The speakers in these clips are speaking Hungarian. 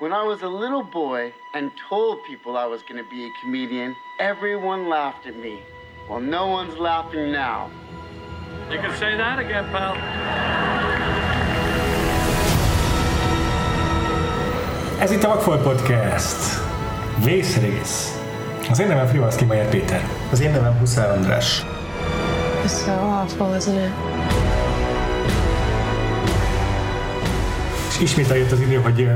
When I was a little boy and told people I was going to be a comedian, everyone laughed at me. Well, no one's laughing now. You can say that again, pal. Ez itt a Vagfolt Podcast. Vészrész. Az én nevem Frivalszki Majer Péter. Az én nevem Huszár András. It's so awful, isn't it? Ismét eljött az idő, hogy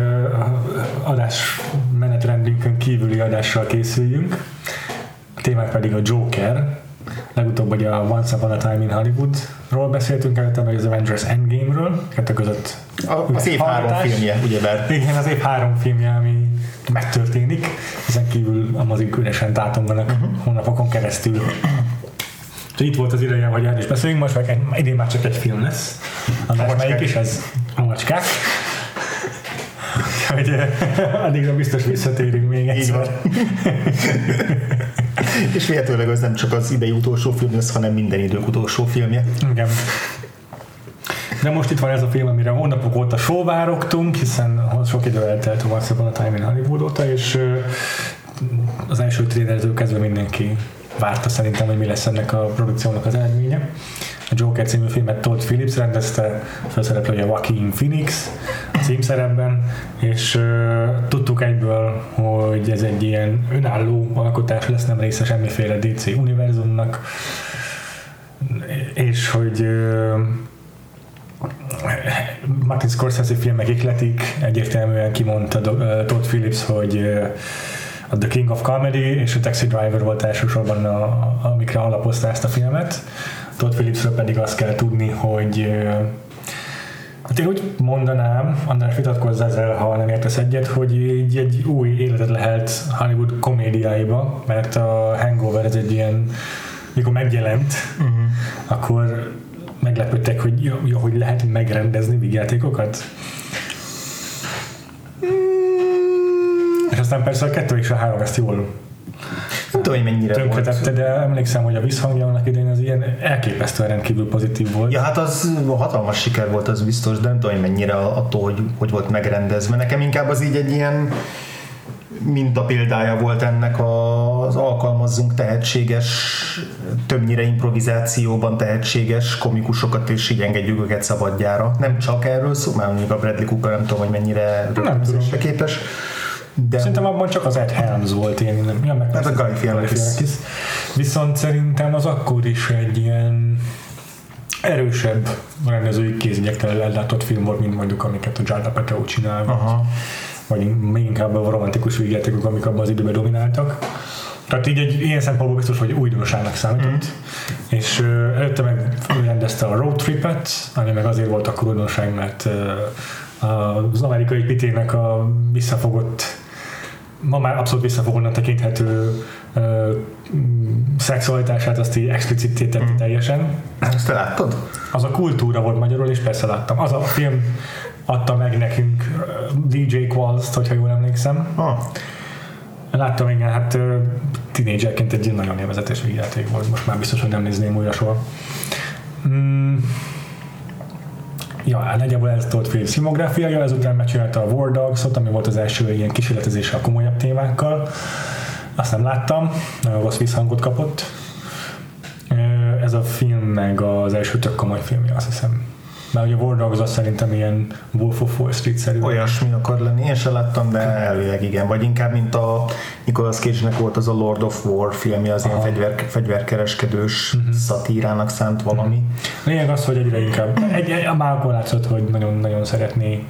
adás menetrendünkön kívüli adással készüljünk. A témák pedig a Joker. Legutóbb ugye a Once Upon a Time in Hollywoodról beszéltünk, előtte meg az Avengers Endgame-ről, kettő között A, az év három filmje, ugyebár. Igen, az év három filmje, ami megtörténik, ezen kívül a mozik üresen tátonganak uh-huh. hónapokon keresztül. Úgyhogy itt volt az ideje, hogy erről is beszéljünk, most meg idén már csak egy film lesz. Macskák. melyik is ez? A macskák. Hogy eh, addigra biztos visszatérünk még egyszer. És véletlenül az nem csak az idei utolsó film lesz, hanem minden idők utolsó filmje. Igen. De most itt van ez a film, amire hónapok óta sóvárogtunk, hiszen sok idő eltelt a Once Upon a Time in Hollywood óta, és ö, az első trélertől kezdve mindenki várta szerintem, hogy mi lesz ennek a produkciónak az eredménye. A Joker című filmet Todd Phillips rendezte, főszereplője Joaquin Phoenix a címszerepben, és ö, tudtuk egyből, hogy ez egy ilyen önálló alkotás lesz, nem része semmiféle DC univerzumnak, és hogy ö, Martin Scorsese filmek ikletik, egyértelműen kimondta Todd Phillips, hogy ö, a The King of Comedy és a Taxi Driver volt elsősorban, a, amikre alapozta ezt a filmet. Todd Phillipsről pedig azt kell tudni, hogy Hát én úgy mondanám, András vitatkozz ezzel, ha nem értesz egyet, hogy így egy új életet lehet Hollywood komédiáiba, mert a Hangover ez egy ilyen, mikor megjelent, uh-huh. akkor meglepődtek, hogy jó, jó, hogy lehet megrendezni vígjátékokat. És aztán persze a kettő és a három ezt jól Nem tudom, hogy mennyire tönkretette, de emlékszem, hogy a visszhangja annak idején az ilyen elképesztően rendkívül pozitív volt. Ja, hát az hatalmas siker volt, az biztos, de nem tudom, hogy mennyire attól, hogy, hogy volt megrendezve. Nekem inkább az így egy ilyen minta példája volt ennek az alkalmazzunk tehetséges, többnyire improvizációban tehetséges komikusokat, és így engedjük őket szabadjára. Nem csak erről szó, mert mondjuk a Bradley Cooper nem tudom, hogy mennyire rögtönzésre képes. De Szerintem abban csak az Ed Helms volt ilyen, nem, ja, meg Hát a Guy. Fieriakis. Viszont szerintem az akkor is egy ilyen erősebb rendezői kézügyekkel ellátott film volt, mint mondjuk amiket a Judd Apatow csinál, vagy, Aha. vagy még inkább a romantikus vígjátékok, amik abban az időben domináltak. Tehát így egy ilyen szempontból biztos, hogy újdonsának számított. Mm. És ö, előtte meg rendezte a Road Tripet, ami meg azért volt akkor újdonság, mert ö, az amerikai pitének a visszafogott ma már abszolút visszafogónak tekinthető ö, mm, szexualitását azt így explicitté tette mm. teljesen. ezt te láttad? Az a kultúra volt magyarul, és persze láttam. Az a film adta meg nekünk DJ Qualls-t, hogyha jól emlékszem. Ah, Láttam, igen, hát tinédzserként egy nagyon élvezetes vígjáték volt. Most már biztos, hogy nem nézném újra soha. Mm. Ja, hát nagyjából ez Todd Phillips filmográfiája, ezután megcsinálta a War Dogs-ot, ami volt az első ilyen kísérletezése a komolyabb témákkal. Azt nem láttam, nagyon rossz visszhangot kapott. Ez a film meg az első tök komoly filmje, azt hiszem. Mert ugye a War Dogs az szerintem ilyen Wolf of Wall Street-szerű. olyasmi akar lenni, én sem láttam, de elvileg igen. Vagy inkább, mint a Nicolas Cage-nek volt az a Lord of War filmje, az ilyen fegyver, fegyverkereskedős uh-huh. szatírának szánt valami. Lényeg az, hogy egyre inkább, egy, egy, már akkor látszott, hogy nagyon-nagyon szeretné,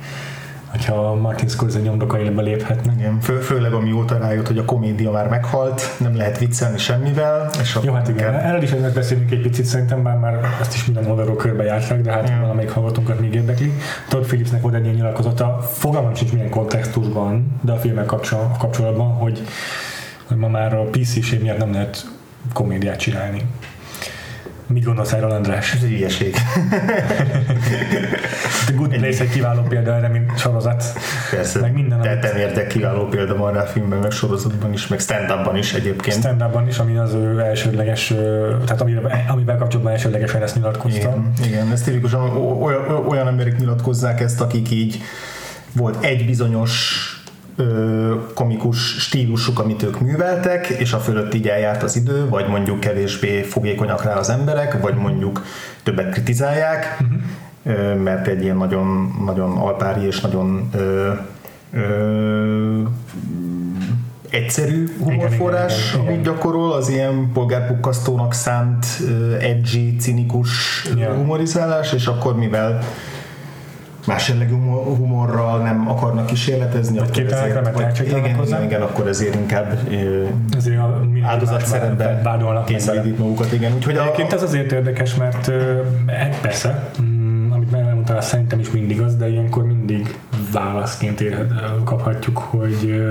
hogyha Martin Scorsese nyomdokaiba léphetne. Igen, fő, főleg amióta rájött, hogy a komédia már meghalt, nem lehet viccelni semmivel, és Jó, hát igen, erről is egyet beszélünk egy picit, szerintem bár már ezt is minden oldalról körbe járták, de hát Ja. valamelyik hallgatónkat még érdekli. Todd Phillipsnek volt egy ilyen nyilatkozata, fogalmam sincs milyen kontextusban, de a filmek kapcsol- kapcsolatban, hogy, hogy ma már a PC-ség miatt nem lehet komédiát csinálni. Mit gondolsz erről, András? Ez egy hülyeség. The Good Place egy kiváló példa erre, mint sorozat. Persze, Meg minden, amit- tetten értek kiváló példa van rá a filmben, meg sorozatban is, meg stand-upban is egyébként. stand is, ami az ő elsődleges, tehát amivel, amivel kapcsolatban elsődlegesen ezt nyilatkozta. Igen, igen, ez tipikusan olyan, olyan emberek nyilatkozzák ezt, akik így volt egy bizonyos ö, komikus stílusuk, amit ők műveltek, és a fölött így eljárt az idő, vagy mondjuk kevésbé fogékonyak rá az emberek, vagy mondjuk többet kritizálják, ö, mert egy ilyen nagyon, nagyon alpári és nagyon ö, ö, egyszerű humorforrás, amit gyakorol, az ilyen polgárpukkasztónak szánt, edgy, cinikus Ja. humorizálás, és akkor mivel más jellegű humor, humorral nem akarnak kísérletezni, akkor képtelenek vagy- tehetségtelenek igen, hozzá. igen, igen, akkor ezért inkább Ezért a mindig áldozat más szerepben vádolnak kényszerítik magukat, igen. Úgyhogy a, Egyébként ez azért érdekes, mert e- persze, mm, amit már elmondtál, szerintem is mindig az, de ilyenkor mindig válaszként kaphatjuk, hogy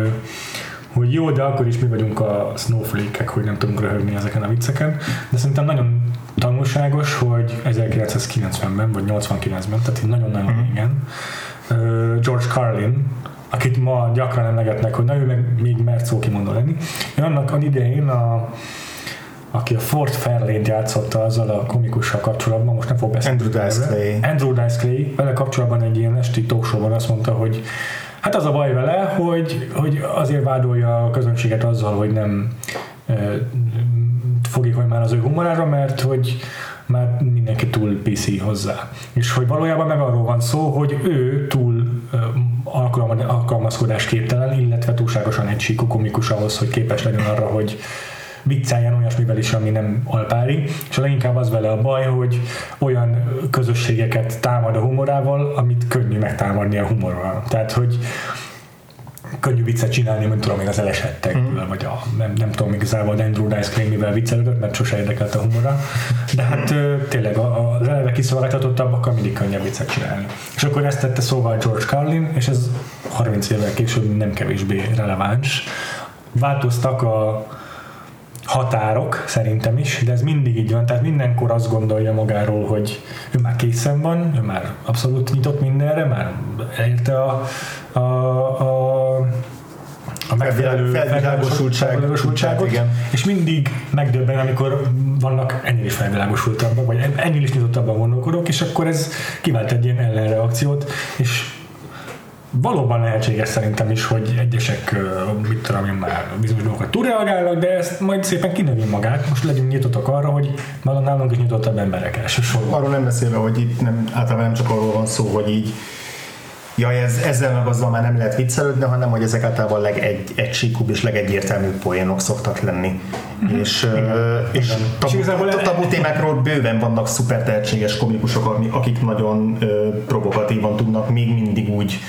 hogy jó, de akkor is mi vagyunk a snowflake-ek, hogy nem tudunk röhögni ezeken a vicceken, de szerintem nagyon tanulságos, hogy 1990-ben vagy 89-ben, tehát nagyon-nagyon régen, ö, George Carlin, akit ma gyakran emlegetnek, hogy na ő meg még mert szó kimondó lenni. Én annak an idején a, aki a Ford Fairlane-t játszotta azzal a komikussal kapcsolatban, most nem fog beszélni. Andrew Dice Clay. Andrew Dice Clay, vele kapcsolatban egy ilyen esti talkshowban azt mondta, hogy hát az a baj vele, hogy, hogy azért vádolja a közönséget azzal, hogy nem fogékony már az ő humorára, mert hogy már mindenki túl PC hozzá. És hogy valójában meg arról van szó, hogy ő túl alkalmazkodás képtelen, illetve túlságosan egysíkú komikus ahhoz, hogy képes legyen arra, hogy vicceljen olyasmivel is, ami nem alpári, és a leginkább az vele a baj, hogy olyan közösségeket támad a humorával, amit könnyű megtámadni a humorral. Tehát, hogy könnyű viccet csinálni, mint tudom én az elesettekből, mm. vagy a, nem, nem tudom igazából, Andrew Dice Clay mivel viccelődött, mert sose érdekelt a humora. De hát ö, tényleg a- az eleve kiszolgáltatottabbak, mindig könnyebb viccet csinálni. És akkor ezt tette szóval George Carlin, és ez 30 évvel később nem kevésbé releváns. Változtak a határok szerintem is, de ez mindig így van, tehát mindenkor azt gondolja magáról, hogy ő már készen van, ő már abszolút nyitott mindenre, már elérte a, a, a, a megfelelő Felvilág- felvilágosultság- felvilágosultságot, és mindig megdöbben, amikor vannak ennél is felvilágosultabbak, vagy ennél is nyitottabban gondolkodók, és akkor ez kivált egy ilyen ellenreakciót, és valóban lehetséges szerintem is, hogy egyesek, mit tudom én már bizonyos dolgokat túlreagálnak, de ezt majd szépen kinövi magát. Most legyünk nyitottak arra, hogy valami nálunk is nyitottabb emberek elsősorban. arról nem beszélve, hogy itt nem, általában nem csak arról van szó, hogy így jaj, ez, ezzel meg azzal már nem lehet viccelődni, hanem hogy ezek általában legegy, egysíkúbb és legegyértelműbb poénok szoktak lenni. És, és És tabu, e- tabu témákról bőven vannak szuper tehetséges komikusok, akik nagyon provokatívan tudnak még mindig úgy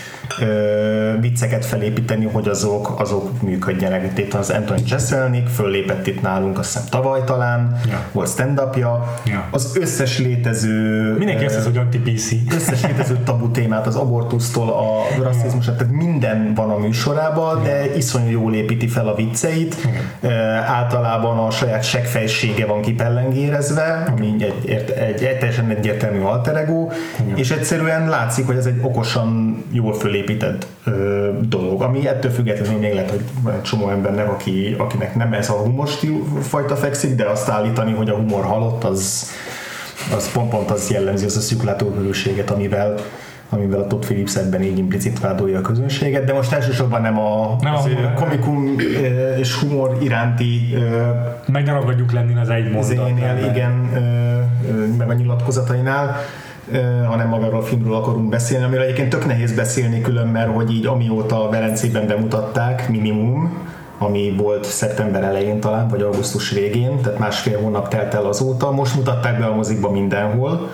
vicceket felépíteni, hogy azok, azok működjenek. Itt az Anthony Jeselnik, föllépett itt nálunk azt hiszem tavaly talán, Ja. volt stand-upja, Ja. az összes létező Mindenki azt hisz, hogy anti-PC. összes létező tabu témát, az abortusztól a rasszizmusát, tehát minden van a műsorában, de iszonyú jól építi fel a vicceit. Ö, általában a saját seggfejsége van kipellengérezve, ami egy, egy, egy, egy teljesen egyértelmű alter ego, és egyszerűen látszik, hogy ez egy okosan jól fölépített ö, dolog, ami ettől függetlenül még lehet, hogy van egy csomó embernek, aki, akinek nem ez a humor stíl fajta fekszik, de azt állítani, hogy a humor halott, az, az pont, pont az jellemzi az a szűklátóhőséget, amivel amivel a Todd Phillips ebben így implicit vádolja a közönséget, de most elsősorban nem a, Nem a az humor. komikum ö, és humor iránti ö, Meg ne ragadjuk lenni az egy mondatnál. igen, meg a nyilatkozatainál, hanem magáról a filmről akarunk beszélni, amiről egyébként tök nehéz beszélni külön, mert hogy így amióta Velencében bemutatták, minimum, ami volt szeptember elején talán, vagy augusztus végén, tehát másfél hónap telt el azóta. Most mutatták be a mozikba mindenhol,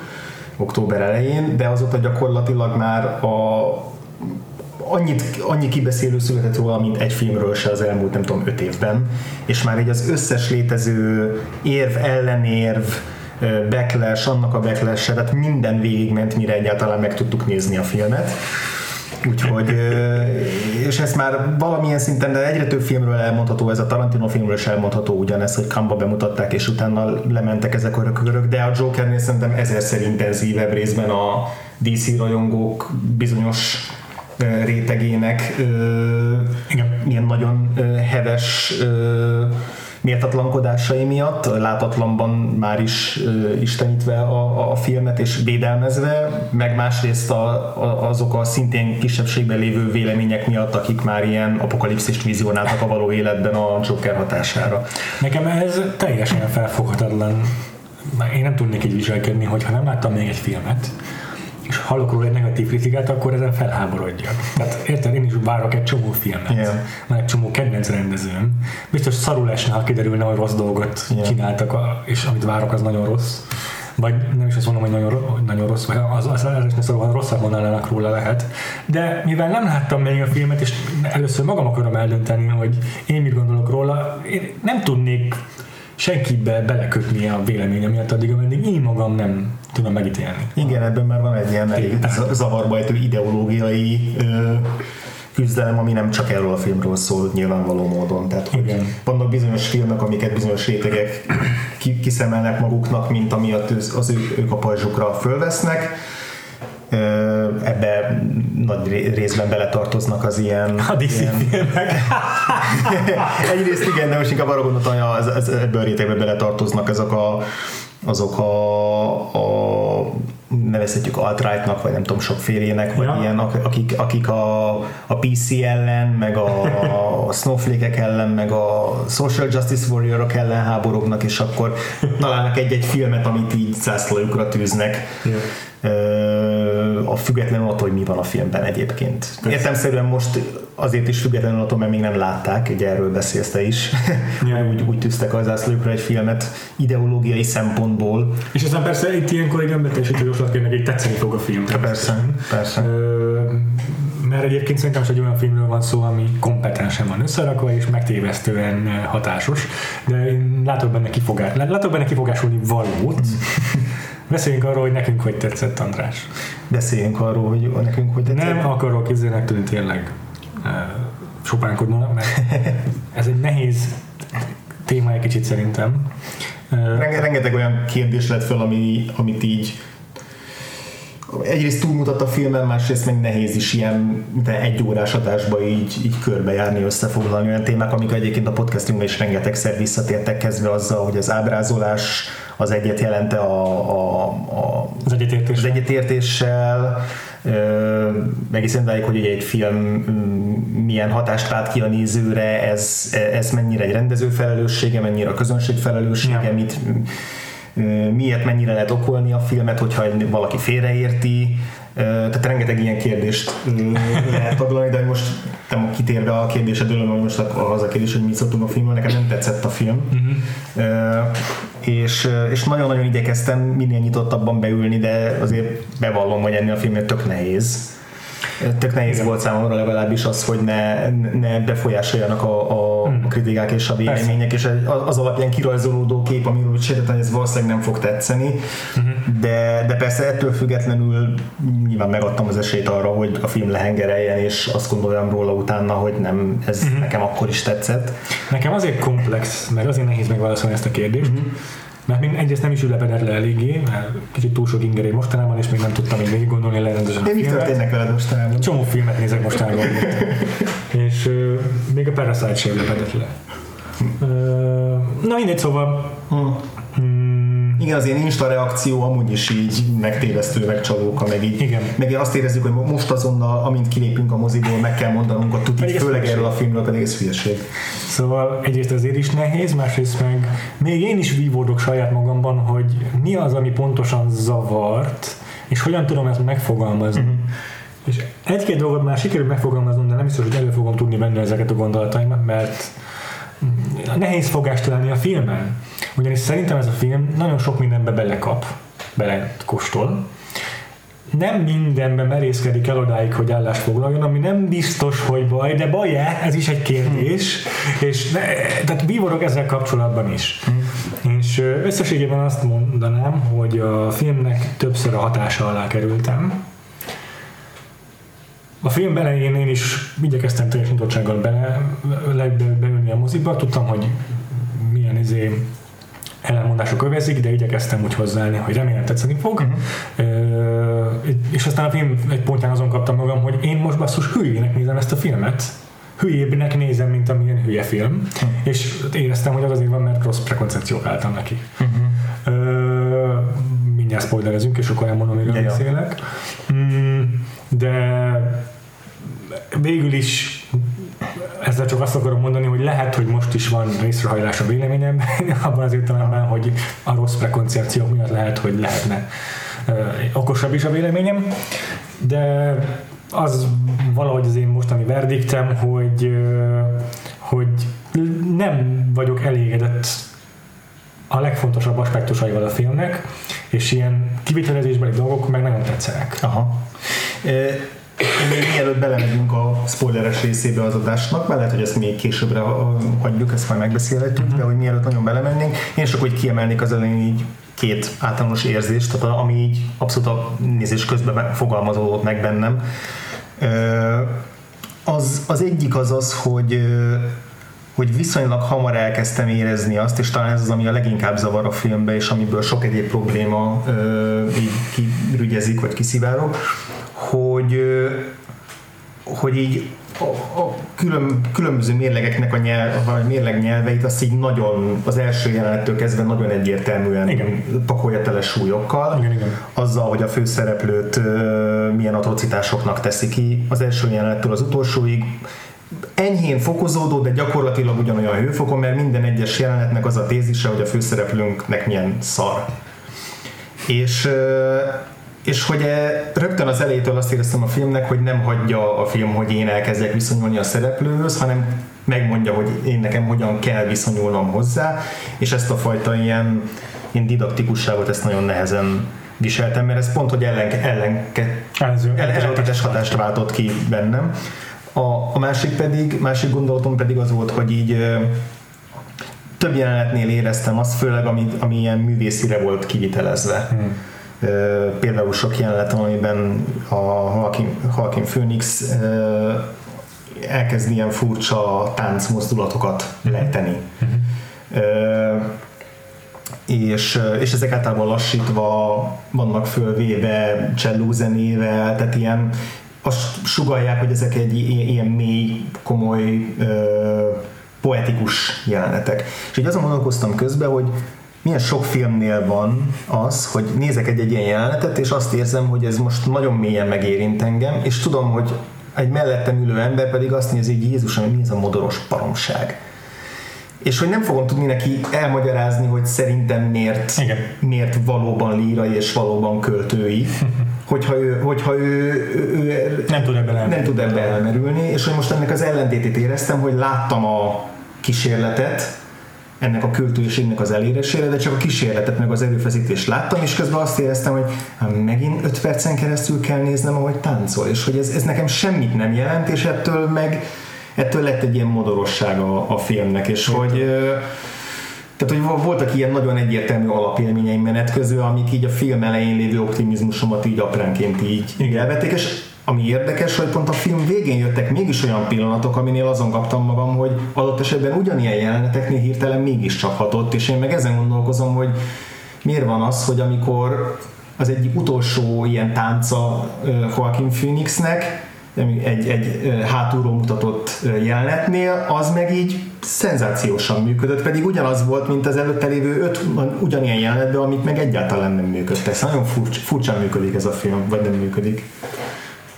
október elején, de azóta gyakorlatilag már a annyit, annyi kibeszélő született róla, mint egy filmről se az elmúlt, nem tudom, öt évben, és már így az összes létező érv, ellenérv, backlash, annak a backlash tehát minden végigment, mire egyáltalán meg tudtuk nézni a filmet. Úgyhogy, és ezt már valamilyen szinten, de egyre több filmről elmondható, ez a Tarantino filmről is elmondható ugyanez, hogy Kamba bemutatták, és utána lementek ezek a rökögörök, de a Jokernél szerintem ezerszer intenzívebb részben a DC rajongók bizonyos rétegének Igen. ilyen nagyon heves méltatlankodásai miatt, látatlanban már is ö, istenítve a, a filmet és védelmezve, meg másrészt a, a, azok a szintén kisebbségben lévő vélemények miatt, akik már ilyen apokalipszist vizionáltak a való életben a Joker hatására. Nekem ez teljesen felfoghatatlan. Én nem tudnék így viselkedni, hogyha nem láttam még egy filmet, hallok róla egy negatív kritikát, akkor ezen felháborodjak. Tehát érted, én is várok egy csomó filmet, Igen. van egy csomó kedvenc rendezőm. Biztos szarul esne, ha kiderülne, hogy rossz dolgot Igen. csináltak, és amit várok, az nagyon rossz. Vagy nem is azt mondom, hogy nagyon, hogy nagyon rossz, vagy az, az, az esne szarul, ha rosszat mondanának róla lehet. De mivel nem láttam még a filmet, és először magam akarom eldönteni, hogy én mit gondolok róla, én nem tudnék senkibe belekötni a véleményem miatt addig, ameddig én magam nem tudom megítélni. Igen, ebben már van egy ilyen elég zavarba ejtő ideológiai ö, küzdelem, ami nem csak erről a filmről szól nyilvánvaló módon. Tehát, hogy Igen. vannak bizonyos filmek, amiket bizonyos rétegek ki- kiszemelnek maguknak, mint amiatt az, az ő, ők a pajzsukra fölvesznek. Ebbe nagy ré- részben beletartoznak az ilyen, A DC ilyen filmek. Egyrészt igen, de most inkább arra gondoltam, hogy az, az, ebben a rétegbe beletartoznak ezek a, azok a, a nevezhetjük alt-rightnak, vagy nem tudom, sokfélének, vagy Ja. ilyen, ak- akik, akik a, a PC ellen, meg a, a snowflake ellen, meg a social justice warriorok ellen háborognak, és akkor találnak egy-egy filmet, amit így zászlójukra tűznek. Ö, a függetlenül attól, hogy mi van a filmben egyébként. Értemszerűen most azért is függetlenül attól, mert még nem látták, ugye erről beszélsz te is, Ja. úgy, úgy tűztek a zászlójukra egy filmet ideológiai szempontból. És aztán persze itt ilyenkor egy önbeteljesítő jóslat kérnek, hogy tetszeni fog a film. Persze, persze. Ö, mert egyébként szerintem is egy olyan filmről van szó, ami kompetensen van összerakva, és megtévesztően hatásos, de én látok benne, kifogás, látok benne kifogásolni valót. Beszéljünk arról, hogy nekünk hogy tetszett, András. Beszéljünk arról, hogy nekünk hogy tetszett. Nem akarok izének tűnni tényleg ö, sopánkodni, mert ez egy nehéz téma egy kicsit szerintem. Rengeteg olyan kérdés lett fel, ami, amit így egyrészt túlmutat a filmen, másrészt meg nehéz is ilyen de egy órás adásba így, így körbejárni, összefoglalni olyan témák, amik egyébként a podcastunkban is rengetegszer visszatértek kezdve azzal, hogy az ábrázolás az egyet jelente a, a, a, az egyetértés. az egyetértéssel, egészen odáig, hogy ugye egy film mm, milyen hatást vált ki a nézőre, ez, ez mennyire egy rendező felelőssége, mennyire a közönség felelőssége, Ja. mit, miért mennyire lehet okolni a filmet, hogyha valaki félreérti, tehát rengeteg ilyen kérdést lehet taglalni, de most nem kitérve a kérdésedről, hogy most az a kérdés, hogy mit szoktunk a filmről, nekem nem tetszett a film. Uh-huh. És, és nagyon-nagyon igyekeztem minél nyitottabban beülni, de azért bevallom, hogy ennél a filmnél tök nehéz. Tök nehéz volt számomra legalábbis az, hogy ne, ne befolyásoljanak a, a Hmm. kritikák és a vélemények, és az- alapján kirajzolódó kép, amiről hogy ez valószínűleg nem fog tetszeni, Hmm. de, de persze ettől függetlenül nyilván megadtam az esélyt arra, hogy a film lehengereljen, és azt gondoljam róla utána, hogy nem, ez Hmm. nekem akkor is tetszett. Nekem azért komplex, mert azért nehéz megválaszolni ezt a kérdést, Mhm. Mert még egyrészt nem is ülepedett le eléggé, mert kicsit túl sok ingeré mostanában, és még nem tudtam még végig gondolni lerendezen De mi történnek veled mostanában? Csomó filmet nézek mostanában. és ö, még a Parasite sem ülepedett le. Na mindegy, szóval hmm, Igen, az ilyen insta reakció amúgy is így megtévesztő, megcsalóka, meg így. Igen. Meg azt érezzük, hogy most azonnal, amint kilépünk a moziból, meg kell mondanunk a tutit, főleg erről a filmről, pedig ez hülyeség. Szóval egyrészt azért is nehéz, másrészt meg még én is vívódok saját magamban, hogy mi az, ami pontosan zavart, és hogyan tudom ezt megfogalmazni. Uh-huh. És egy-két dolgot már sikerült megfogalmaznom, de nem biztos, hogy elő fogom tudni venni ezeket a gondolataimat, mert nehéz fogást találni a filmen. Ugyanis szerintem ez a film nagyon sok mindenbe belekap, belekóstol, nem mindenben merészkedik el odáig, hogy állást foglaljon, ami nem biztos, hogy baj, de baj-e? Ez is egy kérdés. És ne, tehát bívorok ezzel kapcsolatban is. És ö, összességében azt mondanám, hogy a filmnek többször a hatása alá kerültem. A film elején én is igyekeztem teljes nyitottsággal bele, le, be, beülni a moziba, tudtam, hogy milyen izé ellenmondások övezik, de igyekeztem úgy hozzáállni, hogy remélem tetszeni fog. Uh-huh. És aztán a film egy pontján azon kaptam magam, hogy én most basszus hülyének nézem ezt a filmet. hülyébbnek nézem, mint amilyen hülye film, és éreztem, hogy az azért van, mert rossz prekoncepciók álltam neki. Ö, mindjárt spoilerezünk, és akkor elmondom, miről Ja, ja. beszélek. Mm, de végül is ezzel csak azt akarom mondani, hogy lehet, hogy most is van részrehajlás a véleményemben, abban az értelemben, hogy a rossz prekoncepciók miatt lehet, hogy lehetne okosabb is a véleményem, de az valahogy az én mostani verdiktem, hogy, hogy nem vagyok elégedett a legfontosabb aspektusaival a filmnek, és ilyen kivitelezésbeli dolgok meg nagyon tetszenek. Aha. E, még mielőtt belemegyünk a spoileres részébe az adásnak, mert lehet, hogy ezt még későbbre ha- hagyjuk, ezt majd megbeszélhetjük, de hogy mielőtt nagyon belemennénk, én csak úgy kiemelnék az elején így két általános érzést, tehát ami így abszolút a nézés közben fogalmazódott meg bennem. Ö, Az, az egyik az az, hogy hogy viszonylag hamar elkezdtem érezni azt, és talán ez az, ami a leginkább zavar a filmbe, és amiből sok egyéb probléma ö, így kirügyezik, vagy kiszivárog, hogy, ö, hogy így a, a külön, különböző mérlegeknek a, nyelv, a mérleg nyelveit azt így nagyon, az első jelenettől kezdve nagyon egyértelműen Igen. pakolja tele súlyokkal. Igen, igen. Azzal, hogy a főszereplőt ö, milyen atrocitásoknak teszi ki az első jelenettől az utolsóig, enyhén fokozódó, de gyakorlatilag ugyanolyan hőfokon, mert minden egyes jelenetnek az a tézise, hogy a főszereplőnknek milyen szar. És, és hogy e, rögtön az elejétől azt éreztem a filmnek, hogy nem hagyja a film, hogy én elkezdjek viszonyulni a szereplőhöz, hanem megmondja, hogy én nekem hogyan kell viszonyulnom hozzá, és ezt a fajta ilyen, ilyen didaktikusságot ezt nagyon nehezen viseltem, mert ez pont, hogy ellen, ellenke, Ellenző- el- ellentétes hatást váltott ki bennem. A, a másik pedig, másik gondolatom pedig az volt, hogy így több jelenetnél éreztem azt, főleg ami, ami ilyen művészire volt kivitelezve. Hmm. Például sok jelenet, amiben a Joaquin, Joaquin Phoenix elkezd ilyen furcsa táncmozdulatokat lejteni. Ö, és, és ezek általában lassítva vannak fölvéve cselló zenével, tehát ilyen azt sugalják, hogy ezek egy ilyen, mély, komoly, ö, poetikus jelenetek. És így azon gondolkoztam közben, hogy milyen sok filmnél van az, hogy nézek egy-egy ilyen jelenetet, és azt érzem, hogy ez most nagyon mélyen megérint engem, és tudom, hogy egy mellettem ülő ember pedig azt nézi, hogy Jézusom, mi ez a modoros baromság és hogy nem fogom tudni neki elmagyarázni, hogy szerintem miért, Igen. miért valóban lírai és valóban költői, hogyha ő, hogyha ő, ő, Nem tud ebben nem elmenni. tud ebbe elmerülni, és hogy most ennek az ellentétét éreztem, hogy láttam a kísérletet, ennek a költőségnek az elérésére, de csak a kísérletet, meg az erőfeszítést láttam, és közben azt éreztem, hogy megint 5 percen keresztül kell néznem, ahogy táncol, és hogy ez, ez nekem semmit nem jelent, és ettől meg ettől lett egy ilyen modorosság a, a filmnek, és hogy ö, tehát, hogy voltak ilyen nagyon egyértelmű alapélményeim menet közül, amik így a film elején lévő optimizmusomat így apránként így, így elvették, és ami érdekes, hogy pont a film végén jöttek mégis olyan pillanatok, aminél azon kaptam magam, hogy adott esetben ugyanilyen jeleneteknél hirtelen mégiscsak hatott, és én meg ezen gondolkozom, hogy miért van az, hogy amikor az egyik utolsó ilyen tánca Joaquin Phoenixnek, egy, egy, hátulról mutatott jelenetnél, az meg így szenzációsan működött, pedig ugyanaz volt, mint az előtte lévő öt ugyanilyen jelenetben, amit meg egyáltalán nem működtek. Ez nagyon furcsa, furcsán működik ez a film, vagy nem működik.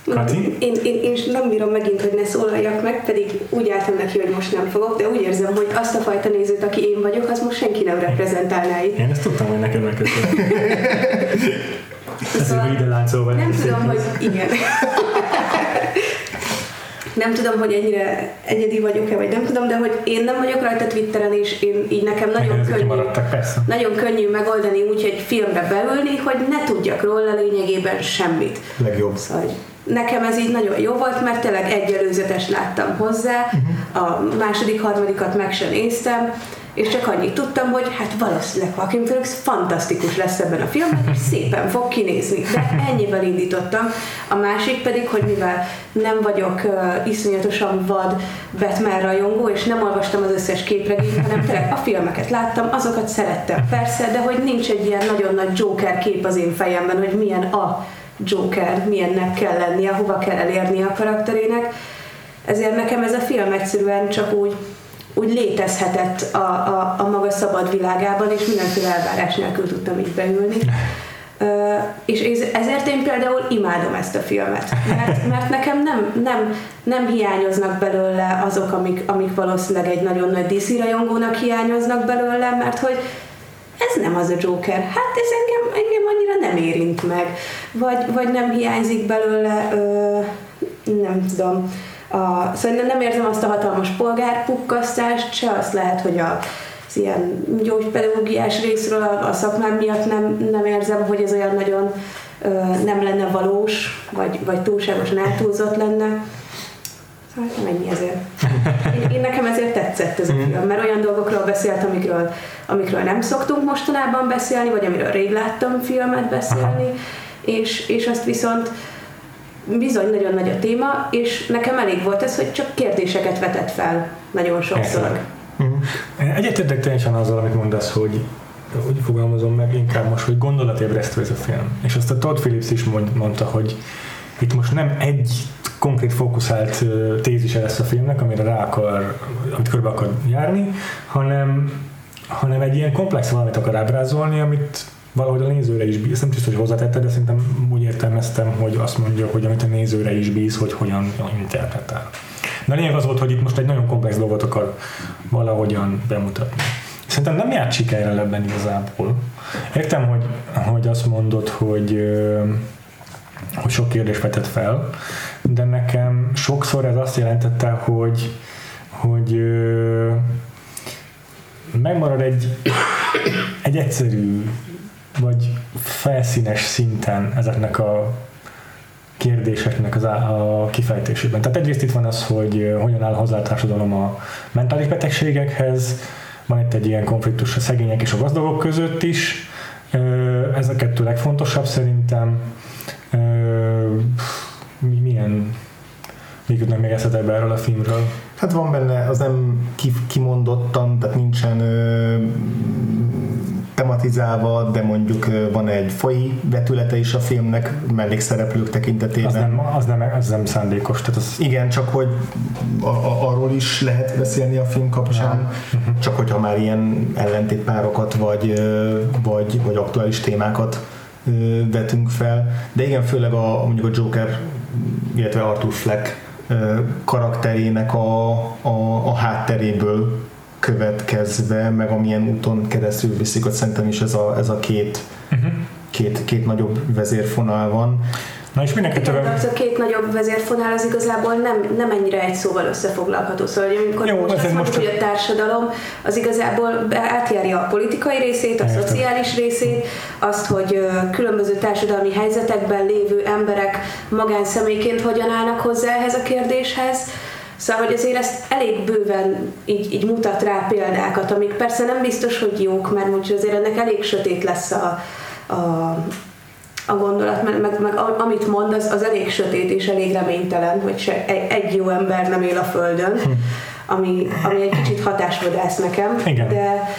Kati? Én, én, én nem bírom megint, hogy ne szólaljak meg, pedig úgy álltam neki, hogy most nem fogok, de úgy érzem, hogy azt a fajta nézőt, aki én vagyok, az most senki nem reprezentálná itt. Én ezt tudtam, hogy neked megköszönöm. Ezért ide láncolva. Nem tudom, hogy igen. Nem tudom, hogy ennyire egyedi vagyok-e, vagy nem tudom, de hogy én nem vagyok rajta Twitteren, és én így nekem nagyon ezek könnyű, nagyon könnyű megoldani úgy egy filmre beülni, hogy ne tudjak róla lényegében semmit. Legjobb. Szóval nekem ez így nagyon jó volt, mert tényleg egy előzetes láttam hozzá, a második, harmadikat meg sem néztem, és csak annyit tudtam, hogy hát valószínűleg Joaquin Phoenix fantasztikus lesz ebben a filmben, és szépen fog kinézni. De ennyivel indítottam. A másik pedig, hogy mivel nem vagyok uh, iszonyatosan vad Batman rajongó, és nem olvastam az összes képregényt, hanem tényleg a filmeket láttam, azokat szerettem persze, de hogy nincs egy ilyen nagyon nagy Joker kép az én fejemben, hogy milyen a Joker, milyennek kell lennie, hova kell elérnie a karakterének. ezért nekem ez a film egyszerűen csak úgy, úgy létezhetett a, a, a maga szabad világában, és mindenféle elvárás nélkül tudtam így beülni. Uh, és ezért én például imádom ezt a filmet, mert, mert nekem nem, nem, nem hiányoznak belőle azok, amik, amik valószínűleg egy nagyon nagy DC rajongónak hiányoznak belőle, mert hogy ez nem az a Joker, hát ez engem, engem annyira nem érint meg, vagy, vagy nem hiányzik belőle, ö, nem tudom, a, szóval nem érzem azt a hatalmas polgárpukkasztást, se azt lehet, hogy a, az ilyen gyógypedagógiás részről a, a szakmám miatt nem, nem érzem, hogy ez olyan nagyon ö, nem lenne valós, vagy, vagy túlságosan eltúlzott lenne. Szóval mennyi ezért. Én, én nekem ezért tetszett ez a mhm. film, mert olyan dolgokról beszélt, amikről, amikről nem szoktunk mostanában beszélni, vagy amiről rég láttam filmet beszélni, és, és azt viszont bizony nagyon nagy a téma, és nekem elég volt ez, hogy csak kérdéseket vetett fel nagyon sokszor. Uh-huh. Egyetértek teljesen azzal, amit mondasz, hogy úgy fogalmazom meg inkább most, hogy gondolatébresztő ez a film. És azt a Todd Phillips is mond, mondta, hogy itt most nem egy konkrét fókuszált tézise lesz a filmnek, amire rá akar, amit körbe akar járni, hanem, hanem egy ilyen komplex valamit akar ábrázolni, amit valahogy a nézőre is bíz, nem biztos, hogy hozzátette, de szerintem úgy értelmeztem, hogy azt mondja, hogy amit a nézőre is bíz, hogy hogyan interpretál. De a lényeg az volt, hogy itt most egy nagyon komplex dolgot akar valahogyan bemutatni. Szerintem nem járt sikerrel ebben igazából. Értem, hogy, hogy azt mondod, hogy, hogy sok kérdés vetett fel, de nekem sokszor ez azt jelentette, hogy, hogy megmarad egy, egy egyszerű vagy felszínes szinten ezeknek a kérdéseknek az a kifejtésében. Tehát egyrészt itt van az, hogy hogyan áll hozzá a társadalom a mentális betegségekhez, van itt egy ilyen konfliktus a szegények és a gazdagok között is, ez a kettő legfontosabb szerintem. Milyen még jutnak még eszedbe erről a filmről? Hát van benne, az nem kimondottan, tehát nincsen tematizálva, de mondjuk van egy fai vetülete is a filmnek mellékszereplők tekintetében. Az nem, az nem, az nem szándékos. Tehát az... Igen, csak hogy a, a, arról is lehet beszélni a film kapcsán, ja. uh-huh. csak hogyha már ilyen ellentétpárokat vagy, vagy, vagy aktuális témákat vetünk fel. De igen, főleg a, mondjuk a Joker, illetve Arthur Fleck karakterének a, a, a hátteréből következve, meg amilyen úton keresztül viszik, ott szerintem is ez a, ez a két, uh-huh. két, két nagyobb vezérfonal van. Na és mindenki Igen, az a két nagyobb vezérfonál az igazából nem, nem ennyire egy szóval összefoglalható. Szóval, hogy amikor Jó, most azt mondjuk, most... hogy a társadalom az igazából átjárja a politikai részét, a Értem. szociális részét, azt, hogy különböző társadalmi helyzetekben lévő emberek magánszemélyként hogyan állnak hozzá ehhez a kérdéshez, Szóval, hogy azért ezt elég bőven így, így mutat rá példákat, amik persze nem biztos, hogy jók, mert mondjuk azért ennek elég sötét lesz a, a, a gondolat, meg, meg, meg amit mond, az, az elég sötét és elég reménytelen, hogy se egy, egy jó ember nem él a Földön, hm. ami, ami egy kicsit hatásvadász nekem, Igen. de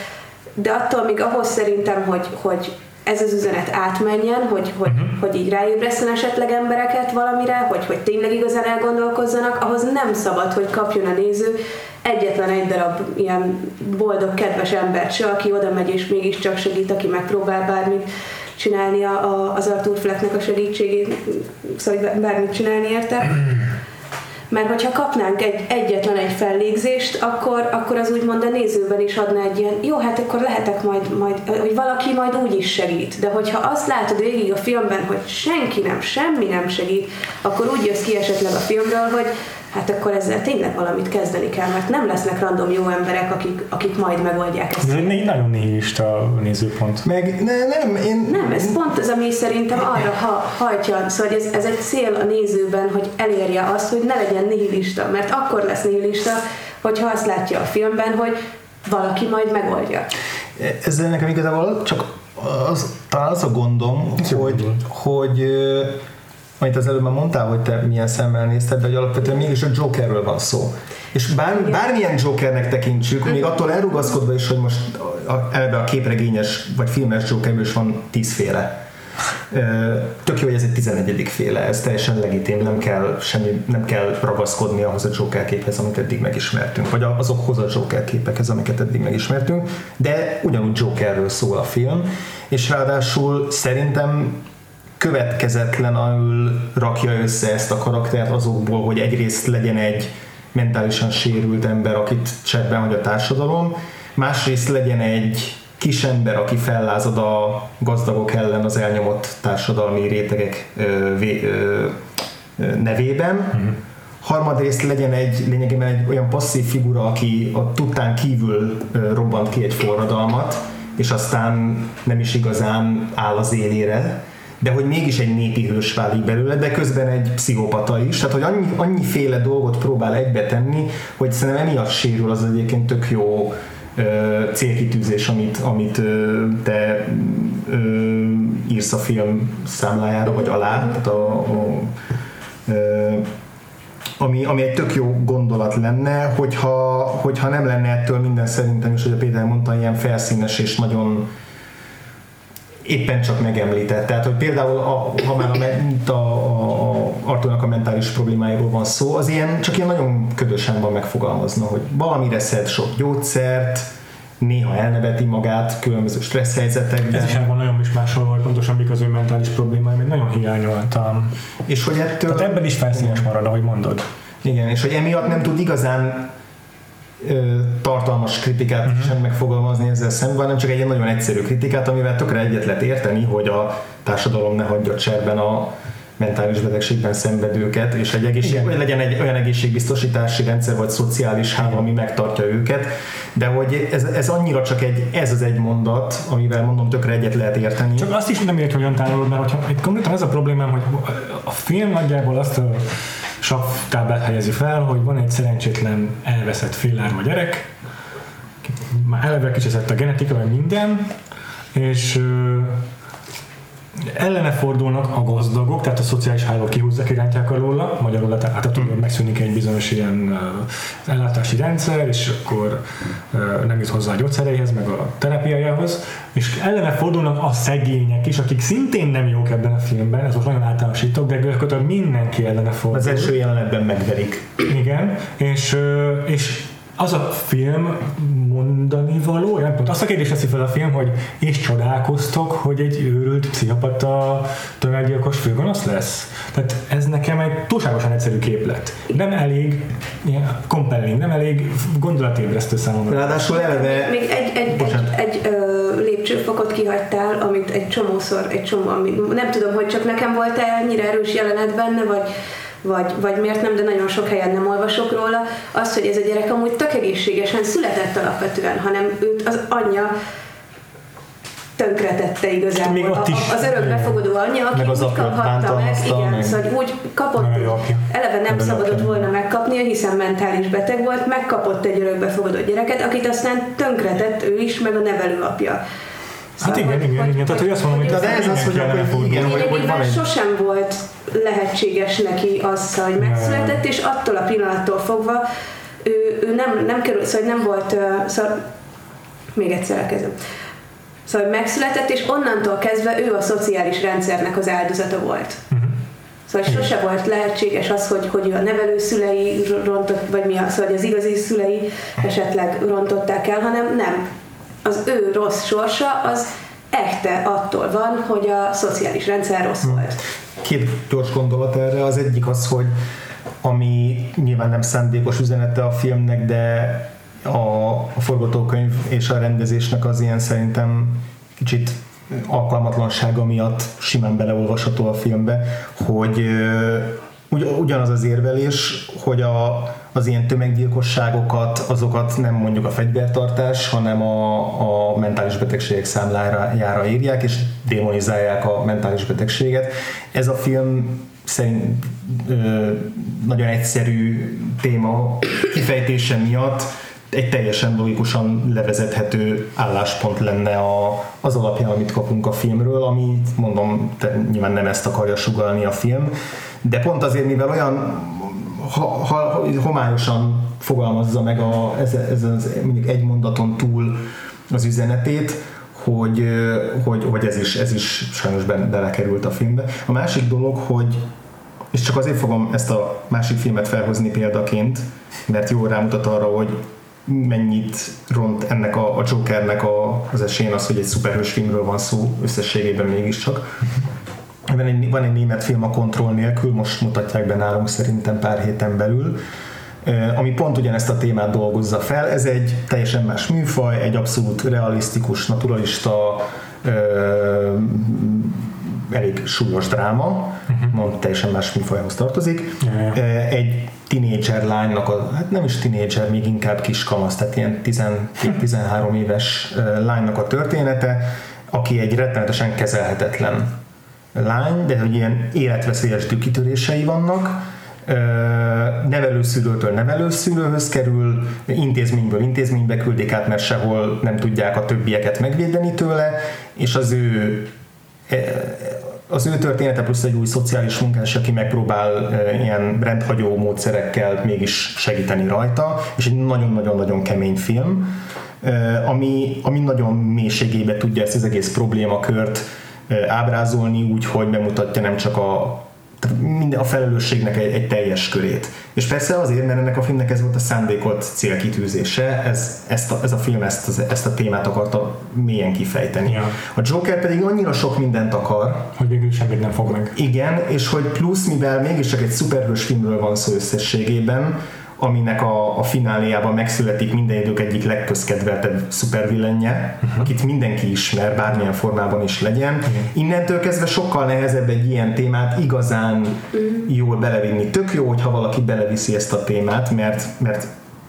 de attól még ahhoz szerintem, hogy, hogy ez az üzenet átmenjen, hogy, hogy, uh-huh. hogy így ráébreszten esetleg embereket valamire, hogy, hogy tényleg igazán elgondolkozzanak, ahhoz nem szabad, hogy kapjon a néző egyetlen egy darab ilyen boldog, kedves embert se, aki oda megy és mégiscsak segít, aki megpróbál bármit csinálni a, a, az Arthur Flecknek a segítségét, szóval bármit csinálni érte. Mert hogyha kapnánk egy, egyetlen egy fellégzést, akkor, akkor az úgymond a nézőben is adna egy ilyen, jó, hát akkor lehetek majd, majd, hogy valaki majd úgy is segít. De hogyha azt látod végig a filmben, hogy senki nem, semmi nem segít, akkor úgy jössz ki esetleg a filmről, hogy hát akkor ezzel tényleg valamit kezdeni kell, mert nem lesznek random jó emberek, akik, akik majd megoldják ezt. Ez egy nagyon nihilista a nézőpont. Meg ne, nem, én... Nem, ez pont az, ami szerintem arra ha, hajtja, szóval ez, ez egy cél a nézőben, hogy elérje azt, hogy ne legyen nihilista, mert akkor lesz nihilista, hogyha azt látja a filmben, hogy valaki majd megoldja. Ezzel nekem igazából csak az, talán az a gondom, hogy, hogy, hogy amit az előbb már mondtál, hogy te milyen szemmel nézted, de hogy alapvetően mégis a Jokerről van szó. És bár, bármilyen Jokernek tekintsük, még attól elrugaszkodva is, hogy most ebbe a képregényes vagy filmes Jokerből is van tízféle. Tök jó, hogy ez egy 11. féle, ez teljesen legitim, nem kell, semmi, nem kell ragaszkodni ahhoz a Joker képhez, amit eddig megismertünk, vagy azokhoz a Joker képekhez, amiket eddig megismertünk, de ugyanúgy Jokerről szól a film, és ráadásul szerintem következetlenül rakja össze ezt a karaktert azokból, hogy egyrészt legyen egy mentálisan sérült ember, akit cseppben hagy a társadalom, másrészt legyen egy kis ember, aki fellázad a gazdagok ellen az elnyomott társadalmi rétegek ö, vé, ö, nevében. Mm-hmm. Harmadrészt legyen egy lényegében egy olyan passzív figura, aki a tudtán kívül ö, robbant ki egy forradalmat, és aztán nem is igazán áll az élére, de hogy mégis egy népi hős válik belőle, de közben egy pszichopata is, tehát hogy annyi, annyiféle dolgot próbál egybe tenni, hogy szerintem emiatt sérül az egyébként tök jó ö, célkitűzés, amit, amit ö, te ö, írsz a film számlájára, vagy alá, tehát a, a, ö, ami, ami egy tök jó gondolat lenne, hogyha, hogyha nem lenne ettől minden szerintem is, hogy a Péter mondta, ilyen felszínes és nagyon éppen csak megemlített. Tehát, hogy például, a, ha már a, a, a, a Arturnak a mentális problémáiról van szó, az ilyen, csak ilyen nagyon ködösen van megfogalmazna, hogy valamire szed sok gyógyszert, néha elneveti magát különböző stressz helyzetekben. Ez is van nagyon is máshol volt, pontosan mik az ő mentális problémái, mert nagyon hiányoltam. És hogy ettől... Tehát ebben is felszínes marad, ahogy mondod. Igen, és hogy emiatt nem tud igazán tartalmas kritikát uh-huh. sem megfogalmazni ezzel szemben, hanem csak egy nagyon egyszerű kritikát, amivel tökre egyet lehet érteni, hogy a társadalom ne hagyja cserben a mentális betegségben szenvedőket, és egy egészség, vagy legyen egy olyan egészségbiztosítási rendszer, vagy szociális háló, ami megtartja őket, de hogy ez, ez annyira csak egy, ez az egy mondat, amivel mondom tökre egyet lehet érteni. Csak azt is nem értem, hogy olyan távol, mert hogyha, itt konkrétan ez a problémám, hogy a film nagyjából azt a savtáblát helyezi fel, hogy van egy szerencsétlen elveszett fillárma gyerek, már eleve kicseszett a genetika, meg minden, és ellene fordulnak a gazdagok, tehát a szociális hálók kihúzzák irányítják alóla, magyarul tehát attól megszűnik egy bizonyos ilyen ellátási rendszer, és akkor nem jut hozzá a gyógyszereihez, meg a terápiájához, és ellene fordulnak a szegények is, akik szintén nem jók ebben a filmben, ez most nagyon általánosítok, de gyakorlatilag mindenki ellene fordul. Az első jelenetben megverik. Igen, és, és az a film mondani való, nem tudom, azt a kérdést teszi fel a film, hogy és csodálkoztok, hogy egy őrült pszichopata tömeggyilkos főgonosz lesz? Tehát ez nekem egy túlságosan egyszerű képlet. Nem elég ilyen compelling, nem elég gondolatébresztő számomra. Ráadásul eleve... Még egy, egy, egy, egy ö, lépcsőfokot kihagytál, amit egy csomószor, egy csomó, amit, nem tudom, hogy csak nekem volt -e ennyire erős jelenet benne, vagy vagy, vagy miért nem, de nagyon sok helyen nem olvasok róla, az, hogy ez a gyerek amúgy tök egészségesen született alapvetően, hanem őt az anyja tönkretette igazából. Még ott is. Az örökbefogadó anyja, aki Meg az úgy kaphatta meg, igen, meg. szóval úgy kapott, apja. eleve nem Nagyon szabadott apja. volna megkapnia, hiszen mentális beteg volt, megkapott egy örökbefogadó gyereket, akit aztán tönkretett ő is, meg a nevelőapja. Hát igen, igen, igen. Tehát, hogy azt mondom, hogy de ez az, hogy akkor igen, hogy- hogy van egy- sosem volt lehetséges neki az, hogy megszületett, és attól a pillanattól fogva ő, ő nem, nem kerül, szóval nem volt, szóval még egyszer elkezdem. Szóval megszületett, és onnantól kezdve ő a szociális rendszernek az áldozata volt. Szóval sose volt lehetséges az, hogy, hogy a nevelőszülei rontott, vagy mi az, hogy az igazi szülei esetleg rontották el, hanem nem. Az ő rossz sorsa az echte attól van, hogy a szociális rendszer rossz volt. Két gyors gondolat erre. Az egyik az, hogy ami nyilván nem szándékos üzenete a filmnek, de a, forgatókönyv és a rendezésnek az ilyen szerintem kicsit alkalmatlansága miatt simán beleolvasható a filmbe, hogy ugyanaz az érvelés, hogy a, az ilyen tömeggyilkosságokat, azokat nem mondjuk a fegyvertartás, hanem a, a mentális betegségek számlájára írják, és démonizálják a mentális betegséget. Ez a film szerint ö, nagyon egyszerű téma kifejtése miatt egy teljesen logikusan levezethető álláspont lenne a, az alapján, amit kapunk a filmről, ami mondom, te, nyilván nem ezt akarja sugalni a film, de pont azért, mivel olyan ha, ha, homályosan fogalmazza meg a, ez, ez az mondjuk egy mondaton túl az üzenetét, hogy, hogy, hogy ez, is, ez is sajnos belekerült a filmbe. A másik dolog, hogy és csak azért fogom ezt a másik filmet felhozni példaként, mert jól rámutat arra, hogy mennyit ront ennek a, a Jokernek a, az esélyén az, hogy egy szuperhős filmről van szó összességében mégiscsak. Van egy, van egy német film a kontroll nélkül, most mutatják be nálunk szerintem pár héten belül, ami pont ugyanezt a témát dolgozza fel. Ez egy teljesen más műfaj, egy abszolút realisztikus, naturalista, elég súlyos dráma, uh-huh. mond teljesen más műfajhoz tartozik. Eh, Egy tinédzser lánynak, a, hát nem is tinédzser, még inkább kiskamasz, tehát ilyen 12-13 éves eh, lánynak a története, aki egy rettenetesen kezelhetetlen lány, de hogy ilyen életveszélyes tükitörései vannak, nevelőszülőtől nevelőszülőhöz kerül, intézményből intézménybe küldik át, mert sehol nem tudják a többieket megvédeni tőle, és az ő e, az ő története plusz egy új szociális munkás, aki megpróbál e, ilyen rendhagyó módszerekkel mégis segíteni rajta, és egy nagyon-nagyon-nagyon kemény film, ami, ami nagyon mélységébe tudja ezt az egész problémakört ábrázolni úgy, hogy bemutatja nem csak a minden a felelősségnek egy, egy teljes körét. És persze azért, mert ennek a filmnek ez volt a szándékolt célkitűzése, ez, ezt a, ez a film ezt, ezt a témát akarta mélyen kifejteni. Ja. A Joker pedig annyira sok mindent akar, Hogy végül semmit nem fog meg. igen, és hogy plusz, mivel mégiscsak egy szuperhős filmről van szó összességében, aminek a, a fináléjában megszületik minden idők egyik legközkedveltebb szupervillenje, uh-huh. akit mindenki ismer, bármilyen formában is legyen. Uh-huh. Innentől kezdve sokkal nehezebb egy ilyen témát igazán uh-huh. jól belevinni. Tök jó, hogyha valaki beleviszi ezt a témát, mert, mert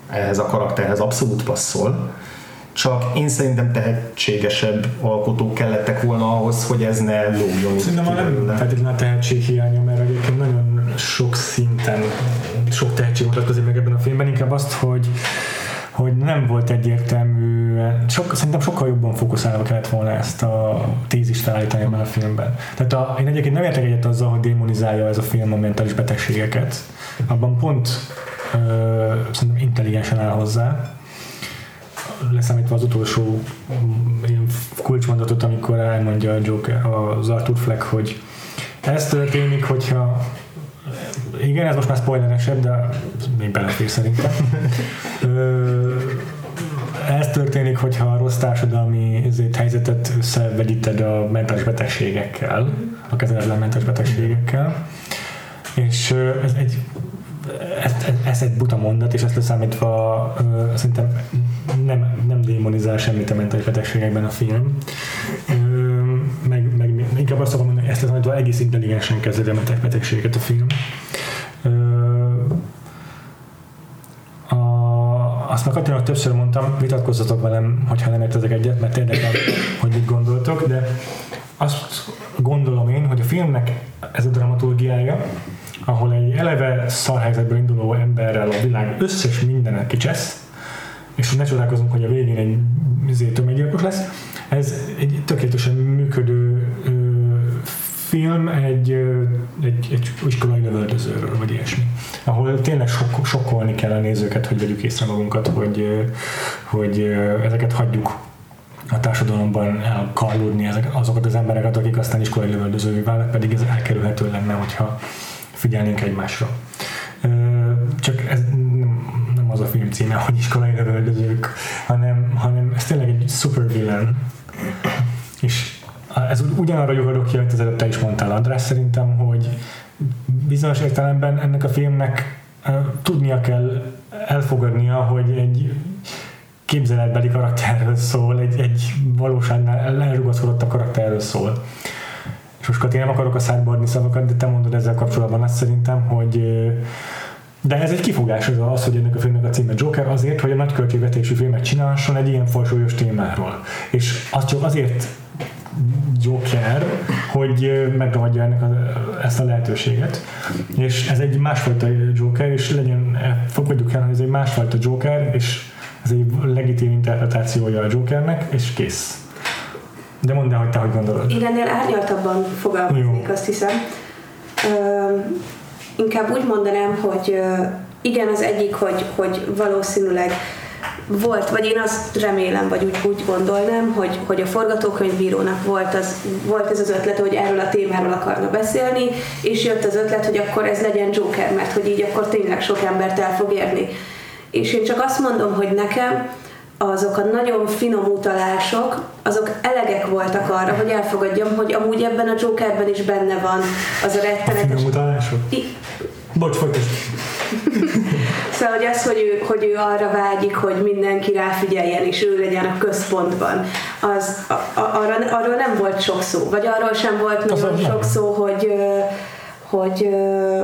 ehhez a karakterhez abszolút passzol. Csak én szerintem tehetségesebb alkotók kellettek volna ahhoz, hogy ez ne lógjon Szerintem már nem feltétlenül a tehetség hiánya, mert egyébként nagyon sok szinten sok tehetség mutatkozik meg ebben a filmben, inkább azt, hogy hogy nem volt egyértelmű, sok, szerintem sokkal jobban fókuszálva kellett volna ezt a tézist felállítani ebben a filmben. Tehát a, én egyébként nem értek egyet azzal, hogy démonizálja ez a film a mentális betegségeket. Abban pont ö, szerintem intelligensen áll hozzá, leszámítva az utolsó mm, ilyen kulcsmondatot, amikor elmondja a Joker, az Arthur Fleck, hogy ez történik, hogyha igen, ez most már spoileresebb, de még belefér szerintem. Ö, ez történik, hogyha a rossz társadalmi ezért helyzetet összevegyíted a mentális betegségekkel, a kezeletlen mentális betegségekkel. És ez egy ez, ez, egy buta mondat, és ezt leszámítva ö, szerintem nem, nem démonizál semmit a mentális betegségekben a film. Ö, meg, meg inkább azt akarom mondani, ezt leszámítva egész intelligensen kezeli a mentális betegséget a film. Ö, azt meg Katinak többször mondtam, vitatkozzatok velem, hogyha nem értetek egyet, mert érdekel, hogy mit gondoltok, de azt gondolom én, hogy a filmnek ez a dramaturgiája, ahol egy eleve szarhelyzetből induló emberrel a világ összes mindenet kicsesz, és ne csodálkozunk, hogy a végén egy izé, tömeggyilkos lesz. Ez egy tökéletesen működő ö, film egy, egy, egy iskolai lövöldözőről, vagy ilyesmi. Ahol tényleg sok, sokkolni kell a nézőket, hogy vegyük észre magunkat, hogy, hogy ezeket hagyjuk a társadalomban elkallódni ezek, azokat az embereket, akik aztán iskolai lövöldözővé válnak, pedig ez elkerülhető lenne, hogyha figyelnénk egymásra. Csak ez nem az a film címe, hogy iskolai lövöldözők, hanem, hanem ez tényleg egy supervillain. És ez ugyanarra jugadok ki, amit az előbb te is mondtál, András, szerintem, hogy bizonyos értelemben ennek a filmnek tudnia kell elfogadnia, hogy egy képzeletbeli karakterről szól, egy, egy valóságnál elrugaszkodottabb karakterről szól. És most Kati, nem akarok a szádba adni szavakat, de te mondod ezzel kapcsolatban azt szerintem, hogy de ez egy kifogás az, az, hogy ennek a filmnek a címe Joker azért, hogy a nagy költségvetésű filmet csinálhasson egy ilyen fajsúlyos témáról. És az csak azért Joker, hogy megragadja ennek a, ezt a lehetőséget. És ez egy másfajta Joker, és legyen, e, fogadjuk el, hogy ez egy másfajta Joker, és ez egy legitim interpretációja a Jokernek, és kész. De mondd el, hogy te hogy gondolod. Én ennél árnyaltabban fogalmaznék, azt hiszem. Ö, inkább úgy mondanám, hogy igen, az egyik, hogy, hogy valószínűleg volt, vagy én azt remélem, vagy úgy, úgy gondolnám, hogy, hogy a forgatókönyvírónak volt, az, volt ez az ötlet, hogy erről a témáról akarna beszélni, és jött az ötlet, hogy akkor ez legyen Joker, mert hogy így akkor tényleg sok embert el fog érni. És én csak azt mondom, hogy nekem azok a nagyon finom utalások, azok elegek voltak arra, hogy elfogadjam, hogy amúgy ebben a Jokerben is benne van az a rettenetes... finom utalások? I- Bocs, folytasd. Szóval, hogy az, hogy ő, hogy ő arra vágyik, hogy mindenki ráfigyeljen, és ő legyen a központban, az, a, a, arra, arról nem volt sok szó. Vagy arról sem volt nagyon sok szó, hogy, hogy, ö,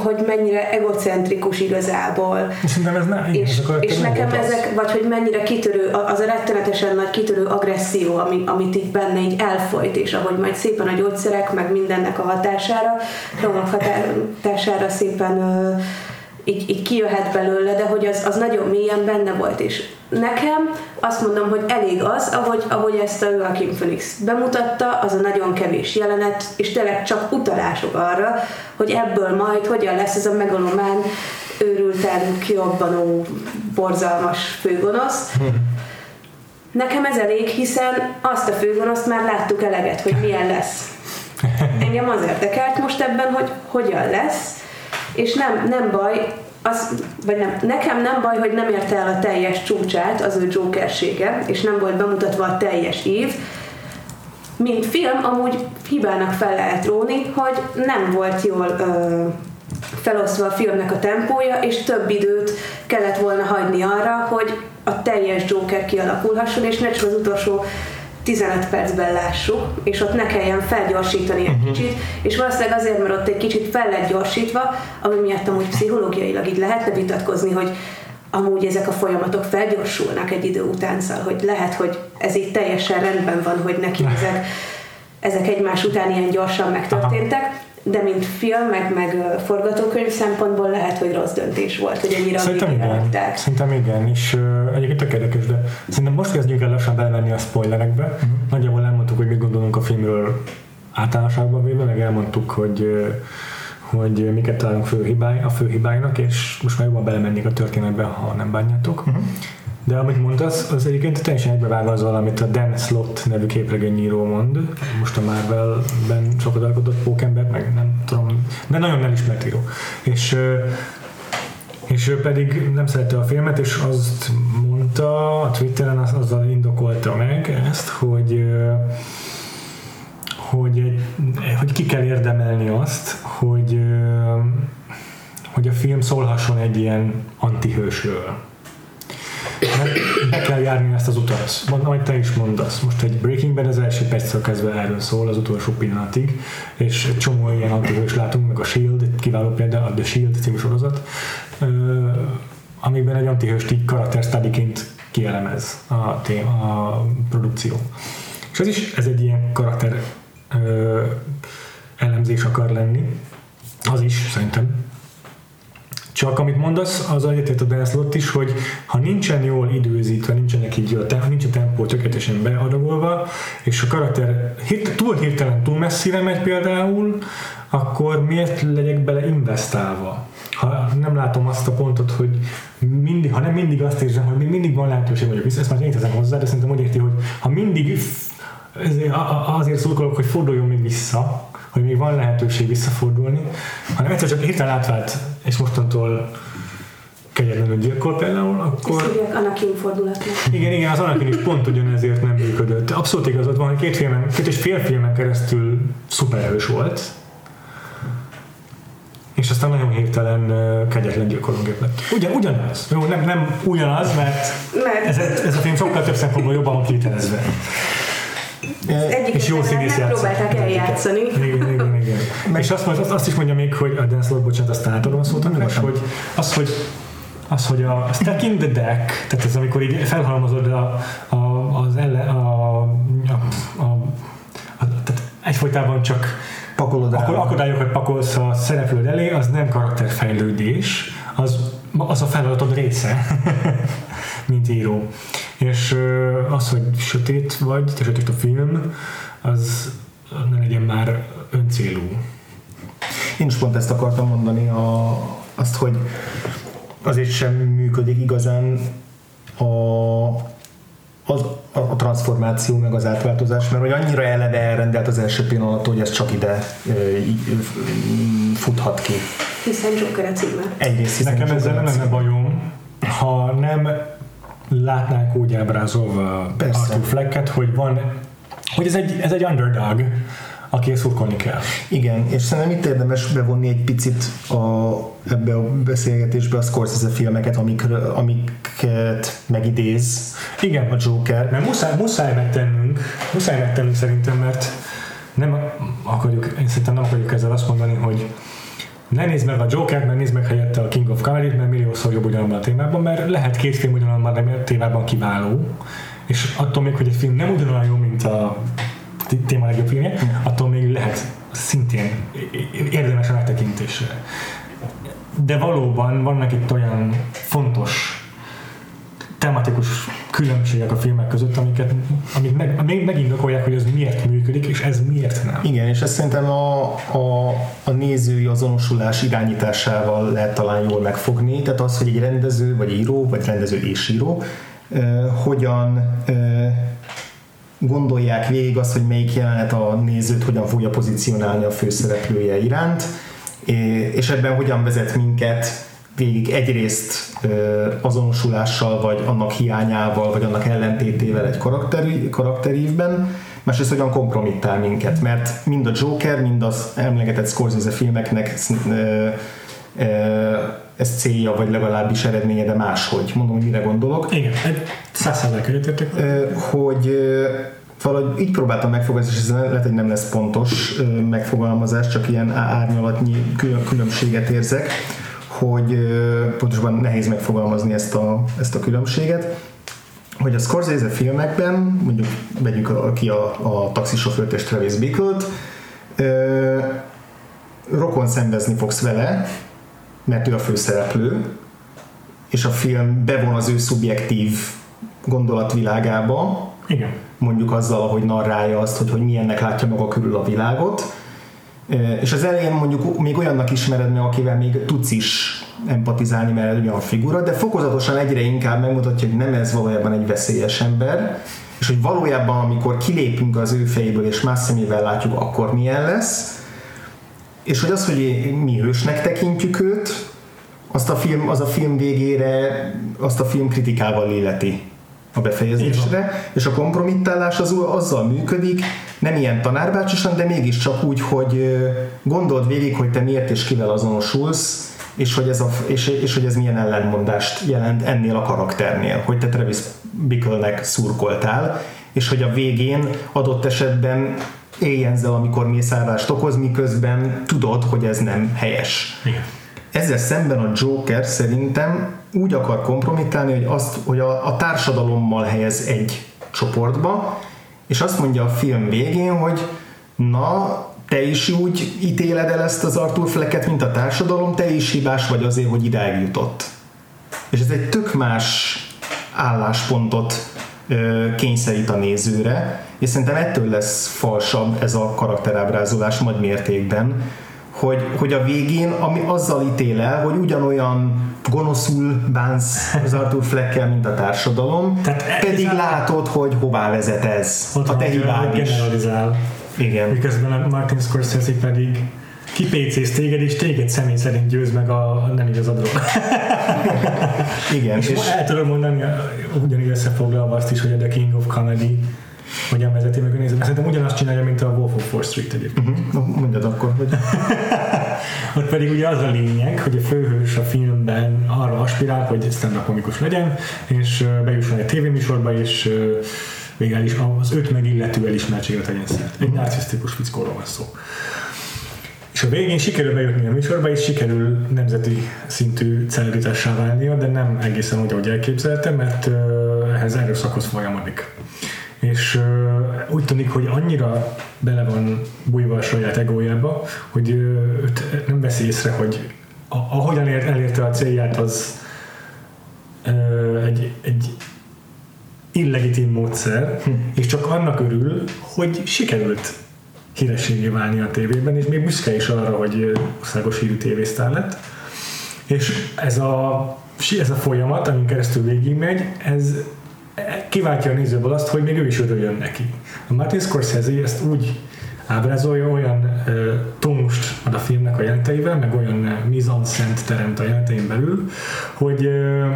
hogy mennyire egocentrikus igazából. Szerintem ez nem. És, ez és nem nekem az. ezek, vagy hogy mennyire kitörő, az a rettenetesen nagy kitörő agresszió, ami, amit így benne így elfolyt, és ahogy majd szépen a gyógyszerek, meg mindennek a hatására, romok hatására szépen ö, így, így kijöhet belőle, de hogy az, az nagyon mélyen benne volt, és nekem azt mondom, hogy elég az, ahogy, ahogy ezt a Joaquin Phoenix bemutatta, az a nagyon kevés jelenet, és tényleg csak utalások arra, hogy ebből majd hogyan lesz ez a megalomán őrülten kiobbanó, borzalmas főgonosz. Nekem ez elég, hiszen azt a főgonoszt már láttuk eleget, hogy milyen lesz. Engem az érdekelt most ebben, hogy hogyan lesz, és nem, nem baj, az, vagy nem, nekem nem baj, hogy nem érte el a teljes csúcsát az ő Jokersége, és nem volt bemutatva a teljes év, mint film amúgy hibának fel lehet róni, hogy nem volt jól ö, felosztva a filmnek a tempója, és több időt kellett volna hagyni arra, hogy a teljes Joker kialakulhasson, és ne csak az utolsó 15 percben lássuk, és ott ne kelljen felgyorsítani egy kicsit, és valószínűleg azért, mert ott egy kicsit fel lett gyorsítva, ami miatt amúgy pszichológiailag így lehetne vitatkozni, hogy amúgy ezek a folyamatok felgyorsulnak egy idő után, szóval, hogy lehet, hogy ez így teljesen rendben van, hogy neki ezek, ezek egymás után ilyen gyorsan megtörténtek, de mint film, meg, meg forgatókönyv szempontból lehet, hogy rossz döntés volt, hogy ennyire a Szerintem igen. rakták. Szerintem igen, és uh, egyébként tök érdekes, de szerintem most kezdjünk el lassan belemenni a spoilerekbe. Uh-huh. Nagyjából elmondtuk, hogy mit gondolunk a filmről általánosságban véve, meg elmondtuk, hogy uh, hogy miket találunk fő hibáj, a fő hibáinak, és most már jobban belemennék a történetbe, ha nem bánjátok. Uh-huh. De amit mondasz, az egyébként teljesen egybevág azzal, amit a Dan Slott nevű képregényíró mond. Most a Marvelben sokat alkotott pókember, meg nem tudom, de nagyon elismert író. És és ő pedig nem szerette a filmet, és azt mondta a Twitteren, az, azzal indokolta meg ezt, hogy hogy, hogy ki kell érdemelni azt, hogy, hogy a film szólhasson egy ilyen antihősről. Mert be kell járni ezt az utat. Majd te is mondasz. Most egy Breaking Bad az első perctől kezdve erről szól, az utolsó pillanatig, és csomó ilyen antihős látunk, meg a S.H.I.E.L.D. egy kiváló példa, a The S.H.I.E.L.D. című sorozat, ö, amiben egy antihőst így karakter studyként kielemez a, tém, a produkció. És ez is, ez egy ilyen karakter ö, elemzés akar lenni. Az is, szerintem. Csak amit mondasz, az egyetért a Dan Slott is, hogy ha nincsen jól időzítve, nincsenek így a, te- nincs a tempó tökéletesen beadagolva, és a karakter hirt, túl hirtelen, túl messzire megy például, akkor miért legyek bele investálva? Ha nem látom azt a pontot, hogy mindig, ha nem mindig azt érzem, hogy mindig van lehetőség vagyok vissza, ezt már én teszem hozzá, de szerintem úgy érti, hogy ha mindig azért szurkolok, hogy forduljon még vissza, hogy még van lehetőség visszafordulni, hanem egyszer csak hirtelen átvált, és mostantól kegyetlenül gyilkol például, Ezt akkor hívják Anakin fordulatnak. igen, igen, az Anakin is pont ugyanezért nem működött. Abszolút igazad van, hogy két, filmen, két és fél filmen keresztül szupererős volt, és aztán nagyon hirtelen kegyetlen gyilkológép lett. Ugyan, ugyanaz. Jó, nem, nem ugyanaz, mert Mert ez, ez a film sokkal több szempontból jobban van kivitelezve. És jó színész megpróbálták eljátszani. Igen, igen, igen. És azt, azt, azt is mondja még, hogy a Dan Slott, bocsánat, azt átadom szót, hanem most, hogy az, hogy az, hogy a stacking the deck, tehát ez amikor így felhalmozod a, a, az elle, a, a, a, a, tehát egyfolytában csak Pakolod akkor akadályokat pakolsz a szereplőd elé, az nem karakterfejlődés, az, az a feladatod része, mint író. És az, hogy sötét vagy, te sötét a film, az ne legyen már öncélú. Én is pont ezt akartam mondani, a, azt, hogy azért sem működik igazán a, az, a, a transformáció meg az átváltozás, mert hogy annyira eleve elrendelt az első pillanat, hogy ez csak ide ö, ö, futhat ki. Hiszen Joker a címe. Egyrészt hiszen Nekem ezzel nem lenne bajom, ha nem látnánk úgy ábrázolva Persze. Arthur Flecket, hogy van, hogy ez egy, ez egy underdog, aki szurkolni kell. Igen, és szerintem itt érdemes bevonni egy picit a, ebbe a beszélgetésbe a Scorsese filmeket, amikről, amiket megidéz Igen, a Joker. Mert muszáj, muszáj megtennünk, muszáj megtennünk szerintem, mert nem akarjuk, én szerintem nem akarjuk ezzel azt mondani, hogy ne nézd meg a Joker-t, mert nézd meg helyette a King of Comedy-t, mert milliószor jobb ugyanabban a témában, mert lehet két film ugyanabban a témában kiváló, és attól még, hogy egy film nem ugyanolyan jó, mint a téma legjobb filmje, attól még lehet szintén érdemes a megtekintésre. De valóban vannak itt olyan fontos tematikus különbségek a filmek között, amiket, amik meg, még megindokolják, hogy ez miért működik, és ez miért nem. Igen, és ezt szerintem a, a, a nézői azonosulás irányításával lehet talán jól megfogni. Tehát az, hogy egy rendező, vagy író, vagy rendező és író eh, hogyan eh, gondolják végig azt, hogy melyik jelenet a nézőt hogyan fogja pozícionálni a főszereplője iránt, és ebben hogyan vezet minket végig egyrészt azonosulással, vagy annak hiányával, vagy annak ellentétével egy karakteri, karakterívben, másrészt hogyan kompromittál minket, mert mind a Joker, mind az emlegetett Scorsese filmeknek ez célja, vagy legalábbis eredménye, de máshogy. Mondom, hogy mire gondolok. Igen, egy száz százalék egyetértek. Hogy valahogy így próbáltam megfogalmazni, és ez lehet, hogy nem lesz pontos megfogalmazás, csak ilyen árnyalatnyi külön- különbséget érzek, hogy pontosabban nehéz megfogalmazni ezt a, ezt a különbséget, hogy a Scorsese filmekben, mondjuk vegyük a- ki a, a taxisofőrt és Travis Bickle-t, rokon szenvezni fogsz vele, mert ő a főszereplő, és a film bevon az ő szubjektív gondolatvilágába, Igen. mondjuk azzal, hogy narrálja azt, hogy, hogy milyennek látja maga körül a világot, és az elején mondjuk még olyannak ismered meg, akivel még tudsz is empatizálni, mert egy olyan figura, de fokozatosan egyre inkább megmutatja, hogy nem ez valójában egy veszélyes ember, és hogy valójában, amikor kilépünk az ő fejéből, és más szemével látjuk, akkor milyen lesz, és hogy az, hogy mi hősnek tekintjük őt, azt a film, az a film végére azt a film kritikával illeti a befejezésre, és a kompromittálás az azzal működik, nem ilyen tanárbácsisan, de mégiscsak úgy, hogy gondold végig, hogy te miért és kivel azonosulsz, és hogy ez, a, és, és hogy ez milyen ellentmondást jelent ennél a karakternél, hogy te Travis Bickle-nek szurkoltál, és hogy a végén adott esetben élj ezzel, amikor mészárlást okoz, miközben tudod, hogy ez nem helyes. Igen. Ezzel szemben a Joker szerintem úgy akar kompromittálni, hogy, azt, hogy a, a társadalommal helyez egy csoportba, és azt mondja a film végén, hogy na, te is úgy ítéled el ezt az Arthur Flecket, mint a társadalom, te is hibás vagy azért, hogy idáig jutott. És ez egy tök más álláspontot ö, kényszerít a nézőre, és szerintem ettől lesz falsabb ez a karakterábrázolás nagy mértékben, hogy, hogy a végén ami azzal ítél el, hogy ugyanolyan gonoszul bánsz az Arthur Fleckkel, mint a társadalom, Tehát e- pedig a- látod, hogy hová vezet ez. Ott a te hibád is. generalizál. Igen. Miközben a Martin Scorsese pedig kipécéz téged, és téged személy szerint győz meg a nem igazadról. Igen. És, És, és el tudom mondani, ugyanígy összefoglalva azt is, hogy a The King of Comedy hogyan vezeti meg a nézőt. Szerintem ugyanazt csinálja, mint a Wolf of Wall Street egyébként. Mhm. No, mondjad akkor, hogy Ott pedig ugye az a lényeg, hogy a főhős a filmben arra aspirál, hogy stand komikus legyen, és bejusson egy tévéműsorba, és végül is az őt megillető elismertséget legyen szert. Egy narcisztikus fickóról van szó. És a végén sikerül bejutni a műsorba, és sikerül nemzeti szintű celebritássá válnia, de nem egészen úgy, ahogy elképzelte, mert ehhez erőszakhoz folyamodik. És ö, úgy tűnik, hogy annyira bele van bújva a saját egójába, hogy ö, őt nem veszi észre, hogy a, ahogyan ér, elérte a célját, az ö, egy, egy illegitim módszer, és csak annak örül, hogy sikerült hírességé válni a tévében, és még büszke is arra, hogy országos hírű tévésztár lett. És ez a ez a folyamat, amin keresztül végigmegy, ez kiváltja a nézőből azt, hogy még ő is örüljön neki. A Martin Scorsese ezt úgy ábrázolja, olyan ö, tónust ad a filmnek a jelenteivel, meg olyan mise en scène teremt a jelentein belül, hogy, ö,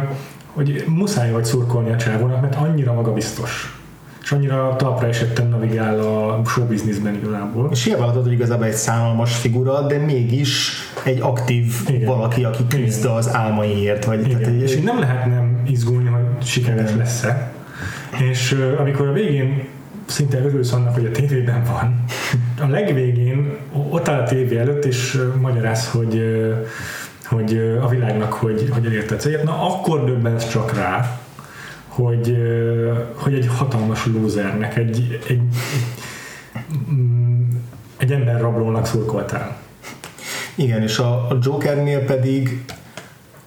hogy muszáj vagy szurkolni a csávónak, mert annyira magabiztos. És annyira talpra esetten navigál a showbizniszben igazából. És hiába hogy igazából egy szánalmas figura, de mégis egy aktív Igen. valaki, aki küzd az álmaiért. Vagy, Igen. tehát, És így nem lehet nem izgulni, hogy sikeres Igen. lesz-e. És amikor a végén szinte örülsz annak, hogy a tévében van, a legvégén ott áll a tévé előtt, és magyaráz, hogy hogy a világnak, hogy, hogy elérte a célját, na akkor döbbensz csak rá, hogy, hogy egy hatalmas lúzernek, egy, egy, egy, ember rablónak szurkoltál. Igen, és a, a Jokernél pedig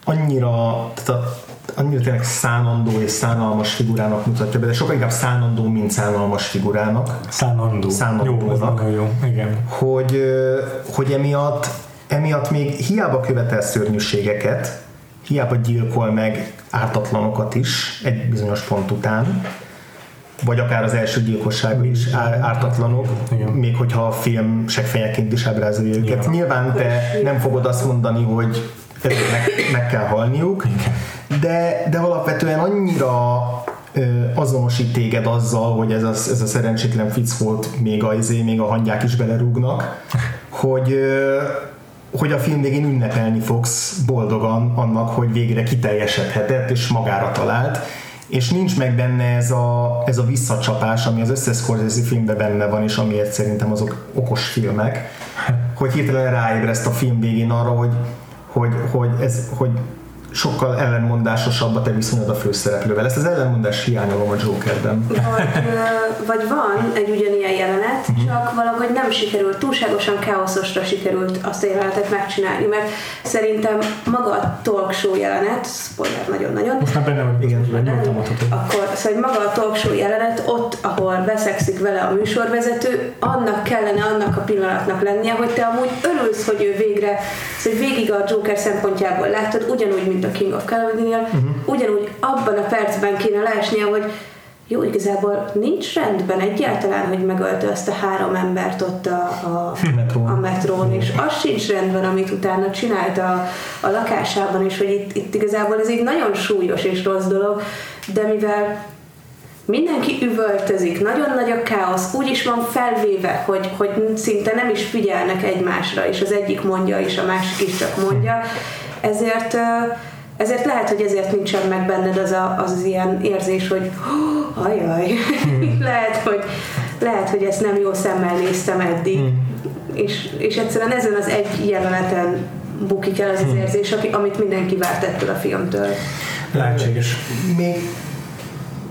annyira, tehát a, annyira tényleg szánandó és szánalmas figurának mutatja be, de sokkal inkább szánandó, mint szánalmas figurának, Szánandó. Szánandónak. Jó, jó. Igen. hogy, hogy emiatt, emiatt még hiába követel szörnyűségeket, hiába gyilkol meg ártatlanokat is egy bizonyos pont után, vagy akár az első gyilkosság is ártatlanok, Igen. még hogyha a film seggfejeként is ábrázolja őket. Igen. Nyilván te nem fogod azt mondani, hogy ezeknek meg kell halniuk, de, de alapvetően annyira azonosít téged azzal, hogy ez a, ez a szerencsétlen fic volt, még a, izé, még a hangyák is belerúgnak, hogy, hogy a film végén ünnepelni fogsz boldogan annak, hogy végre kiteljesedhetett és magára talált, és nincs meg benne ez a, ez a visszacsapás, ami az összes Scorsese filmben benne van, és amiért szerintem azok okos filmek, hogy hirtelen ráébreszt a film végén arra, hogy, hogy, hogy, ez, hogy sokkal ellenmondásosabb a te viszonyod a főszereplővel. Ezt az ellenmondást hiányolom a Jokerben. Vagy, vagy van egy ugyanilyen jelenet, csak valahogy nem sikerült, túlságosan káoszosra sikerült azt a jelenetet megcsinálni, mert szerintem maga a talk show jelenet, spoiler nagyon-nagyon, Most már benne vagy, Igen. igen, nyugodtan mondhatod. akkor szóval maga a talk show jelenet, ott, ahol beszekszik vele a műsorvezető, annak kellene annak a pillanatnak lennie, hogy te amúgy örülsz, hogy ő végre, szóval hogy végig a Joker szempontjából látod, ugyanúgy, mint a King of Comedy-nél, uh-huh. ugyanúgy abban a percben kéne leesnie, hogy jó, igazából nincs rendben egyáltalán, hogy megölte azt a három embert ott a, a, Metrón. a metrón, és az sincs rendben, amit utána csinált a, a lakásában, és hogy itt, itt igazából ez egy nagyon súlyos és rossz dolog, de mivel mindenki üvöltözik, nagyon nagy a káosz, úgy is van felvéve, hogy, hogy szinte nem is figyelnek egymásra, és az egyik mondja, és a másik is csak mondja, ezért ezért lehet, hogy ezért nincsen meg benned az a, az, az ilyen érzés, hogy "Hó, ajaj, lehet, hogy, lehet, hogy ezt nem jó szemmel néztem eddig, és, és egyszerűen ezen az egy jeleneten bukik el az az érzés, aki, amit mindenki várt ettől a filmtől. Lehetséges. Még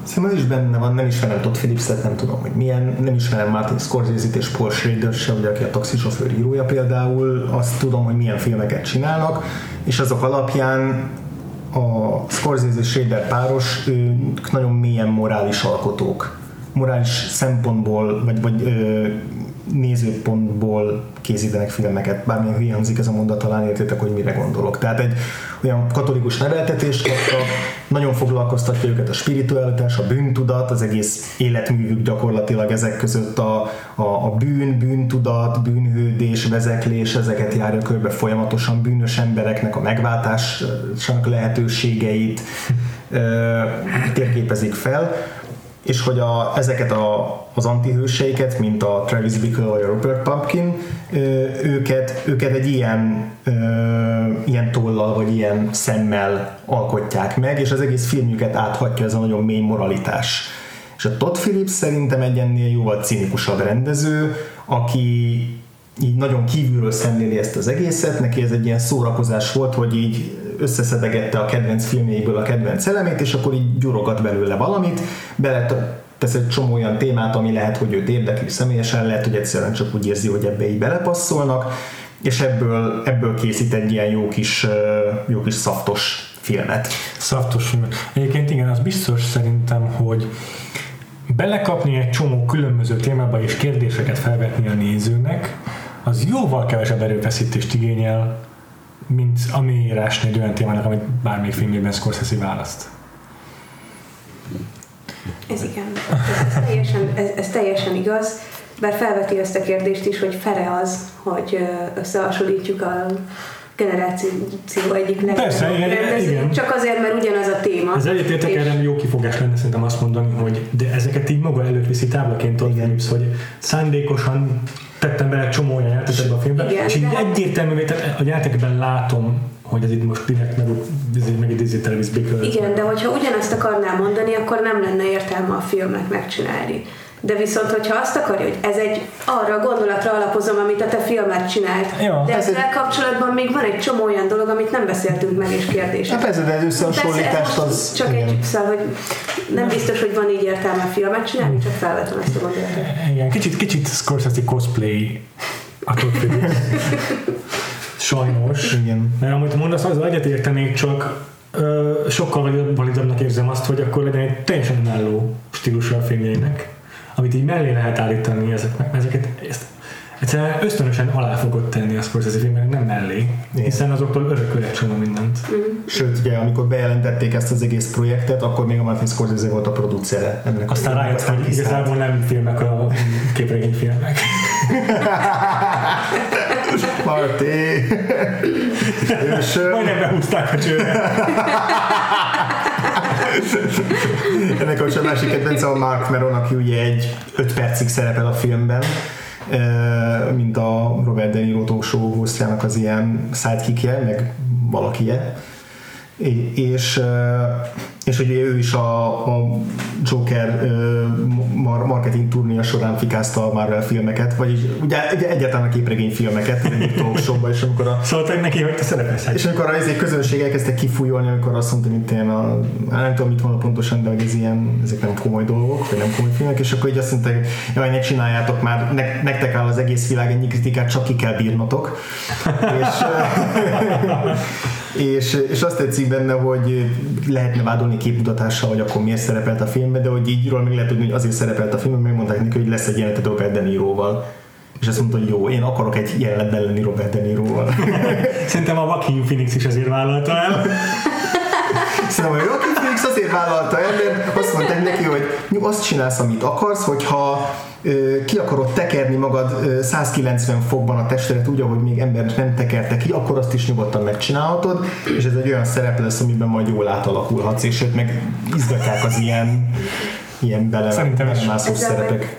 Szerintem ez is benne van, nem ismerem Todd Phillips-et, nem tudom, hogy milyen, nem ismerem Martin Scorsese-t és Paul Schrader se, ugye, aki a taxisofőr írója például, azt tudom, hogy milyen filmeket csinálnak, és azok alapján a Scorsese és páros, ők nagyon mélyen morális alkotók. Morális szempontból, vagy, vagy ö, nézőpontból készítenek filmeket, bármilyen hülye hangzik ez a mondat, talán értétek, hogy mire gondolok. Tehát egy olyan katolikus neveltetést kaptak, nagyon foglalkoztatja őket a spiritualitás, a bűntudat, az egész életművük gyakorlatilag ezek között a, a, a bűn, bűntudat, bűnhődés, vezeklés, ezeket járja körbe folyamatosan bűnös embereknek a megváltásának lehetőségeit térképezik fel és hogy a, ezeket a, az antihőseiket, mint a Travis Bickle vagy a Rupert Pumpkin, őket, őket egy ilyen, ö, ilyen tollal vagy ilyen szemmel alkotják meg, és az egész filmjüket áthatja ez a nagyon mély moralitás. És a Todd Phillips szerintem egy ennél jóval cinikusabb rendező, aki így nagyon kívülről szemléli ezt az egészet, neki ez egy ilyen szórakozás volt, hogy így összeszedegette a kedvenc filmjeiből a kedvenc elemét, és akkor így gyurogat belőle valamit, bele tesz egy csomó olyan témát, ami lehet, hogy őt érdekli személyesen, lehet, hogy egyszerűen csak úgy érzi, hogy ebbe így belepasszolnak, és ebből, ebből készít egy ilyen jó kis, jó kis szaftos filmet. Szaftos film. Egyébként igen, az biztos szerintem, hogy belekapni egy csomó különböző témába és kérdéseket felvetni a nézőnek, az jóval kevesebb erőfeszítést igényel, mint ami írásni egy olyan témának, amit bármelyik filmében Scorsese választ. Ez igen, ez, ez, teljesen, ez, ez teljesen igaz, bár felveti ezt a kérdést is, hogy fere az, hogy összehasonlítjuk a generáció egyik Persze, legnagyobb igen, rendezőjét, igen. csak azért, mert ugyanaz a téma. Ez egyetértek, És- erre jó kifogás lenne szerintem azt mondani, hogy de ezeket így maga előtt viszi táblaként Todd Phillips, hogy szándékosan tettem bele csomó olyan játékot ebbe a filmbe, Igen, és így de- egyértelművé, tehát a játékban látom, hogy ez itt most direkt meg, Travis Bickle. Igen, de hogyha ugyanazt akarná mondani, akkor nem lenne értelme a filmet megcsinálni. De viszont, hogyha azt akarja, hogy ez egy arra a gondolatra alapozom, amit a te filmet csinált, Ja, de ez ezzel kapcsolatban még van egy csomó olyan dolog, amit nem beszéltünk meg, és kérdések. Hát persze, de az összehasonlítást az... csak igen. egy szóval, hogy nem biztos, hogy van így értelme a filmet csinálni, csak felvetem ezt a gondolatot. Igen, kicsit, kicsit Scorsese cosplay a. Sajnos. Igen. Mert amit mondasz, az egyetértenék, csak ö, sokkal valid- validabbnak érzem azt, hogy akkor legyen egy teljesen önálló stílusa a filmjeinek, amit így mellé lehet állítani ezeknek, ezeket ezt egyszerűen ösztönösen alá fogod tenni a Scorsese filmnek, nem mellé, hiszen azoktól örököl egy csomó mindent. Sőt, ugye, amikor bejelentették ezt az egész projektet, akkor még a Martin Scorsese volt a producere ennek. Aztán rájött, hogy kiszállt. igazából nem filmek a képregényfilmek. Ö, Majdnem behúzták a csőre. ennek a másik kedvence a Mark Meron, aki ugye egy 5 percig szerepel a filmben, mint a Robert De Niro talk show hostjának az ilyen sidekickje, meg valakije. És, és ugye ő is a, a Joker mar- marketing turnéja során fikázta a Marvel filmeket, vagyis ugye egy- egyáltalán a képregény filmeket, egy talk és amikor a Szóltak neki, hogy te szerepelsz egy és amikor a izé közönség elkezdte kifújolni, amikor azt mondta, mint én a, nem tudom, mit mondta pontosan, de ez ilyen, ezek nem komoly dolgok, vagy nem komoly filmek, és akkor így azt mondta, hogy jaj, ne csináljátok már, ne, nektek áll az egész világ, ennyi kritikát csak ki kell bírnotok. és, és, és azt tetszik benne, hogy lehetne vádolni képmutatással, hogy akkor miért szerepelt a filmben, de hogy így róla meg lehet tudni, hogy azért szerepelt a filmben, megmondták neki, hogy lesz egy jelenetet Robert De Niroval. És azt mondta, hogy jó, én akarok egy jelenetben lenni Robert De Niroval. Szerintem a Joaquin Phoenix is azért vállalta el. Szerintem a Joaquin Phoenix azért vállalta el, mert azt mondták neki, hogy "Nyug, azt csinálsz, amit akarsz, hogyha ki akarod tekerni magad ö, 190 fokban a testedet úgy, ahogy még ember nem tekerte ki, akkor azt is nyugodtan megcsinálhatod, és ez egy olyan szerep lesz, amiben majd jól átalakulhatsz, és őt meg izgatják az ilyen ilyen bele, Szerintem is. Ezzel szerepek. meg,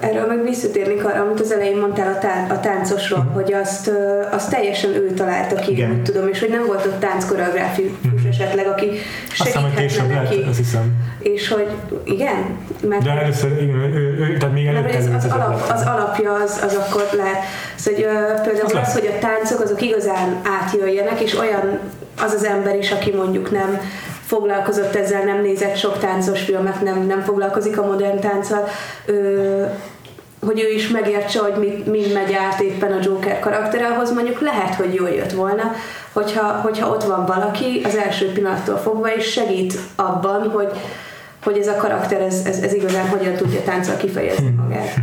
erről meg visszatérnék arra, amit az elején mondtál a, tán- a táncosról, hogy azt, azt teljesen ő találta ki, Igen. úgy tudom, és hogy nem volt ott tánckoreográfikus esetleg, aki segíthetne neki. azt hiszem. És hogy igen, mert De először, igen, ő, ő, tehát még előtt az, az, alap, az alapja az, az akkor lehet, szóval, hogy például Az az, hogy a táncok azok igazán átjöjjenek, és olyan az az ember is, aki mondjuk nem foglalkozott ezzel, nem nézett sok táncos filmet, nem, nem foglalkozik a modern tánccal, ö, hogy ő is megértse, hogy mit, mind megy át éppen a Joker karaktere, ahhoz mondjuk lehet, hogy jól jött volna, hogyha, hogyha ott van valaki az első pillanattól fogva, és segít abban, hogy, hogy ez a karakter, ez, ez, ez igazán hogyan tudja tánccal kifejezni magát.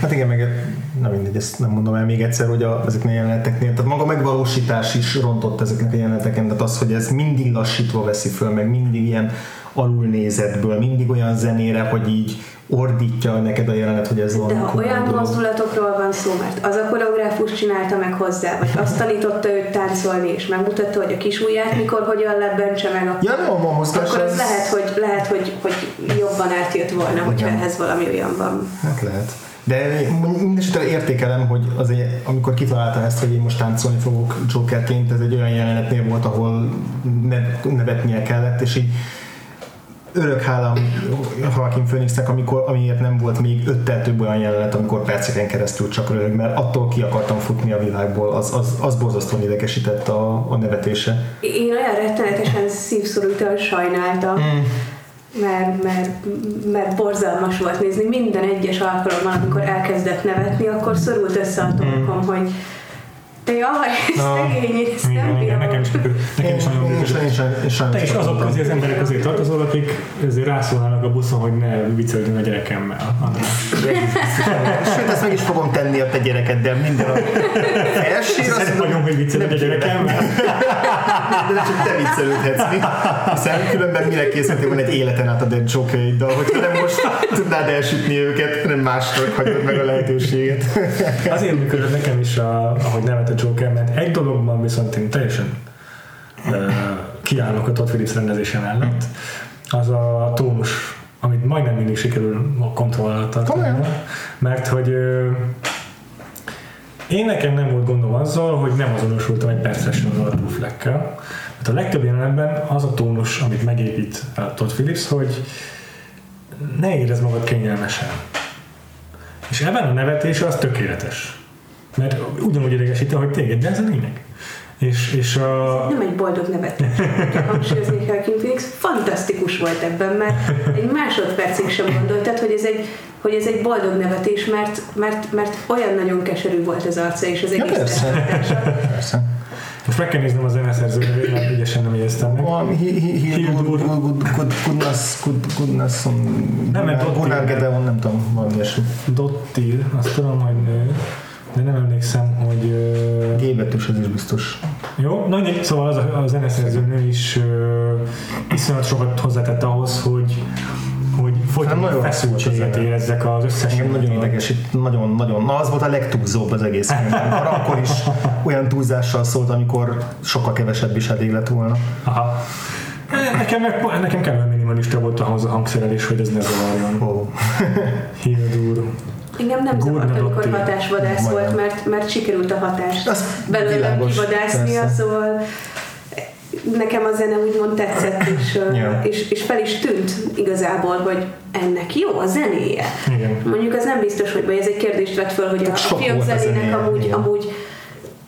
Hát igen, meg nem mindegy, ezt nem mondom el még egyszer, hogy a, ezeknél a jeleneteknél, tehát maga megvalósítás is rontott ezeknek a jeleneteken, tehát az, hogy ez mindig lassítva veszi föl, meg mindig ilyen alulnézetből, mindig olyan zenére, hogy így ordítja neked a jelenet, hogy ez De valami ha komoly olyan dolog. mozdulatokról van szó, mert az a koreográfus csinálta meg hozzá, vagy azt tanította őt táncolni, és megmutatta, hogy a kis ujját mikor hogyan lebbentse meg, akkor, Ja, nem, a mozgás akkor az az- lehet, hogy, lehet hogy, hogy jobban átjött volna, hogyha ehhez valami olyan van. Hát lehet. De mindesetre értékelem, hogy azért, amikor kitaláltam ezt, hogy én most táncolni fogok Jokerként, ez egy olyan jelenetnél volt, ahol ne- nevetnie kellett, és így örök hálám Joaquin Phoenixnek, amikor, amiért nem volt még öttel több olyan jelenet, amikor perceken keresztül csak röhög, mert attól ki akartam futni a világból, az, az, az borzasztóan idegesített a, a nevetése. Én olyan rettenetesen szívszorultan sajnáltam, Hmm. mert, mert, mert borzalmas volt nézni. Minden egyes alkalommal, amikor elkezdett nevetni, akkor szorult össze a torkom, hogy De jaj, szegény, ezt nem Igen, igen, bírom. nekem is, nekem is nagyon is Te is azok közé az emberek közé tartozol, akik ezért rászólnának a buszon, hogy ne viccelődjön a gyerekemmel. András. Sőt, ezt meg is fogom tenni a te gyerekeddel minden a elsír, azt mondom, hogy viccelődj a gyerekemmel. de csak te viccelődhetsz, mi? Hiszen különben mire készítettél volna egy életen át a dead joke hogyha nem most tudnád elsütni őket, nem másnak hagyod meg a lehetőséget. Azért működött nekem is, a, ahogy nevet a Joker, mert egy dologban viszont én teljesen uh, kiállok a Todd Phillips rendezése mellett, az a tónus, amit majdnem mindig sikerül a kontroll alatt tartani. Mert hogy uh, én nekem nem volt gondom azzal, hogy nem azonosultam egy percesen az arcúflekkel. Hát a legtöbb jelenetben az a tónus, amit megépít a Todd Phillips, hogy ne érezd magad kényelmesen. És ebben a nevetés az tökéletes. Mert ugyanúgy idegesít, hogy téged, de ez a lényeg. És, és a, Nem egy boldog nevetés. Hangsúlyozni kell, Kim Phoenix fantasztikus volt ebben, mert egy másodpercig sem gondoltad, hogy ez egy, hogy ez egy boldog nevetés, mert, mert, mert olyan nagyon keserű volt az arca és az egész persze. testtartása. Persze. most meg kell néznem a zeneszerző nevét, mert ügyesen nem jegyeztem meg. Valami hi- hi- hi- Hildur. good- good- good- good- goodness, good- goodness, um, Nem, mert Gunnar. Gedeon, nem tudom, valami ilyesmi. Dottir, azt tudom, hogy nő, de nem emlékszem, hogy... ö, G betűs, ez is biztos. Jó, na mindegy, szóval az a, a zeneszerző nő is uh, iszonyat sokat hozzátett ahhoz, hogy hogy Hát folyton nagyon feszültséget érezzek az összes Engem nagyon idegesít, nagyon, nagyon. Na, az volt a legtúlzóbb az egész. Már akkor is olyan túlzással szólt, amikor sokkal kevesebb is elég lett volna. Aha. Nekem, meg, nekem kellően minimalista volt ahhoz a hangszerelés, hogy ez ne zavarjon. Oh. Hildur. Engem nem zavart, amikor hatásvadász Majdnem. volt, mert, mert sikerült a hatást Az belőlem világos, kivadásznia, persze. szóval nekem a zene úgymond tetszett, és, Ja. és, és fel is tűnt igazából, hogy ennek jó a zenéje. Igen. Mondjuk az nem biztos, hogy vagy ez egy kérdést vett föl, hogy a, a Sok film volt a zenének zenéje, amúgy, igen. amúgy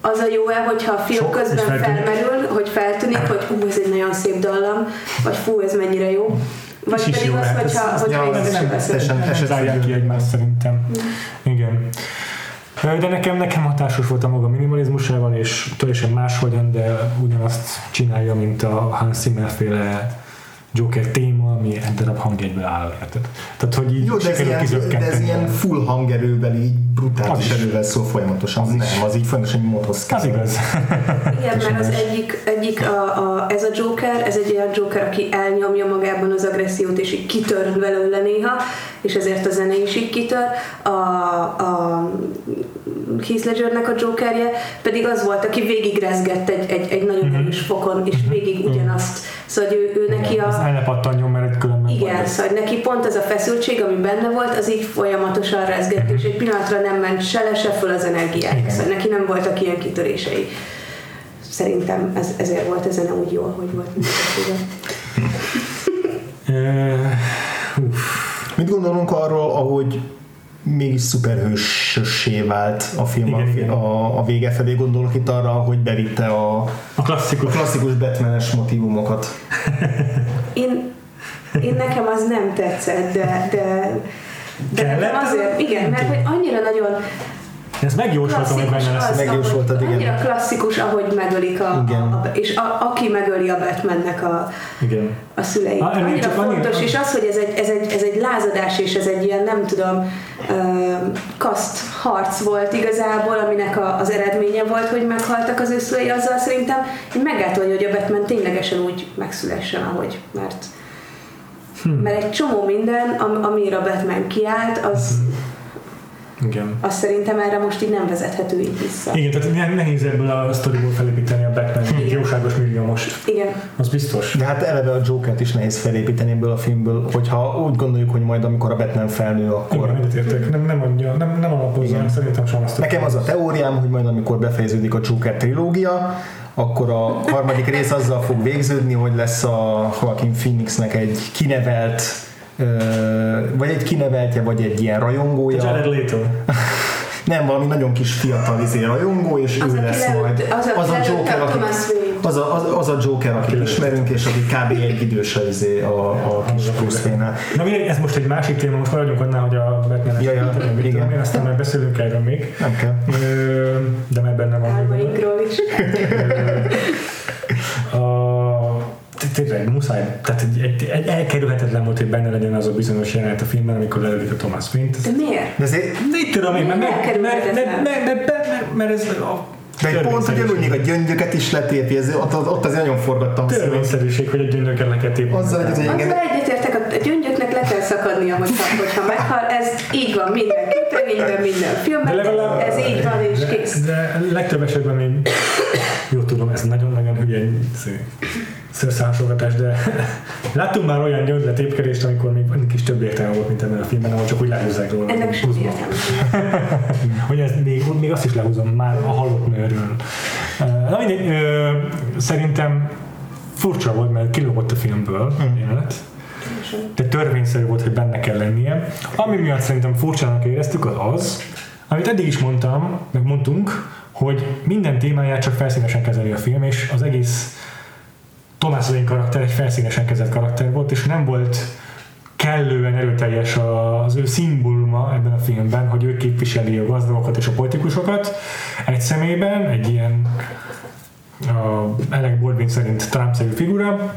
az a jó-e, hogyha a film Sok, közben feltűnik. felmerül, hogy feltűnik, hogy hú, ez egy nagyon szép dallam, vagy fú, ez mennyire jó. Vagy is pedig jó az, hogyha, ez- hogyha ja, ja, ez nem nem beszél. teljesen- Nem eset zárják ki egymást szerintem. Igen. De nekem, nekem hatásos volt a maga minimalizmusával, és teljesen máshogyan, de ugyanazt csinálja, mint a Hans Zimmer féle Joker téma, ami egy darab hangjegyből áll. érted? Tehát, hogy így Jó, de ez, ilyen, de ez ilyen full hangerővel, így Az brutális is. erővel szól folyamatosan. Az nem, az így folyamatosan egy módhoz Az igaz. Igen, mert az egyik, egyik a, a, ez a Joker, ez egy olyan Joker, aki elnyomja magában az agressziót, és így kitör belőle néha, és ezért a zene is így kitör. A, a Heath Ledgernek a Jokerje pedig az volt, aki végigrezgett egy, egy, egy nagyon erős fokon, és végig ugyanazt. Szóval hogy ő, ő neki Az a... el ne pattanjon, mert különben Igen, baj. szóval neki pont ez a feszültség, ami benne volt, az így folyamatosan rezgett, és egy pillanatra nem ment se le, se föl az energiák. Igen. Szóval neki nem voltak ilyen kitörései. Szerintem ez, ezért volt a zene úgy jó, hogy volt. Mit gondolunk arról, ahogy mégis szuperhősössé vált a film Igen, a, igen. a, a vége felé, gondolok itt arra, hogy bevitte a, A a klasszikus. klasszikus Batmanes motivumokat. Én, én nekem az nem tetszett, de, de, de Kellett? azért, igen, mert hogy annyira nagyon Ez megjósoltam, hogy benne lesz. Megjósoltad, igen. annyira klasszikus, ahogy megölik a, Igen. a, a és a, aki megöli a Batmannek a, Igen. a szüleit. Ah, ennél Annyira csak fontos, és az, hogy ez egy, ez, egy, ez egy lázadás, és ez egy ilyen, nem tudom, ö, kaszt harc volt igazából, aminek a, az eredménye volt, hogy meghaltak az ő szülei, azzal szerintem így meggátolja, hogy a Batman ténylegesen úgy megszülessen, ahogy, mert Hmm. mert egy csomó minden, am, amire a Batman kiállt, az, Igen. az szerintem erre most így nem vezethető így vissza. Igen, tehát ne- nehéz ebből a sztoriból felépíteni a Batman Igen. jóságos milliómost. Igen. Az biztos. De hát eleve a Jokert is nehéz felépíteni ebből a filmből, hogyha úgy gondoljuk, hogy majd amikor a Batman felnő, akkor... Igen. Nem, nem, adja, nem, nem alapozza, Igen. szerintem sem azt. Nekem az a teóriám, hogy majd amikor befejeződik a Joker trilógia, akkor a harmadik rész azzal fog végződni, hogy lesz a Joaquin Phoenixnek egy kinevelt vagy egy kineveltje, vagy egy ilyen rajongója. Jared Leto. Nem, valami nagyon kis fiatal izé rajongó, és Az, ő aki lesz lelőtt- majd. az, aki az a Joker, a aki... Az a, az, az a Joker, akit ismerünk, és aki kb. egy idős a, izé, a, a kis Bruce Wayne-nel. Na mindegy, ez most egy másik téma, most maradjunk annál, hogy a batman Ja, ja, igen. én aztán majd beszélünk erről még. Nem kell. De már benne van. Álmainkról is. A, tényleg muszáj, tehát egy, egy, egy elkerülhetetlen volt, hogy benne legyen az a bizonyos jelenet a filmben, amikor lelődik a Thomas Wayne-t. De miért? De ezért, De itt tudom én, mert, mert, mert, mert, mert, mert, mert, mert ez a de egy pont, hogy törvényszerűség. még a gyöngyöket is letépi, ez, ott, ott azért nagyon forgattam. Törvényszerűség, hogy a gyöngyöket le kell tépni. Azzal hogy engem, Azzal egyetértek, a gyöngyöknek le kell szakadnia, hogyha, hogyha meghal. Ez így van minden képregényben, minden De filmben. legalább... Ez így van, és de, kész. De legtöbb esetben én jó tudom, ez nagyon-nagyon hülye szőrszálsogatás, de láttunk már olyan gyöngyletépkedést, amikor még ennek is több értelme volt, mint ebben a filmben, ahol csak úgy lehúzzák róla. Ennek sem hogy ez még, még azt is lehúzom már a halott nőről. Na mindegy, szerintem furcsa volt, mert kilógott a filmből a jelenet. De törvényszerű volt, hogy benne kell lennie. Ami miatt szerintem furcsának éreztük, az az, amit eddig is mondtam, meg mondtunk, hogy minden témáját csak felszínesen kezeli a film, és az egész Thomas Wayne karakter egy felszínesen kezelt karakter volt, és nem volt kellően erőteljes az ő szimbóluma ebben a filmben, hogy ő képviseli a gazdagokat és a politikusokat egy személyben, egy ilyen a Alec Baldwin szerint Trump-szerű figura.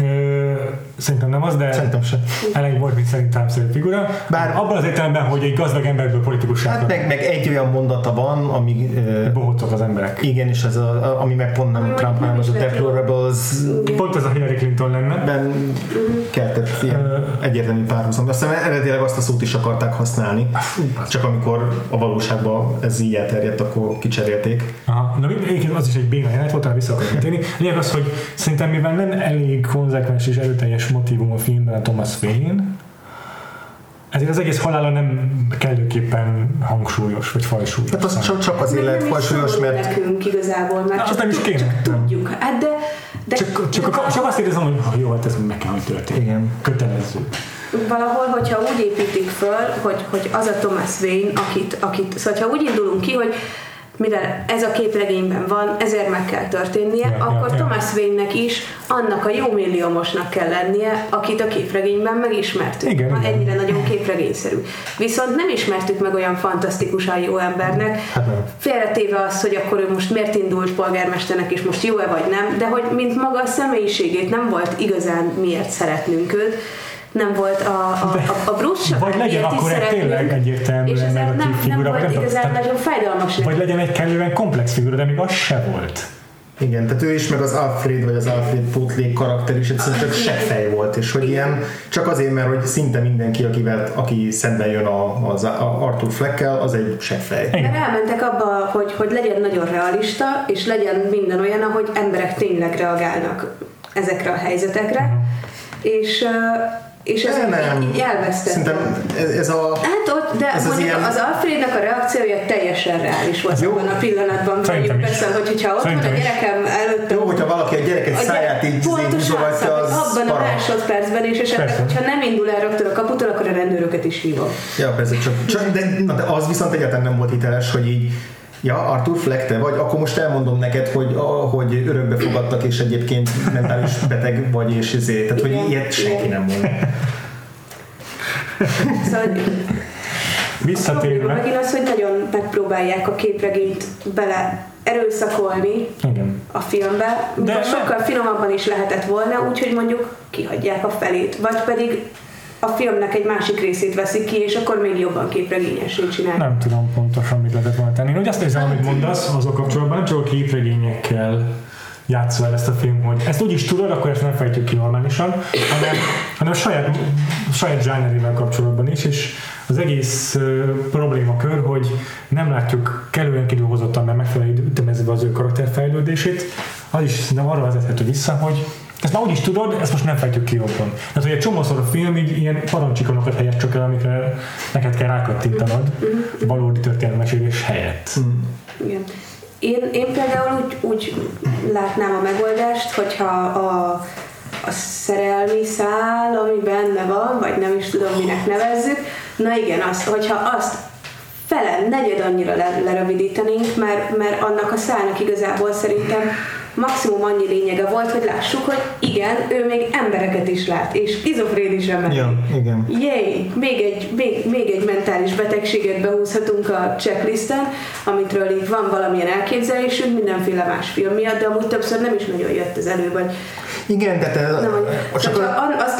Ö, szerintem nem az, de Szerintem sem. Alec Baldwin szerint Trump-szerű figura. Bár- abban az értelemben, hogy egy gazdag emberből politikussá Hát meg, meg egy olyan mondata van, ami ö, bohócok az emberek. igen, és ez a, ami meg pont nem Trump, hanem az a. Deplorables Pont ez a Hillary Clinton lenne. ben keltett ilyen egyértelmű párhuzam. Azt hiszem eredetileg azt a szót is akarták használni, csak amikor a valóságban ez így elterjedt, akkor kicserélték. Aha, na az is egy béna jelenet volt, arra vissza akarok térni. Lényeg az, hogy szerintem mivel nem elég konzekvens és erőteljes motivum a filmben a Thomas Wayne, ezért az egész halála nem kellőképpen hangsúlyos, vagy fajsúlyos. Hát az csak, csak azért lehet fajsúlyos, mert nekünk igazából, mert Az csak, nem is kéne. csak tudjuk. Hát de, de Csak, csak, a, csak azt érzem, hogy ha jó, hát ez meg kell, hogy történjen. Igen. Kötelező. valahol, hogyha úgy építik föl, hogy, hogy az a Thomas Wayne, akit, akit, szóval ha úgy indulunk ki, hogy mivel ez a képregényben van, ezért meg kell történnie, Ja, akkor ja. Thomas Wayne-nek is annak a jó milliómosnak kell lennie, akit a képregényben megismertük. Igen, ha igen. ennyire nagyon képregényszerű. Viszont nem ismertük meg olyan fantasztikusan jó embernek, Hát félretéve azt, hogy akkor ő most miért indult polgármesternek, és most jó-e vagy nem, de hogy mint maga a személyiségét nem volt igazán miért szeretnünk őt, nem volt a, a, a, a Bruce sem Vagy legyen akkor egy tényleg egyértelműen és negatív nem, nem figura, vagy volt nem igazán nagyon fájdalmas. Vagy legyen egy kellően komplex figura, de még az se volt. igen, tehát ő is, meg az Alfred, vagy az Alfred pótlék karakter is egyszerűen csak seggfej volt, és hogy ilyen, csak azért, mert hogy szinte mindenki, akivel, aki szemben jön a, az a Arthur Fleckkel, az egy seggfej. Mert elmentek abba, hogy, hogy legyen nagyon realista, és legyen minden olyan, ahogy emberek tényleg reagálnak ezekre a helyzetekre, és, ö, és ez nem. elvesztett. Szerintem ez, a... Hát ott, de Ez az ilyen- az Alfrednak a reakciója teljesen reális volt Jó. abban a pillanatban. Szerintem persze, hogy hogyha ott Szerintem van a gyerekem előtt. Jó, hogyha valaki a gyerek egy száját így szóval, az abban a para. másodpercben, és esetleg, hogyha nem indul el rögtön a kaputól, akkor a rendőröket is hívom. Ja, persze, csak, csak de, na, de az viszont egyáltalán nem volt hiteles, hogy így Ja, Arthur Fleck, te vagy? Akkor most elmondom neked, hogy, a- hogy örökbe fogadtak, és egyébként mentális beteg vagy, és ezért. Tehát, Igen, hogy ilyet senki nem mond. Szóval Visszatérve. megint az, hogy nagyon megpróbálják a képregényt bele erőszakolni Igen. a filmbe, De de sokkal finomabban is lehetett volna, úgyhogy mondjuk kihagyják a felét, vagy pedig a filmnek egy másik részét veszik ki, és akkor még jobban képregényessé csinálják. Nem tudom pontosan, mit lehetett volna tenni. Én úgy azt érzem, amit mondasz, azok kapcsolatban nem csak a képregényekkel játszol el ezt a film, hogy ezt úgy is tudod, akkor ezt nem fejtjük ki normálisan, hanem, hanem a saját, saját zsánerével kapcsolatban is, és az egész uh, problémakör, hogy nem látjuk kellően kidolgozottan, mert megfelelően ütemezve az ő karakterfejlődését, az is nem arra vezethető vissza, hogy ezt már úgy is tudod, ezt most nem fejtjük ki jobban. Tehát, hogy egy csomószor a film így ilyen parancsikonokat helyett csak el, amikre neked kell rákattintanod valódi történelmesélés helyett. Igen. Én, én például úgy, úgy látnám a megoldást, hogyha a, a szerelmi szál, ami benne van, vagy nem is tudom, minek nevezzük, na igen, azt, hogyha azt fele, negyed annyira le, lerövidítenénk, mert, mert annak a szálnak igazából szerintem maximum annyi lényege volt, hogy lássuk, hogy igen, ő még embereket is lát, és skizofrén is emeli. Ja, igen. Yay! Még egy, még, még egy mentális betegséget behúzhatunk a checklisten, amitről így van valamilyen elképzelésünk mindenféle más film miatt, de amúgy többször nem is nagyon jött ez elő, vagy Igen, de te, nem, csak a, azt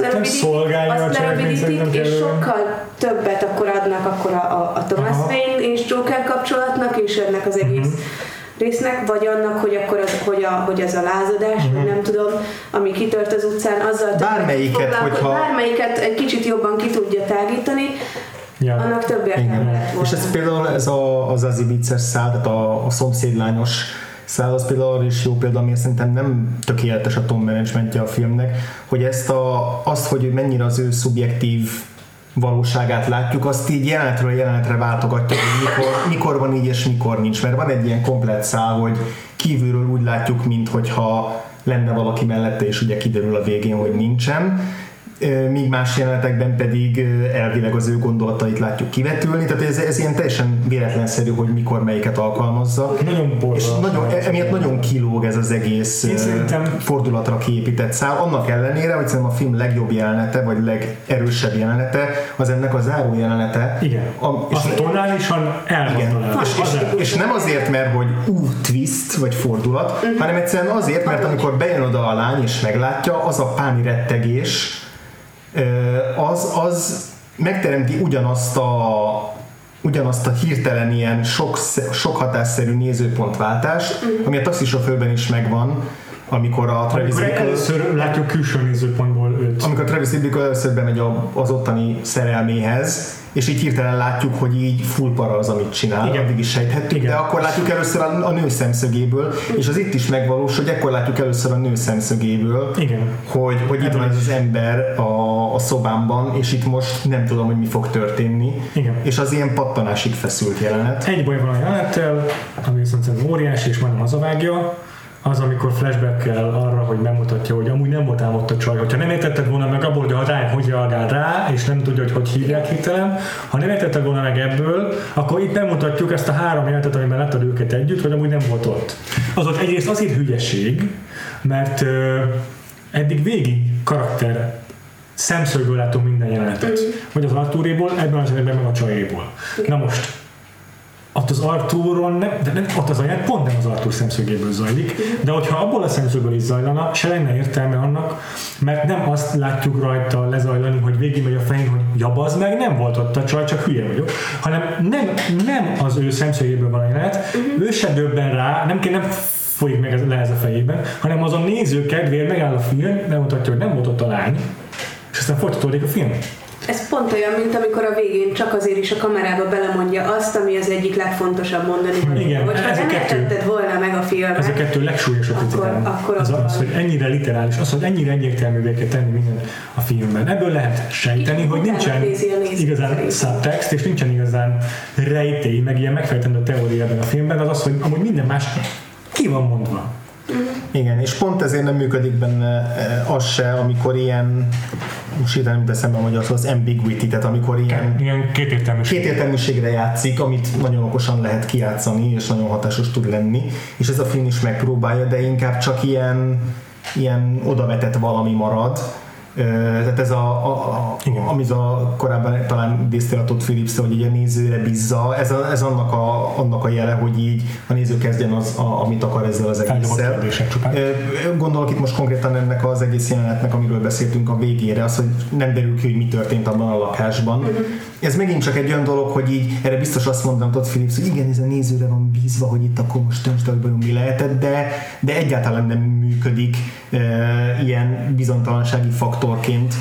lerövidítik, és sokkal többet akkor adnak akkor a, a, a Thomas Aha. Wayne és Joker kapcsolatnak, és ennek az egész Mhm. Résznek, vagy annak, hogy akkor az, hogy, a, hogy az a lázadás, vagy nem tudom, ami kitört az utcán, azzal többet. Bármelyiket, hogyha- Bármelyiket egy kicsit jobban ki tudja tágítani, Ja. annak több értelme igen. lett volna. És ez például ez a, az az vicces szál, tehát a, a szomszédlányos szál, az például arra is jó példa, ami szerintem nem tökéletes a tom managementje a filmnek, hogy ezt a, azt, hogy mennyire az ő szubjektív valóságát látjuk, azt így jelenetről jelenetre váltogatja, hogy mikor, mikor van így és mikor nincs, mert van egy ilyen komplet szál, hogy kívülről úgy látjuk, minthogyha lenne valaki mellette, és ugye kiderül a végén, hogy nincsen, míg más jelenetekben pedig elvileg az ő gondolatait látjuk kivetülni, tehát ez, ez ilyen teljesen véletlenszerű, hogy mikor melyiket alkalmazza. Nagyon És borzalmas. nagyon, e- emiatt nagyon kilóg ez az egész Én ö, szerintem- fordulatra kiépített szál, annak ellenére, hogy szerintem a film legjobb jelenete, vagy legerősebb jelenete, az ennek a záró jelenete. Igen. A, és, Az tonálisan el van igen. találva. És, és, és, nem azért, mert hogy ú, twist, vagy fordulat, hanem egyszerűen azért, mert amikor bejön oda a lány és meglátja, az a páni rettegés, az, az megteremti ugyanazt a ugyanazt a hirtelen ilyen sok, sok hatásszerű nézőpontváltást, ami a taxisofőrben is megvan, amikor a Travis Amikor Bickle- először látjuk külső nézőpontból őt. amikor Travis Bickle először bemegy a- az ottani szerelméhez, és így hirtelen látjuk, hogy így full para az, amit csinál, Igen. addig is sejthettük, Igen. de akkor látjuk először a, a nő szemszögéből, és az itt is megvalósul, hogy ekkor látjuk először a nő szemszögéből, Igen. hogy, hogy itt Ebből van ez az ember a, a szobámban, és itt most nem tudom, hogy mi fog történni, Igen. és az ilyen pattanásig feszült jelenet. Egy baj van a jelenettel, ami viszont óriási, és majdnem hazavágja, az, amikor flashback-kel arra, hogy megmutatja, hogy amúgy nem voltál ott a csaj. Hogyha nem értetted volna meg abból, hogy a lány hogy reagál rá, és nem tudja, hogy hogy hívják hirtelen, ha nem értetted volna meg ebből, akkor itt bemutatjuk ezt a három jelenetet, amiben láttad őket együtt, hogy amúgy nem volt ott. Az ott egyrészt azért hülyeség, mert ö, eddig végig karakter szemszögből látunk minden jelenetet. Vagy az Artúréból, ebben az esetben meg a csajéból. Na most, ott az Artúron, nem, de nem, ott az anyag pont nem az Artúr szemszögéből zajlik, de hogyha abból a szemszögből is zajlana, se lenne értelme annak, mert nem azt látjuk rajta lezajlani, hogy végig megy a fején, hogy jabaz meg, nem volt ott a csaj, csak hülye vagyok, hanem nem, nem az ő szemszögéből van a jelenet, ő se döbben rá, nem kell, nem folyik meg ez, le ez a fejében, hanem az a néző kedvéért megáll a film, bemutatja, hogy nem volt ott a lány, és aztán folytatódik a film. Ez pont olyan, mint amikor a végén csak azért is a kamerába belemondja azt, ami az egyik legfontosabb mondani. Igen, Hogyha ez a nem értetted volna meg a filmet, Ez a kettő legsúlyosabb Akkor- akkor az, az, hogy ennyire literális, az, hogy ennyire egyértelművé kell tenni minden a filmben. Ebből lehet sejteni, Így hogy nincsen igazán subtext, és nincsen igazán rejtély, meg ilyen megfejtendő teória ebben a filmben, az az, hogy amúgy minden más ki van mondva. Igen, és pont ezért nem működik benne eh, az se, amikor ilyen, most hirtelen nem teszem be, hogy az az ambiguity, tehát amikor ilyen Ilyen kétértelműség. kétértelműségre játszik, amit nagyon okosan lehet kijátszani, és nagyon hatásos tud lenni, és ez a film is megpróbálja, de inkább csak ilyen, ilyen odavetett valami marad. Tehát ez a, a, a amit a korábban talán idéztél a Todd phillips hogy így a nézőre bízza, ez, a, ez annak, a, annak a jele, hogy így a néző kezdjen az, a, amit akar ezzel az egésszel. Gondolok itt most konkrétan ennek az egész jelenetnek, amiről beszéltünk a végére, az, hogy nem derül ki, hogy mi történt abban a lakásban. Mhm. Ez megint csak egy olyan dolog, hogy így erre biztos azt mondom Todd Phillips, hogy igen, ez a nézőre van bízva, hogy itt akkor most döntsd mi lehetett, de, de egyáltalán nem működik e, ilyen bizonytalansági faktorként.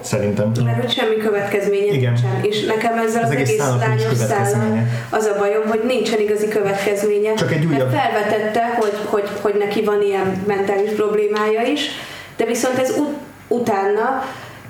Szerintem. mert hogy semmi következménye Igen. nincsen. És nekem ezzel Az az, egész egész lányos szállal az a bajom, hogy nincsen igazi következménye. Csak egy újabb- Mert felvetette, hogy, hogy, hogy neki van ilyen mentális problémája is, de viszont ez ut- utána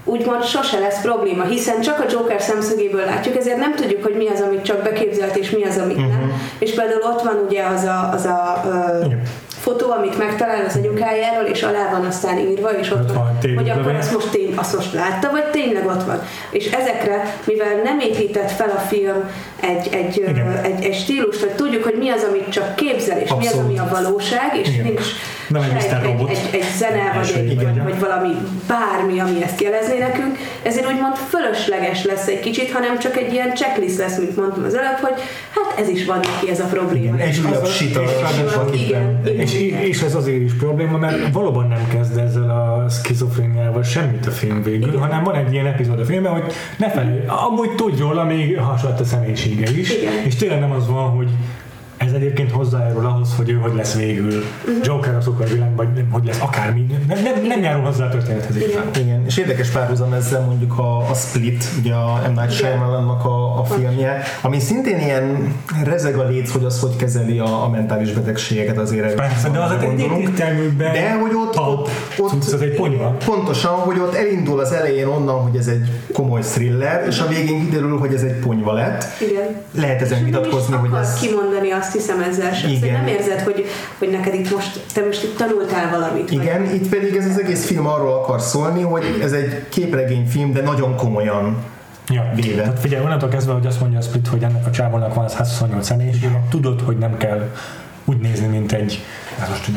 úgymond sose lesz probléma, hiszen csak a Joker szemszögéből látjuk, ezért nem tudjuk, hogy mi az, amit csak beképzelt, és mi az, amit Mhm. nem. És például ott van ugye az a, az a Igen. fotó, amit megtalál az anyukájáról, és alá van aztán írva, és ott, Ott van van, hogy akkor azt most, tény, azt most látta, vagy tényleg ott van. És ezekre, mivel nem épített fel a film egy, egy, Igen. egy, egy stílust, hogy tudjuk, hogy mi az, amit csak képzel, és mi az, ami a valóság, és Igen. nincs Nem egy egy, Robot. egy, egy zene, vagy, egy, vagy, vagy valami bármi, ami ezt jelezné nekünk, ezért úgymond fölösleges lesz egy kicsit, hanem csak egy ilyen checklist lesz, mint mondtam az előbb, hogy hát ez is van neki ez a probléma. Egy újabb az- sit a és igen, igen. És, és ez azért is probléma, mert valóban nem kezd ezzel a skizofréniával semmit a film végül, Igen. hanem van egy ilyen epizód a filmben, hogy ne felé, amúgy tudj róla, még hasonlott a személyisége is, Igen. és tényleg nem az van, hogy ez egyébként hozzájárul ahhoz, hogy ő hogy lesz végül Mhm. Joker a szupervilág, vagy nem, hogy lesz akármi. Nem, nem, nem járul hozzá a történethez Igen. Igen, és érdekes párhuzam ezzel mondjuk a, a Split, ugye a M. Night Shyamalannak a, a filmje, ami szintén ilyen rezeg a léc, hogy az hogy kezeli a, a mentális betegségeket azért. Persze, de az egy gondolunk. egyértelműbben De hogy ott, pulp ott, ott az egy ponyva. Pontosan, hogy ott elindul az elején onnan, hogy ez egy komoly thriller, és a végén kiderül, hogy ez egy ponyva lett. Igen. Lehet ezen És vitatkozni, hogy ez... kimondani azt hiszem ezzel sem. Igen. Szóval nem érzed, hogy, hogy neked itt most, te most itt tanultál valamit. vagy- Igen, itt pedig ez az egész film arról akar szólni, hogy ez egy képregényfilm, de nagyon komolyan Ja. véve. Hát figyelj, onnantól kezdve, hogy azt mondja a Split, hogy ennek a csávónak van 128 személyisége, tudod, hogy nem kell úgy nézni, mint egy, ez most egy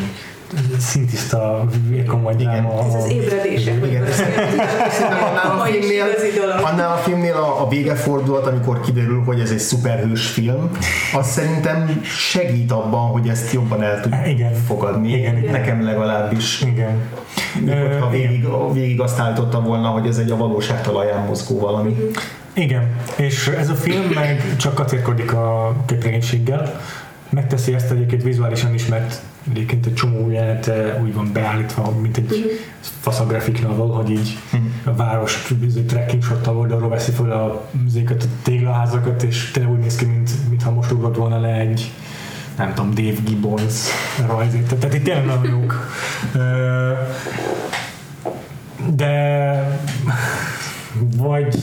szintiszta, komoly dráma. Ez az ébredések. Igen, annál a filmnél, annál a filmnél a, a vége fordulat, amikor kiderül, hogy ez egy szuperhős film, az szerintem segít abban, hogy ezt jobban el tudjuk Igen. fogadni. Igen, igen. Nekem legalábbis. Igen. Még igen. végig, végig azt állította volna, hogy ez egy a valóság talaján mozgó valami. Igen, és ez a film meg csak kacérkodik a képregénységgel, megteszi ezt egyébként vizuálisan is, mert egyébként egy csomó jelenete úgy van beállítva, mint egy fasz a graphic novel, hogy így a város bizony trekking shottal oldalról veszi fel a, zéket, a téglaházakat, és tényleg úgy néz ki, mint, mintha most ugrott volna le egy nem tudom, Dave Gibbons rajzét. Tehát, tehát itt tényleg nagyon jók. De vagy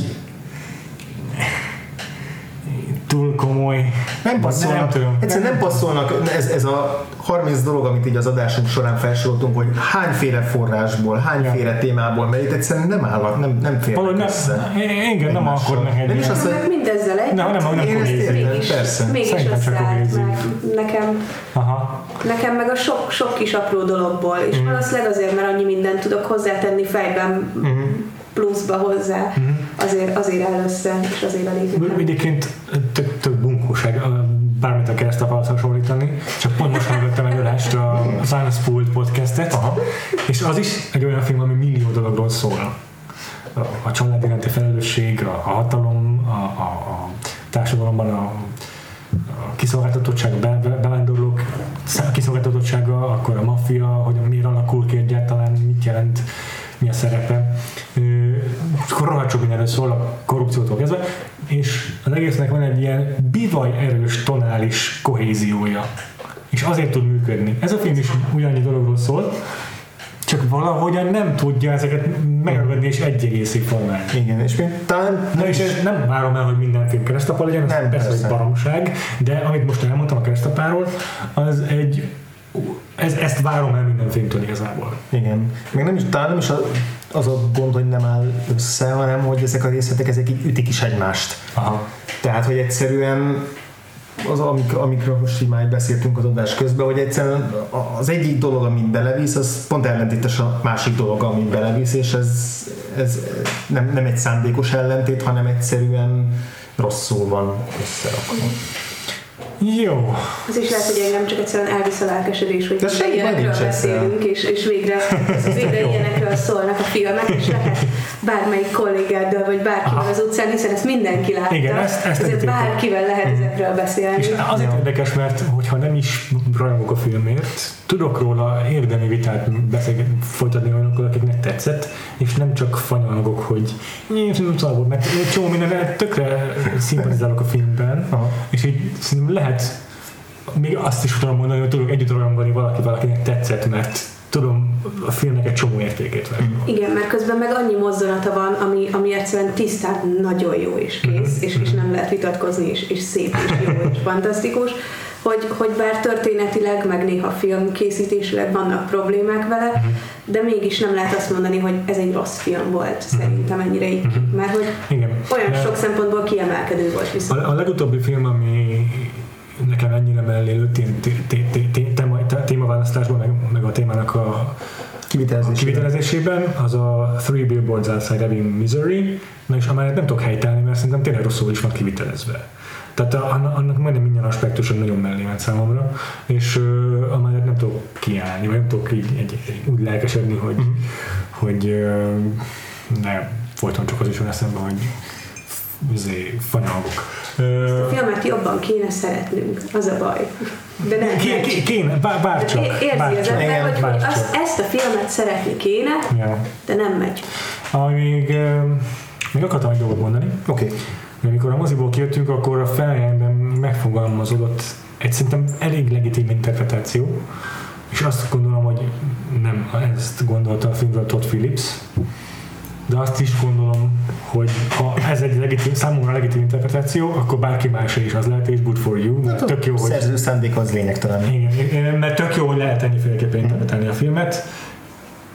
túl komoly. Nem passzolnak, Nem egyszerűen nem passzolnak, ez, ez a 30 dolog, amit így az adásunk során felsoroltunk, hogy hányféle forrásból, hányféle témából, mert itt egyszerűen nem állnak, nem, nem férnek Valahogy nem, össze. igen, nem akarnak egy Nem is Meg hogy mindezzel egy. Nem, nem, nem Én ezt értem. persze. mégis Szerintem csak. Nekem, Aha. nekem meg a sok, sok kis apró dologból, és Mhm. valószínűleg azért, mert annyi mindent tudok hozzátenni fejben Mhm. pluszba hozzá, azért, azért áll össze, és azért elég. Egyébként tök, tök bunkóság bármit a keresztapához hasonlítani, csak pont most hallgattam előadást a Science Pool podcastet, Aha. és az is egy olyan film, ami millió dologról szól. A, család iránti felelősség, a, a hatalom, a, a, a társadalomban a, a kiszolgáltatottság, a be, be, bevándorlók kiszolgáltatottsága, akkor a maffia, hogy miért alakul ki egyáltalán, mit jelent, mi a szerepe. Akkor rohadt sok mindenről szól a korrupciótól kezdve, és az egésznek van egy ilyen bivaj erős tonális kohéziója. És azért tud működni. Ez a film is ugyannyi dologról szól, csak valahogyan nem tudja ezeket megragadni és egy egészig formálni. igen, és még talán Na és ez nem várom el, hogy minden film keresztapa legyen, ez Nem, persze, persze. egy baromság, de amit most elmondtam a keresztapáról, az egy ez, ezt várom el minden filmtől igazából. Igen. Még nem is, talán nem is a, az a gond, hogy nem áll össze, hanem hogy ezek a részletek ezek így ütik is egymást. Aha. Tehát, hogy egyszerűen az, amik, amikről most így már beszéltünk az adás közben, hogy egyszerűen az egyik dolog, amit belevisz, az pont ellentétes a másik dolog, amit belevisz, és ez, ez nem, nem egy szándékos ellentét, hanem egyszerűen rosszul van összerakva. Jó. Az is lehet, hogy engem csak egyszerűen elvisz a lelkesedés, hogy De végre ilyenekről beszélünk, és, és végre, végre ilyenekről szólnak a filmek, és lehet bármelyik kollégáddal, vagy bárkivel az utcán, hiszen ezt mindenki látta. Igen, ezt- ezt ezért bárkivel lehet ezekről beszélni. És azért érdekes, mert hogyha nem is rajongok a filmért, tudok róla érdemi vitát beszélgetni, folytatni olyanokkal, akiknek tetszett, és nem csak fanyalgok, hogy én szarból, mert egy csomó minden tökre szimpatizálok a filmben, Aha. és így szerintem lehet még azt is tudom mondani, hogy tudok együtt rajongani valaki, valakinek tetszett, mert tudom a filmnek egy csomó értékét venni. Igen, mert közben meg annyi mozzanata van, ami, ami egyszerűen tisztán nagyon jó és kész, és, és nem lehet vitatkozni, és, és szép és jó és fantasztikus, hogy, hogy bár történetileg, meg néha filmkészítésileg vannak problémák vele, Mhm. de mégis nem lehet azt mondani, hogy ez egy rossz film volt, szerintem ennyire így, mert hogy. Igen. olyan De- sok szempontból kiemelkedő volt viszont. A, a legutóbbi film, ami nekem ennyire mellé lőtt ilyen té- té- té- té- téma- té- témaválasztásban, meg, meg a témának a Kivitelezés. kivitelezésében, az a Three Billboards Outside Ebbing, Missouri, na és amelyet nem tudok helytállni, mert szerintem tényleg rosszul is van kivitelezve. Tehát annak, annak majdnem minden aspektuson nagyon mellé ment számomra, és uh, amelyet nem tudok kiállni, vagy nem tudok így egy, egy, úgy lelkesedni, hogy, Mhm. hogy uh, ne folyton csak az is van eszembe, hogy izé, fanyalgok. Ö, A filmet jobban kéne szeretnünk, az a baj. De nem Ké- megy. ké- Kéne, bár, bárcsak. É- Érzi az bárcsak. ember, hogy, hogy bárcsak. azt, ezt a filmet szeretni kéne, Ja. de nem megy. Ö, még akartam egy dolgot mondani. Oké. Okay. Amikor a moziból kijöttünk, akkor a fejemben megfogalmazódott egy szerintem elég legitim interpretáció, és azt gondolom, hogy nem ezt gondolta a filmről Todd Phillips, de azt is gondolom, hogy ha ez egy legitim, számomra legitim interpretáció, akkor bárki más is az lehet, és good for you, mert tök jó, hogy Szerző szándék az lényegtelen. igen, mert tök jó, hogy lehet ennyiféleképpen interpretálni a filmet.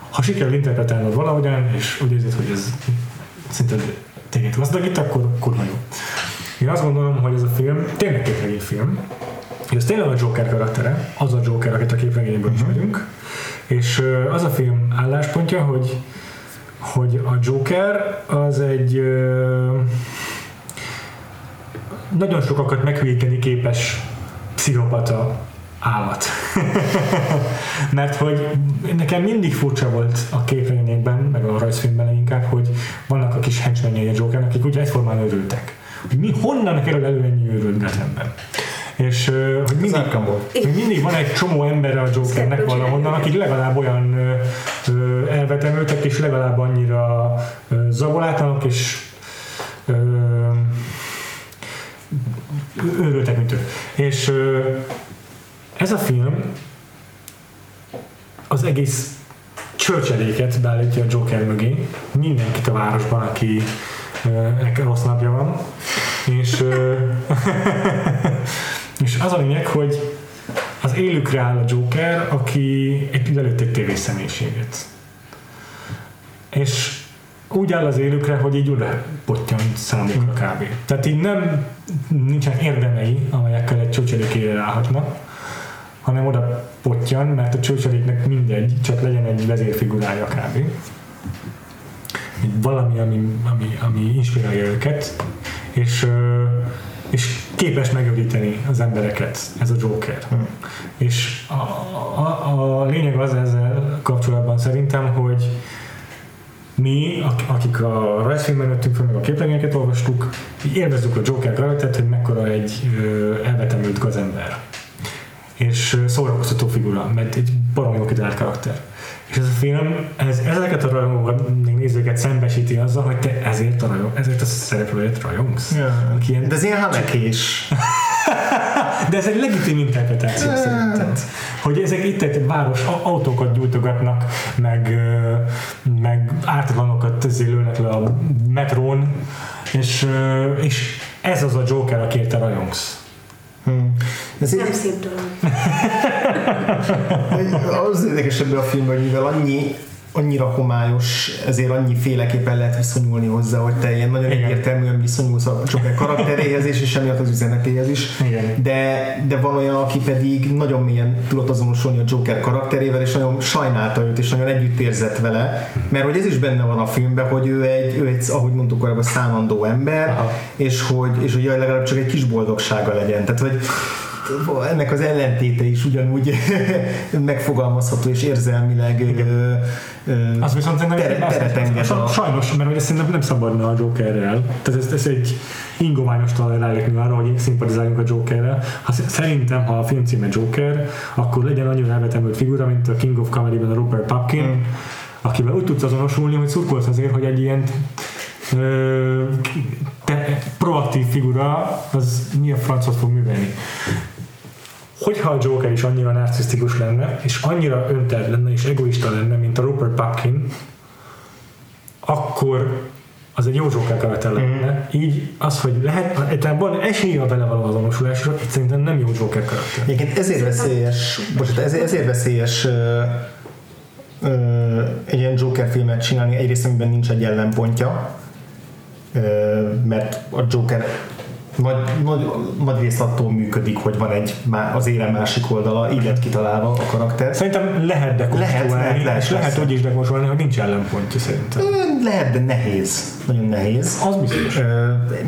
Ha sikerül interpretálnod valahogyan, és úgy érzed, hogy ez szerinted téged gazdagít, akkor kurva jó. Én azt gondolom, hogy ez a film tényleg képregényfilm, és ez tényleg a Joker karaktere, az a Joker, akit a képregényből ismerünk, és az a film álláspontja, hogy hogy a Joker az egy ö, nagyon sokakat meghűíteni képes pszichopata állat. Mert hogy nekem mindig furcsa volt a képregényekben, meg a rajzfilmben inkább, hogy vannak a kis henchmenjei a Jokernek, akik úgy egyformán őrültek. Hogy mi honnan kerül elő ennyi őrült Gothamben? És hogy mindig, hogy mindig van egy csomó ember a Jokernek valahonnan, akik legalább olyan elvetemültek, és legalább annyira zabolátlanok, és őrültek, mint ő. És ez a film az egész csörcseléket beállítja a Joker mögé, mindenkit a városban, aki rossz napja van, és, és az a lényeg, hogy az élükre áll a Joker, aki egy lelőtt egy tévészemélyiséget. És úgy áll az élükre, hogy így oda pottyan számukra kb. Tehát így nem nincsenek érdemei, amelyekkel egy csőcselékére ráhatnak, hanem oda pottyan, mert a csőcseléknek mindegy, csak legyen egy vezérfigurája kb. Valami, ami, ami, ami inspirálja őket, és, és képes megőríteni az embereket, ez a Joker. És a, a, a lényeg az ezzel kapcsolatban szerintem, hogy mi, ak- akik a rajzfilmben nőttünk fel, meg a képregényeket olvastuk, így élvezzük a Joker karaktert, hogy mekkora egy elvetemült gazember. És szórakoztató figura, mert egy baromi jó kitalált karakter. És ez a film, ez, ezeket a rajongókat, még nézőket szembesíti azzal, hogy te ezért a, rajong, ezért a szereplőért rajongsz. Ja. Ilyen, De ez ilyen hanekés. de ez egy legitim interpretáció szerinted. Hogy ezek itt egy város a- autókat gyújtogatnak, meg, meg ártatlanokat lőnek le a metrón, és, és ez az a Joker, akiért te rajongsz. Hmm. Ez Nem egy, szép dolog. az érdekes ebben a filmben, hogy mivel annyi annyira homályos, ezért annyi féleképpen lehet viszonyulni hozzá, hogy te ilyen nagyon Igen. egyértelműen viszonyulsz a Joker karakteréhez is, és emiatt az üzenetéhez is. Igen. De, de van olyan, aki pedig nagyon mélyen tudott azonosulni a Joker karakterével, és nagyon sajnálta őt, és nagyon együtt érzett vele, mert hogy ez is benne van a filmben, hogy ő egy, ő egy ahogy mondtuk korábban, szánandó ember, Aha. és hogy, és hogy jaj, legalább csak egy kis boldogsága legyen. Tehát, hogy ennek az ellentéte is ugyanúgy megfogalmazható és érzelmileg ö, ö, Az viszont tere- az- teret enged a, Sajnos, mert ezt szerintem nem szabadna a Jokerrel. Tehát ez, ez egy ingoványos talán rájöttni arra, hogy szimpatizáljunk a Jokerrel. Ha, szerintem, ha a film címe Joker, akkor legyen annyira elvetemült figura, mint a King of Comedy-ben a Rupert Pupkin, Mm. akivel úgy tudsz azonosulni, hogy szurkolsz azért, hogy egy ilyen ö, te, proaktív figura, az mi a francot fog művelni. Hogyha a Joker is annyira narcisztikus lenne, és annyira öntelt lenne, és egoista lenne, mint a Rupert Pupkin, akkor az egy jó Joker karakter lehetne. Így az, hogy lehet, egyáltalán van esélye a vele való azonosulásra, itt szerintem nem jó Joker karakter. Egyébként ezért veszélyes, bocsánat, ezért, ezért veszélyes ö, ö, egy ilyen Joker filmet csinálni, egyrészt amiben nincs egy ellenpontja, ö, mert a Joker nagy, nagy, nagy részt attól működik, hogy van egy az élen másik oldala, így lett kitalálva a karakter. Szerintem lehet dekonstruálni, Lehet, lehet, lehet, és lehet úgy is dekonstruálni, hogy nincs ellenpontja szerintem. Lehet, de nehéz. Nagyon nehéz. Az biztos.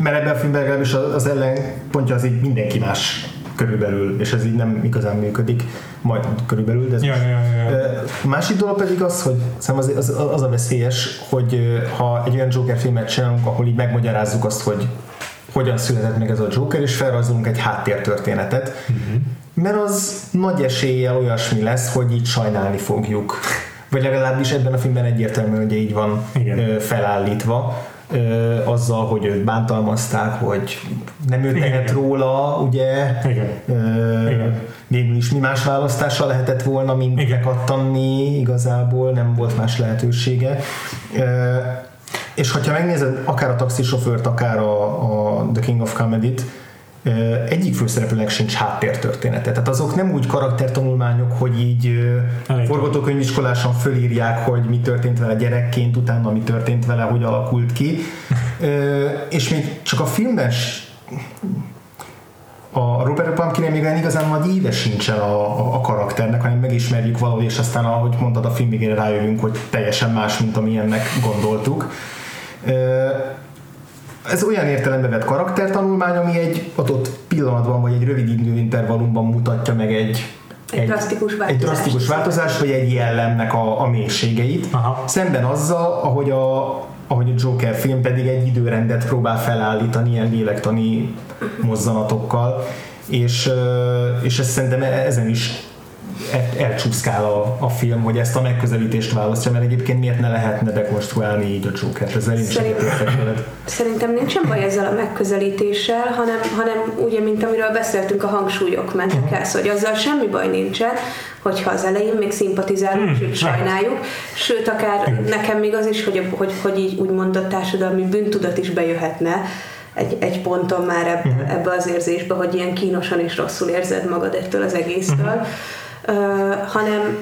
Mert ebben a filmben legalábbis az ellenpontja az így mindenki más körülbelül, és ez így nem igazán működik, majd körülbelül, de ez Ja, ja, ja, másik dolog pedig az, hogy az, az, az a veszélyes, hogy ha egy olyan Joker filmet csinálunk, ahol így megmagyarázzuk azt, hogy hogyan született meg ez a Joker, és felrajzolunk egy háttértörténetet, uh-huh. mert az nagy eséllyel olyasmi lesz, hogy így sajnálni fogjuk. Vagy legalábbis ebben a filmben egyértelműen ugye így van Igen. felállítva, azzal, hogy őt bántalmazták, hogy nem ő tehet igen. róla, ugye? Igen. Ö, Igen. Végül is mi más választása lehetett volna, mint Igen. igazából nem volt más lehetősége. Ö, és hogyha megnézed akár a taxisofőrt, akár a, a The King of Comedy-t, egyik főszereplőnek sincs háttértörténete. Tehát azok nem úgy karaktertanulmányok, hogy így forgatókönyviskolásan fölírják, hogy mi történt vele gyerekként, utána mi történt vele, hogy alakult ki. És még csak a filmben s- a Robert Pumpkin még olyan igazán nagy éve sincsen a, a, a karakternek, hanem megismerjük valahogy, és aztán, ahogy mondtad, a film végére rájövünk, hogy teljesen más, mint amilyennek gondoltuk. Ez olyan értelembe vett karaktertanulmány, ami egy adott pillanatban, vagy egy rövid időintervallumban mutatja meg egy, Egy drasztikus egy változást. drasztikus változást, vagy egy jellemnek a, a mélységeit. Aha. Szemben azzal, ahogy a, ahogy a Joker film pedig egy időrendet próbál felállítani ilyen lélektani mozzanatokkal, és, és ezt szerintem e- ezen is elcsúszkál a, a film, hogy ezt a megközelítést választja, mert egyébként miért ne lehetne dekonstruálni így a Joker-t, ezzel én is Szerint- egyetértek veled. Szerintem nincsen baj ezzel a megközelítéssel, hanem, hanem ugye, mint amiről beszéltünk, a hangsúlyok mentek Mhm. el, hogy azzal semmi baj nincsen, hogyha az elején még szimpatizálunk, Hmm, sőt sajnáljuk, sőt akár nekem még az is, hogy, hogy, hogy így úgymond a társadalmi bűntudat is bejöhetne egy, egy ponton már ebbe, Mhm. ebbe az érzésbe, hogy ilyen kínosan és rosszul érzed magad ettől az egésztől, Mhm. Hanem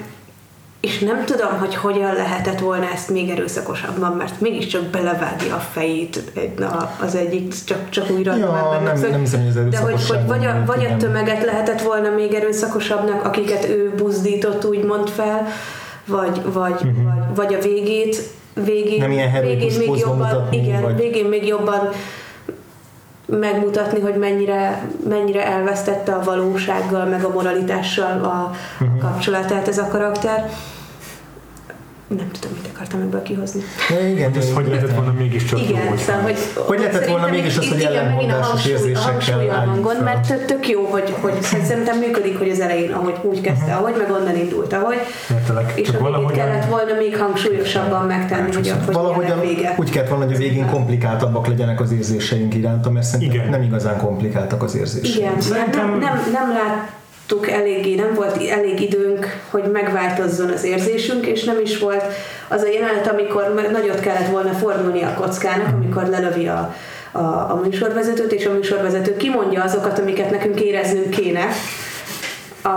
és nem tudom, hogy hogyan lehetett volna ezt még erőszakosabban, mert mégiscsak belevágja a fejét az egyik, csak, csak újra Ja, mennek. nem- nem hiszem, hogy De hogy, hogy vagy, a, vagy a tömeget lehetett volna még erőszakosabbnak, akiket ő buzdított, úgymond fel, vagy, vagy, uh-huh. vagy, vagy a végét, végén, Nem ilyen végén még jobban, mutatni, igen, vagy- végén még jobban megmutatni, hogy mennyire, mennyire elvesztette a valósággal, meg a moralitással a, Mhm. a kapcsolatát ez a karakter. Nem tudom, mit akartam ebből kihozni. Ja, igen, Ez hogy lehetett volna mégiscsak jó, Igen, hogyha- szóval, hogy, Hogy lehetett volna mégis az, hogy ellenmondásos érzésekkel hangon, fel. mert tök, jó, hogy, hogy szerintem működik, hogy az elején, ahogy úgy kezdte, ahogy, meg onnan indult, ahogy. Értelek. És amit kellett volna még hangsúlyosabban megtenni, hogy, hogy Valahogyan milyen vége. úgy kellett volna, hogy a végén komplikáltabbak legyenek az érzéseink iránta, mert szerintem nem igazán komplikáltak az érzéseink. Igen, nem, nem, nem, nem láttuk eléggé, nem volt elég időnk, hogy megváltozzon az érzésünk, és nem is volt az a jelenet, amikor nagyot kellett volna fordulni a kockának, amikor lelövi a, a, a műsorvezetőt, és a műsorvezető kimondja azokat, amiket nekünk éreznünk kéne, a,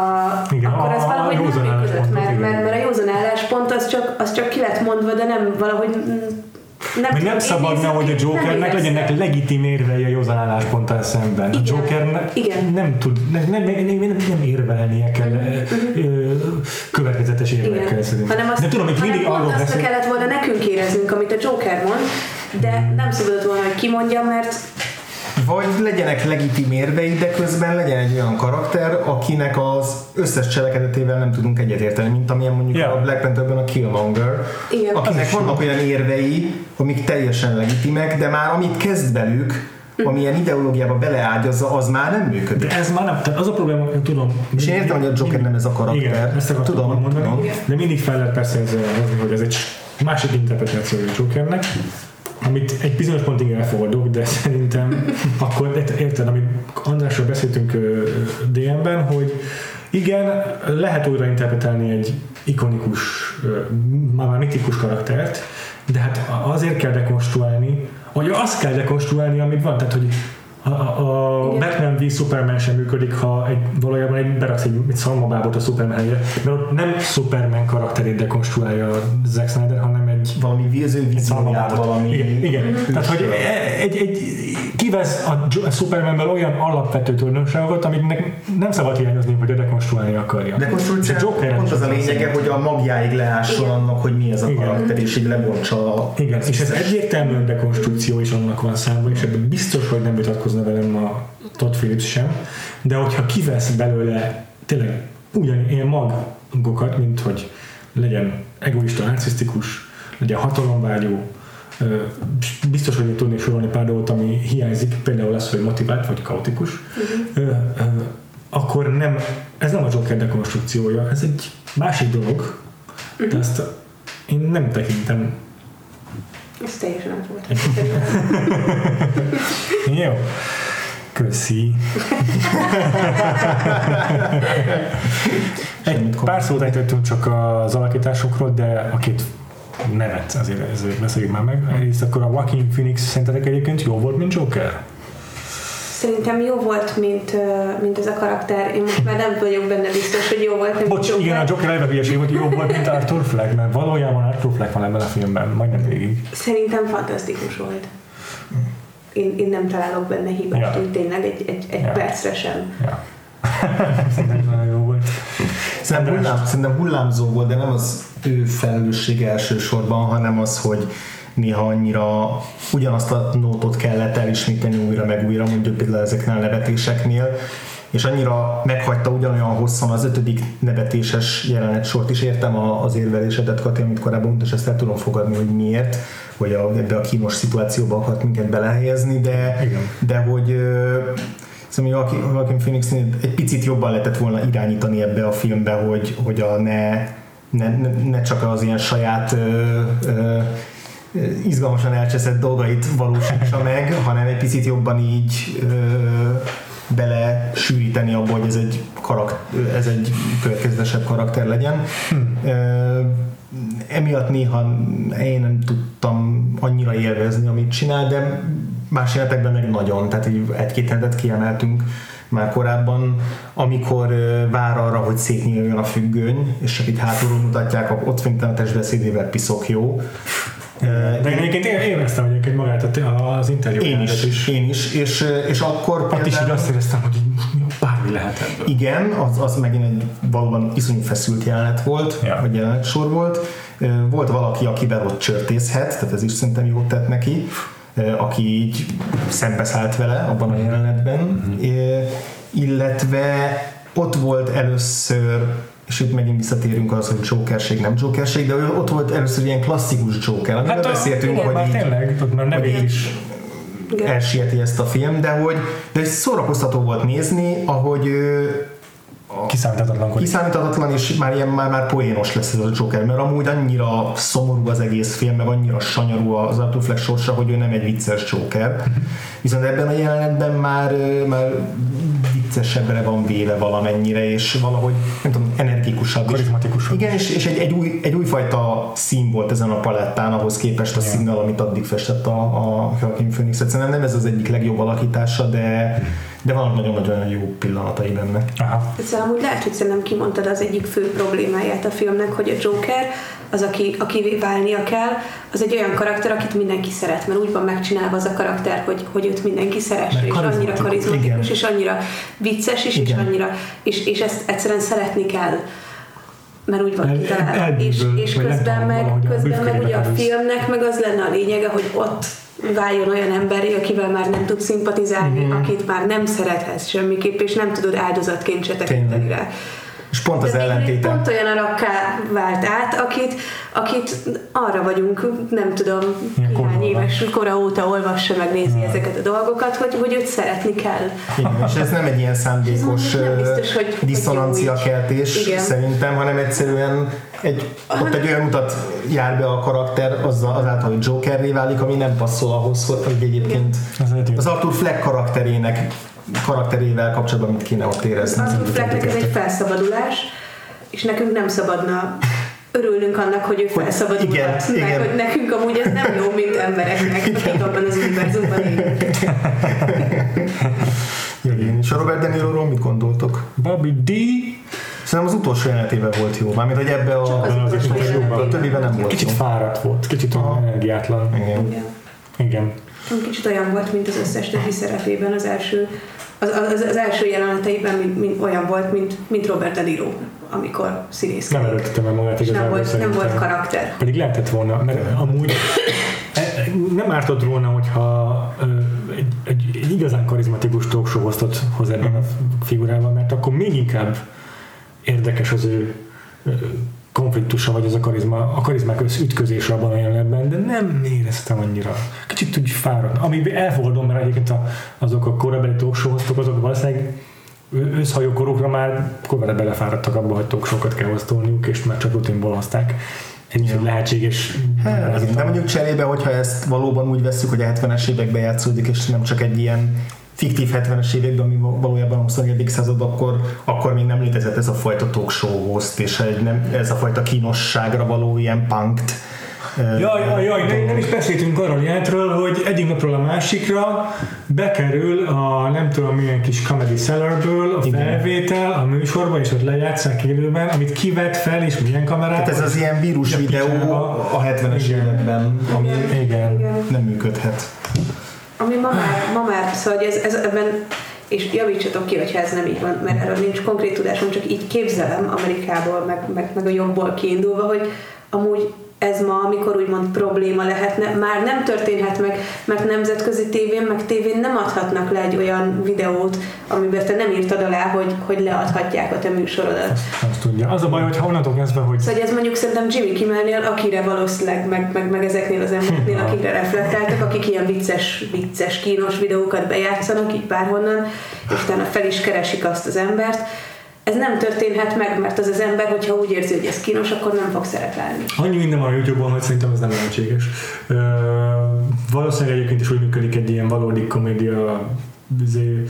Igen, akkor az a- a valahogy nem működött, mert, mert, mert a józan álláspont az csak, az csak ki lett mondva, de nem valahogy mm, nem, Mert nem szabadna, hogy a Jokernek legyenek legitim érvei a józan állásponttal szemben. A Igen. Jokernek Igen. nem tud, nem, nem, nem, nem, érvelnie kell ö, következetes érvekkel szerintem. Hanem azt, De tudom, hogy mindig arról azt beszél, kellett volna nekünk éreznünk, amit a Joker mond, de nem szabadott volna, hogy kimondja, mert Vagy legyenek legitim érvei, de közben legyen egy olyan karakter, akinek az összes cselekedetével nem tudunk egyetérteni, mint amilyen mondjuk Ja. a Black Pantherben a Killmonger, Igen. akinek vannak olyan érvei, amik teljesen legitimek, de már amit kezd velük, amilyen ideológiába beleágyazza, az már nem működik. de ez már nem, tehát az a probléma, hogy tudom. És én értem, hogy a Joker nem ez a karakter. Igen, ezt akartam Tudom, mondani, tudom. de mindig fel lehet persze hozni, hogy ez egy másik interpretáció a Jokernek, amit egy bizonyos pontig elfogadok, de szerintem akkor ért- érted, amit Andrásról beszéltünk DM-ben, hogy igen, lehet újra interpretálni egy ikonikus, már már mitikus karaktert, de hát azért kell dekonstruálni, hogy azt kell dekonstruálni, amit van, tehát hogy a, a Igen. Batman v Superman sem működik, ha egy, valójában egy, beraksz egy, egy szalmabábot a Superman helyére, mert ott nem Superman karakterét dekonstruálja Zack Snyder, hanem egy Valami víző vízióját, valami... igen, igen. Tehát, hogy egy, egy, kivesz a Supermanből olyan alapvető tulajdonságokat, amiknek nem szabad hiányozni, hogy a dekonstruálni akarja. De És a konstrukció Joker pont az a lényege, hogy a magjáig leásson annak, hogy mi ez a Igen. karakter, és így lebontsa a... Igen, és ez egyértelműen dekonstrukció is annak van számba, és ebben biztos, hogy nem vitatkozna velem a Todd Phillips sem, de hogyha kivesz belőle tényleg ugyanilyen magokat, mint hogy legyen egoista, narcisztikus, legyen hatalomvágyó, ö, biztos, hogy tudnék sorolni pár dolgot, ami hiányzik, például az, hogy motivált vagy kaotikus, ö, akkor nem, ez nem a Joker dekonstrukciója, ez egy másik dolog, de ezt én nem tekintem Ez teljesen át volt. Jó. Köszi. Egy pár szót ejtettünk csak az alakításokról, de a két nevet azért, azért beszéljük már meg. Egyrészt akkor a Joaquin Phoenix szerintetek egyébként jó volt, mint Joker? Szerintem jó volt, mint, mint ez a karakter. Én most már nem vagyok benne biztos, hogy jó volt, Bocs, Joker. igen, a Joker elve hülyeség volt, jó volt, mint Arthur Fleck, mert valójában Arthur Fleck van ebben a filmben, majdnem végig. Szerintem fantasztikus volt. Én, én nem találok benne hibát, Ja. úgy tényleg egy, egy, egy Ja. percre sem. Ja. Szerintem nagyon jó volt. Szerintem, hullám, szerintem hullámzó volt, de nem az ő felelőssége elsősorban, hanem az, hogy néha annyira ugyanazt a nótot kellett elismételni újra meg újra, mondjuk például ezeknél a nevetéseknél, és annyira meghagyta ugyanolyan hosszan az ötödik nevetéses jelenet sort is. Értem az érvelésedet, Kati, amit korábban mondtad, és ezt el tudom fogadni, hogy miért, hogy a, ebbe a kínos szituációba akart minket belehelyezni, de, Igen. de hogy ö, Szerintem Joaquin phoenix egy picit jobban lehetett volna irányítani ebbe a filmbe, hogy, hogy a ne, ne, ne, csak az ilyen saját ö, ö, izgalmasan elcseszett dolgait valósítsa meg, hanem egy picit jobban így ö, bele sűríteni abba, hogy ez egy, karakter, ez egy következetesebb karakter legyen. Ö, emiatt néha én nem tudtam annyira élvezni, amit csinál, de más életekben meg nagyon, tehát így egy-két hetet kiemeltünk már korábban, amikor vár arra, hogy szétnyíljon a függöny, és csak itt hátulról mutatják, ott szerintem a testbeszédével piszok jó. De én egyébként én éreztem egyébként magát az interjú. én is, én is, és, és akkor Ott is így azt éreztem, hogy bármi lehet ebből. Igen, az, az megint egy valóban iszonyú feszült jelenet volt, Ja. vagy jelenet sor volt. Volt valaki, akivel ott csörtészhet, tehát ez is szerintem jót tett neki, aki így szembeszállt vele abban a jelenetben, Ö, illetve ott volt először és itt megint visszatérünk az, hogy Jokerség, nem Jokerség, de ő ott volt először ilyen klasszikus Joker, amiről Hát a- beszéltünk, igen, hogy már így, tényleg, már nevét hogy is. Elsieti ezt a film, de hogy de ez szórakoztató volt nézni, ahogy ö, Kiszámíthatatlan kiszámíthatatlan, és már ilyen már, már poénos lesz ez a Joker, mert amúgy annyira szomorú az egész film, meg annyira sanyarú az Arthur sorsa, hogy ő nem egy vicces Joker. Viszont ebben a jelenetben már, már viccesebbre van véle valamennyire, és valahogy, nem tudom, energikusabb. Karizmatikusabb. Igen, és, és egy, egy, új, egy újfajta szín volt ezen a palettán, ahhoz képest a Igen. színnel, amit addig festett a, a Joaquin Phoenix. Egyszerűen nem ez az egyik legjobb alakítása, de, de van nagyon-nagyon jó pillanatai benne. Aha. Szóval amúgy lehet, hogy szerintem kimondtad az egyik fő problémáját a filmnek, hogy a Joker, az, aki, akivé válnia kell, az egy olyan karakter, akit mindenki szeret, mert úgy van megcsinálva az a karakter, hogy, hogy őt mindenki szeresse, és annyira karizmatikus, igen. és annyira vicces is, és Igen. annyira, és, és ezt egyszerűen szeretni kell mert úgy van kitalálva. És, és közben meg, közben meg ugye a filmnek meg az lenne a lényege, hogy ott váljon olyan emberi, akivel már nem tud szimpatizálni, Mhm. akit már nem szerethetsz semmiképp, és nem tudod áldozatként se tekinteni rá. És pont az ellentéte. Pont olyan arakká vált át, akit, akit arra vagyunk, nem tudom, néhány éves kora óta olvassa meg, nézi ezeket a dolgokat, hogy, hogy őt szeretni kell. Igen, és ez nem egy ilyen szándékos nem biztos, hogy- hogy diszonancia jó így. keltés Igen. szerintem, hanem egyszerűen egy, ott egy olyan utat jár be a karakter azzal, azáltal, hogy Jokerré válik, ami nem passzol ahhoz, hogy egyébként az Arthur Fleck karakterének karakterével kapcsolatban mit kéne ott érezni. Arthur Flecknek ez egy felszabadulás, és nekünk nem szabadna örülnünk annak, hogy ő felszabadult, igen, meg igen. hogy nekünk amúgy ez nem jó, mint embereknek, akik abban az univerzumban élünk. Igen. És a Robert De Niroról mit gondoltok? Bobby D. Szerintem az utolsó jelenetében volt jó, mármint hogy ebbe a, az az utolsó interjúban. a többiben nem volt Kicsit jó. fáradt volt, kicsit olyan energiátlan. Igen. Igen. Igen. Kicsit olyan volt, mint az összes többi szerepében az első, az, az, az első jeleneteiben mint, mint, olyan volt, mint, mint Robert De Niro, amikor Nem színészkedik. erőltette meg magát És nem igazából volt, nem szerintem. volt karakter. Pedig lehetett volna, mert amúgy e- e- nem ártott volna, hogyha egy, egy, egy igazán karizmatikus talk show hoztat hoz ebben a figurával, mert akkor még inkább érdekes az ő konfliktusa, vagy az a karizma, a karizmák össz- ütközése abban a jelenetben, de nem éreztem annyira. Kicsit úgy fáradt. Ami elfogadom, mert egyébként a, azok a korabeli talk show hoztok, azok valószínűleg ő- őszhajókorukra már korra belefáradtak abba, hogy show-kat kell hoztolniuk, és már csak rutinból hozták. Egy lehetséges. Hát, de mondjuk cserébe, hogyha ezt valóban úgy veszük, hogy a 70-es években játszódik, és nem csak egy ilyen fiktív 70-es években, ami valójában a 21. században, akkor, akkor még nem létezett ez a fajta talk show host, és egy nem, ez a fajta kínosságra való ilyen punkt. Jaj, jaj, jaj, nem, nem is beszéltünk arról jelentről, hogy egyik napról a másikra bekerül a nem tudom milyen kis comedy sellerből a felvétel a műsorba, és ott lejátszák élőben, amit kivett fel, és milyen kamerával. Tehát ez az ilyen vírus videó a 70-es Igen. években, ami. Igen. nem működhet. Ami ma már, ma már szóval ez, ez ebben, és javítsatok ki, hogyha ez nem így van, mert erről nincs konkrét tudásom, csak így képzelem Amerikából, meg, meg, meg a jogból kiindulva, hogy amúgy ez ma, amikor úgymond probléma lehetne, már nem történhet meg, mert nemzetközi tévén, meg tévén nem adhatnak le egy olyan videót, amiben te nem írtad alá, hogy, hogy leadhatják a te műsorodat. Azt tudja. Az a baj, hogy ha onnantól kezdve, hogy Szóval ez mondjuk szerintem Jimmy Kimmelnél, akire valószínűleg, meg, meg, meg ezeknél az embereknél, akikre reflektáltak, akik ilyen vicces, vicces, kínos videókat bejátszanak így bárhonnan, és utána fel is keresik azt az embert. Ez nem történhet meg, mert az az ember, hogyha úgy érzi, hogy ez kínos, akkor nem fog szerepelni. Annyi minden van a YouTube-on, hogy szerintem ez nem lehetséges. Ö, valószínűleg egyébként is úgy működik egy ilyen valódi komédia izé,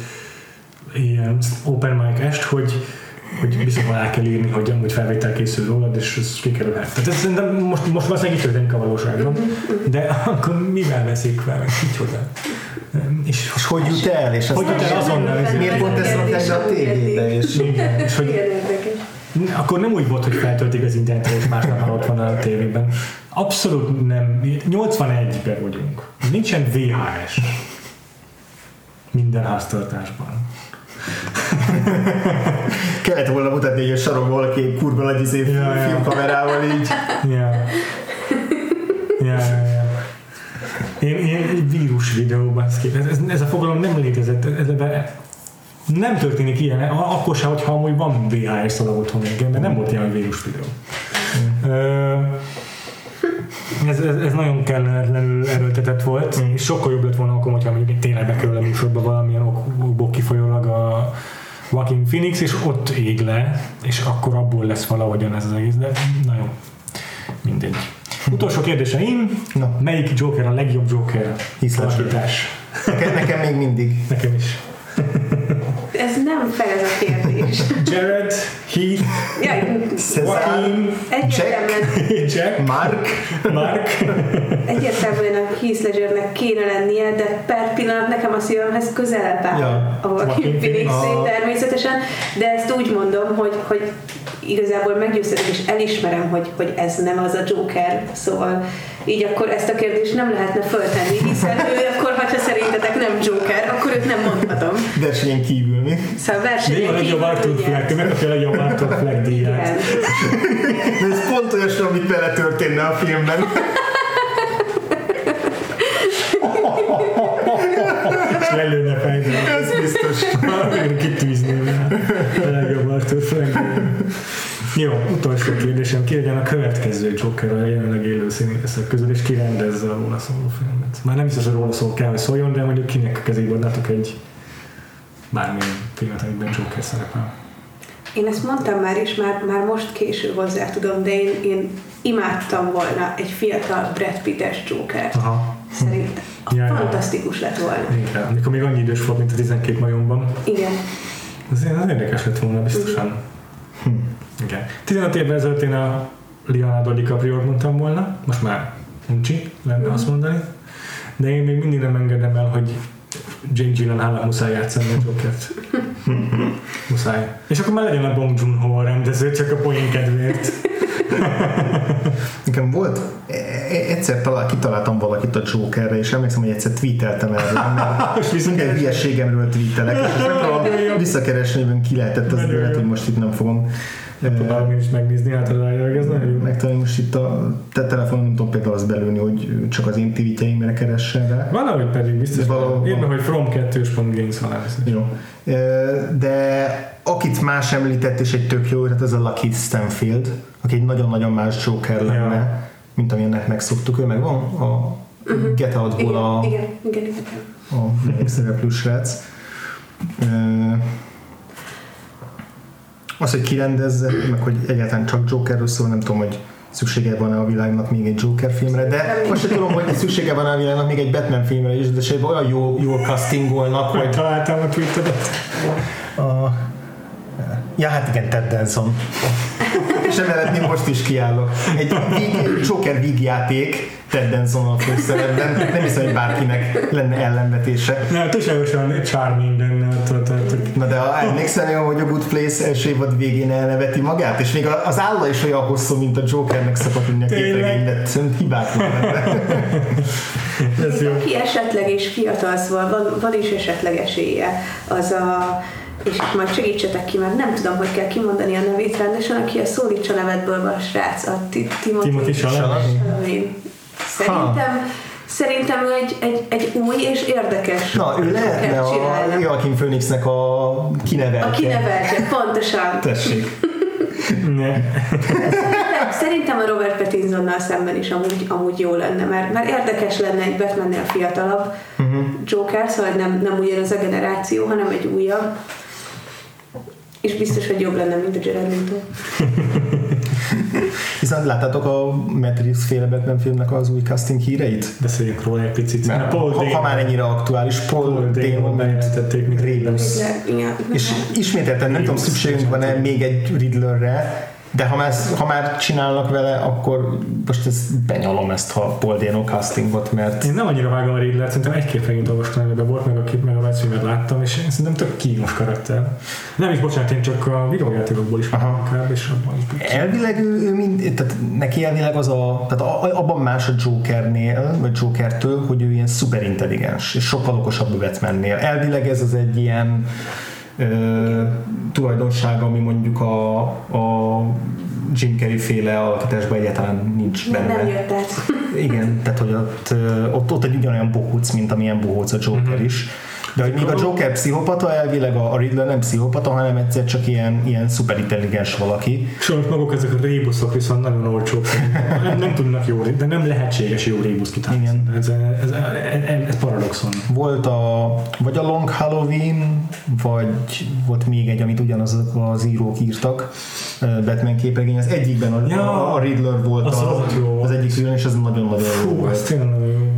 ilyen open mic est, hogy hogy viszont alá kell írni, hogy amúgy felvétel készül rólad, és ez kikerülhet. Tehát ez szerintem most, most valószínűleg itt történik a valóságban, de akkor mivel veszik fel, kicsoda. És És hogy jut el? És Hogy jut el azonnal. Miért pont be a tévébe? És és hogy akkor nem úgy volt, hogy feltöltik az internetre, és másnap már ott van a tévében. Abszolút nem. 81-ben vagyunk. Nincsen VHS. Minden háztartásban. kellett volna mutatni, hogy a sarokban valaki egy kurva nagy izé Ja, ja. filmkamerával így. Ja. Ja, ja, ja. Én, én vírus videó, baszki. Ez, ez, ez, a fogalom nem létezett. Ez, ez, nem történik ilyen, akkor sem, hogyha amúgy van VHS szalag otthon de nem volt ilyen vírus videó. Ö, ez, ez, ez nagyon kellemetlenül erőltetett volt, és sokkal jobb lett volna akkor, hogyha mondjuk tényleg bekerül a műsorba valamilyen ok- okból kifolyólag a Joaquin Phoenix, és ott ég le, és akkor abból lesz valahogyan ez az egész, de na jó, mindegy. Utolsó kérdéseim, Na. melyik Joker a legjobb Joker? Alakítás? Nekem, nekem még mindig. Nekem is. Ez nem fel ez a kérdés. Jared, Heath, Ja, Joaquin, egyértelműen, Jack, Mark, Mark. egyértelműen a Heath Ledgernek kéne lennie, de per pillanat nekem a szívemhez közelebb áll Ja, a Joaquin Phoenix. A- természetesen, de ezt úgy mondom, hogy, hogy igazából meggyőztetek és elismerem, hogy, hogy ez nem az a Joker, szóval így akkor ezt a kérdést nem lehetne föltenni, hiszen ő akkor, ha szerintetek nem Joker, akkor őt nem mondhatom. versenyen kívül mi? Szóval versenyen jó a legjobb kívül Arthur. Fleck, megkapja a legjobb Arthur Fleck díját. De ez pont olyasmi, amit vele történne a filmben. És lelőne fejbe. Ez biztos. Kitűzném rá. A legjobb Arthur Fleck. Jó, utolsó kérdésem. Ki legyen a következő Joker a jelenleg élő színészek közül, és ki rendezze a róla szóló filmet? Már nem biztos, hogy róla szól kell, hogy szóljon, de mondjuk kinek a kezébe adnátok egy bármilyen filmet, amiben Joker szerepel. Én ezt mondtam már, és már, már most késő hozzá tudom, de én, én imádtam volna egy fiatal Brad Pitt-es Jokert. Aha. Szerintem Ja, fantasztikus lett volna. Igen, amikor még annyi idős volt, mint a 12 majomban. Igen. Ez, ez érdekes lett volna biztosan. Igen. 15 évvel ezelőtt én a Leonardo DiCaprio mondtam volna, most már uncsi lenne azt mondani, de én még mindig nem engedem el, hogy Jake Gyllenhaal muszáj játszani a Jokert. muszáj. És akkor már legyen a Bong Joon-ho a rendező, csak a poén kedvéért. Nekem volt, e- e- egyszer talál, kitaláltam valakit a Jokerre, és emlékszem, hogy egyszer tweeteltem erről, mert minden hülyeségemről tweetelek, és tudom visszakeresni, hogy ki lehetett az jó. hogy most itt nem fogom Próbálom én is megnézni, hát rájövök, ez nagyon jó. megtalálni most itt a te telefonon, nem tudom például azt belőni, hogy csak az én tweetjeimre keressen rá. Valahogy pedig biztos, Valahol- írva, hogy from 2.games alá biztos. Jó. De akit más említett, és egy tök jó ötlet, ez a Lucky Stanfield, aki egy nagyon-nagyon más Joker lenne, Ja. mint amilyennek megszoktuk. Ő meg van a Get Out-ból a, Igen, igen, igen, igen. a szereplő srác. Az, hogy kirendezze, meg hogy egyáltalán csak Jokerről szól, nem tudom, hogy szüksége van a világnak még egy Joker filmre, de most sem tudom, hogy szüksége van a világnak még egy Batman filmre is, de se olyan jó, jól castingolnak, hogy Találtam a tweetedet. a... Ja, hát igen, Ted Danson. És emellett még most is kiállok. Egy víg, Joker vígjáték Ted Danson a főszerepben. Nem hiszem, hogy bárkinek lenne ellenvetése. Nem, túlságosan charming lenne. tartok. Na de ha emlékszel, olyan, hogy a Good Place első évad végén elneveti magát, és még az álla is olyan hosszú, mint a Jokernek szokott lenni a képregény, de szerintem hibátlan lenne. Ez jó. Aki esetleg és fiatal, szóval van, van is esetleg esélye, az a és itt majd segítsetek ki, mert nem tudom, hogy kell kimondani a nevét rendesen, aki a Szólítsa nevedből van a srác, a Ti- Timothy. Chalamet. Szerintem, szerintem ő egy, egy, egy új és érdekes Na, ő lehetne a. Joaquin Phoenixnek a A kineveltje. kineveltje, pontosan. Tessék. Ne. Szerintem a Robert Pattinsonnal szemben is amúgy, amúgy jó lenne, mert, mert érdekes lenne egy Batmannél fiatalabb uh-huh. Joker, szóval nem, nem ugyanaz a generáció, hanem egy újabb. És biztos, hogy jobb lenne, mint a Jared Leto. Viszont láttátok a Matrix féle Batman filmnek az új casting híreit? Beszéljünk róla egy picit. Mert Paul ha, ha már ennyire aktuális, Paul, Paul Damon, mint bejelentették, mint igen. És ismételten nem tudom, szükségünk van-e még egy Riddlerre, de ha már, ha már csinálnak vele, akkor most ezt benyalom ezt a Paul Dano castingot, mert Én nem annyira vágom a Riddler, szerintem egy képregényt olvastam ebbe volt, meg a, kép, meg a webcímet láttam, és én szerintem tök kínos karakter. Nem is, bocsánat, én csak a videójátékokból is Aha. inkább, és abban is. elvileg ő, ő mind, tehát neki elvileg az a, tehát a- abban más a Jokernél, vagy Jokertől, hogy ő ilyen szuperintelligens, és sokkal okosabb a Batmannél. Elvileg ez az egy ilyen ö, tulajdonság, ami mondjuk a, a Jim Carrey féle alakításban egyáltalán nincs Nem, benne. nem jött át. Igen, tehát hogy ott, ott, ott egy ugyanolyan bohóc, mint amilyen bohóc a Joker Mhm. is. De hogy még a Joker pszichopata, elvileg a Riddler nem pszichopata, hanem egyszer csak ilyen, ilyen szuperintelligens valaki. Sajnos maguk ezek a rébuszok viszont nagyon olcsók. nem, nem tudnak jó, de nem lehetséges jó rébusz kitálni. Igen. Ez, ez, ez, ez paradoxon. Volt a, vagy a Long Halloween, vagy volt még egy, amit ugyanazok az írók írtak, Batman képregény. Az egyikben a, Ja. a, Riddler volt Az a, volt. az egyik film, és az nagyon-nagyon jó Fú, ez tényleg nagyon jó.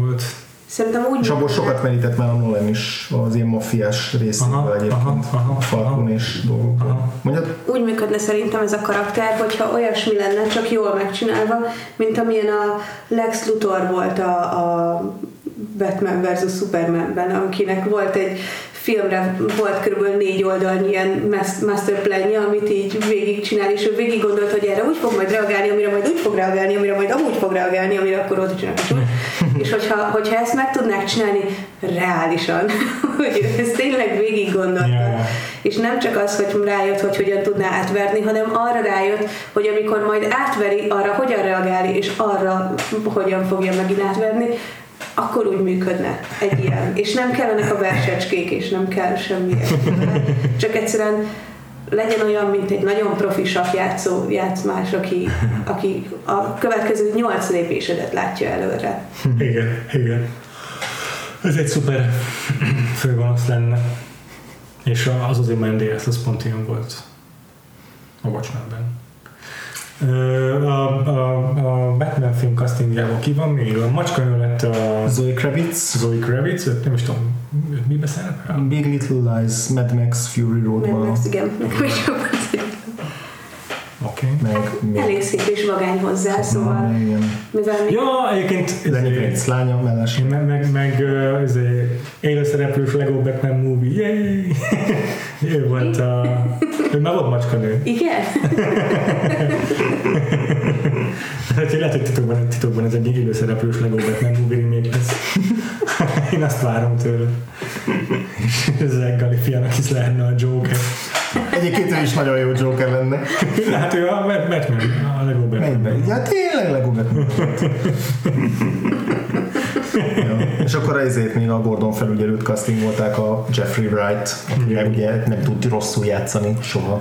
Szerintem úgy És abból sokat merített már a Nolan is az ilyen maffiás részéből egyébként. aha, aha, a Falcon és dolgokból. Mondjad? úgy működne szerintem ez a karakter, hogyha olyasmi lenne, csak jól megcsinálva, mint amilyen a Lex Luthor volt a, a Batman vs. Supermanben, akinek volt egy filmre volt körülbelül négy oldalnyi ilyen mas- master planje, amit így végigcsinál, és ő végig gondolt, hogy erre úgy fog majd reagálni, amire majd úgy fog reagálni, amire majd amúgy fog reagálni, amire akkor ott csinál. és hogyha, hogyha ezt meg tudnák csinálni reálisan, hogy ő ezt tényleg végig gondolta, ja. és nem csak az, hogy rájött, hogy hogyan tudná átverni, hanem arra rájött, hogy amikor majd átveri, arra hogyan reagálni, és arra hogyan fogja megint átverni, akkor úgy működne egy ilyen. És nem kellenek a versecskék, és nem kell semmi. Csak egyszerűen legyen olyan, mint egy nagyon profi sakjátszó játszmás, aki, aki a következő nyolc lépésedet látja előre. Igen, igen. Ez egy szuper főgonosz lenne. És az azért Mendes, az pont ilyen volt a Watchmenben. A, a, a Batman film castingjában ki van még? A macska lett a Zoe Kravitz, Zoe Kravitz, nem is tudom, őt mibe szerepel? Big Little Lies, Mad Max, Fury Road Mad. Max, igen, nekem is Oké. meg még Elég szép és vagány hozzá, szóval igen. mivel még Ja, egyébként Lenny Prince lánya mellesleg. meg, meg, meg izé, élőszereplős Lego Batman movie, yay! ő volt a... Ő már volt macskanő. igen? Úgyhogy lehet, hogy titokban, titokban ez egy élőszereplős Lego Batman movie remake lesz. Én azt várom tőle. És Zach Galifianakis lehetne a Joker. Egyébként ő is nagyon jó Joker lenne. Hát ő a Batman, a Lego Batman. Ja, tényleg legúbb. ja. És akkor ezért még a Gordon felügyelőt castingolták a Jeffrey Wright, aki meg ugye nem tud rosszul játszani soha.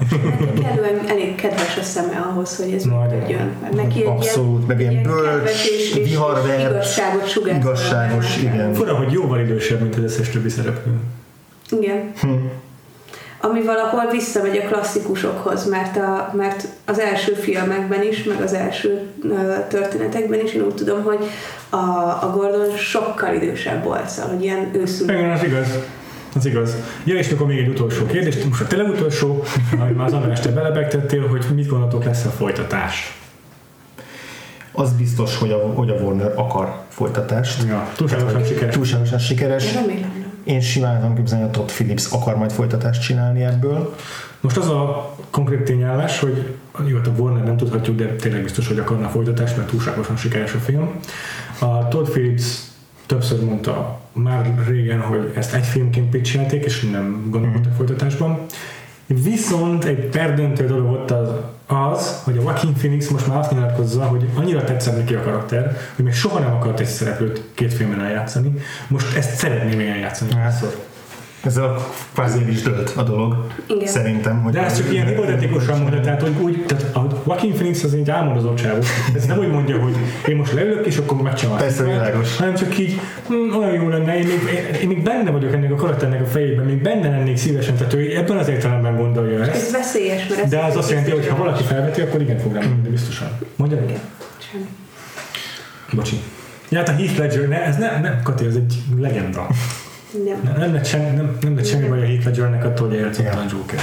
Kellően elég kedves a szeme ahhoz, hogy ez. Mert Neki egy Abszolút, meg ilyen bölcs, sugárzó igazságos, ember. igen. Fura, hogy jóval idősebb, mint az összes többi szereplő. Igen. Ami valahol visszamegy a klasszikusokhoz, mert, a, mert az első filmekben is, meg az első ö, történetekben is én úgy tudom, hogy a, a Gordon sokkal idősebb volt, szóval, hogy ilyen őszülő. Igen, az igaz. Az igaz. Ja, és akkor még egy utolsó kérdés, most a tele utolsó, amit már az András te belebegtettél, hogy mit gondoltok lesz a folytatás? Az biztos, hogy a, hogy a Warner akar folytatást. Ja, túlságosan sikeres. Túlságosan sikeres. Én remélem. Én simán tudom képzelni, hogy a Todd Phillips akar majd folytatást csinálni ebből. Most az a konkrét tényállás, hogy jó, hát a Warner nem tudhatjuk, de tényleg biztos, hogy akarna folytatást, mert túlságosan sikeres a film. A Todd Phillips többször mondta már régen, hogy ezt egy filmként pitchelték, és nem gondolkodtak folytatásban. Viszont egy perdöntő dolog ott az, az, hogy a Joaquin Phoenix most már azt nyilatkozza, hogy annyira tetszett neki a karakter, hogy még soha nem akart egy szereplőt két filmen eljátszani. Most ezt szeretném eljátszani. Hát. Ez a kvázi is dölt a dolog. Igen. Szerintem. Hogy De ezt csak ilyen hipotetikusan mondja, tehát hogy úgy, tehát a Joaquin Phoenix az egy álmodozott csávó. Ez nem úgy mondja, hogy én most leülök és akkor megcsinálom. Persze, világos. Hanem csak így, hm, olyan jó lenne, én még, én, én még benne vagyok ennek a karakternek a fejében, még benne lennék szívesen, tehát ő ebben az értelemben gondolja ezt. Ez veszélyes, mert ez De az azt jelenti, hogy ha valaki felveti, akkor igen fog rám mondani, biztosan. Mondja meg. Semmi. Bocsi. Ja, hát a Heath Ledger, ne, ez nem, nem, Kati, ez egy legenda. Nem. Nem, nem lett semmi, nem, nem lett semmi baj a Heath Ledgernek attól, hogy eljátszott a Joker.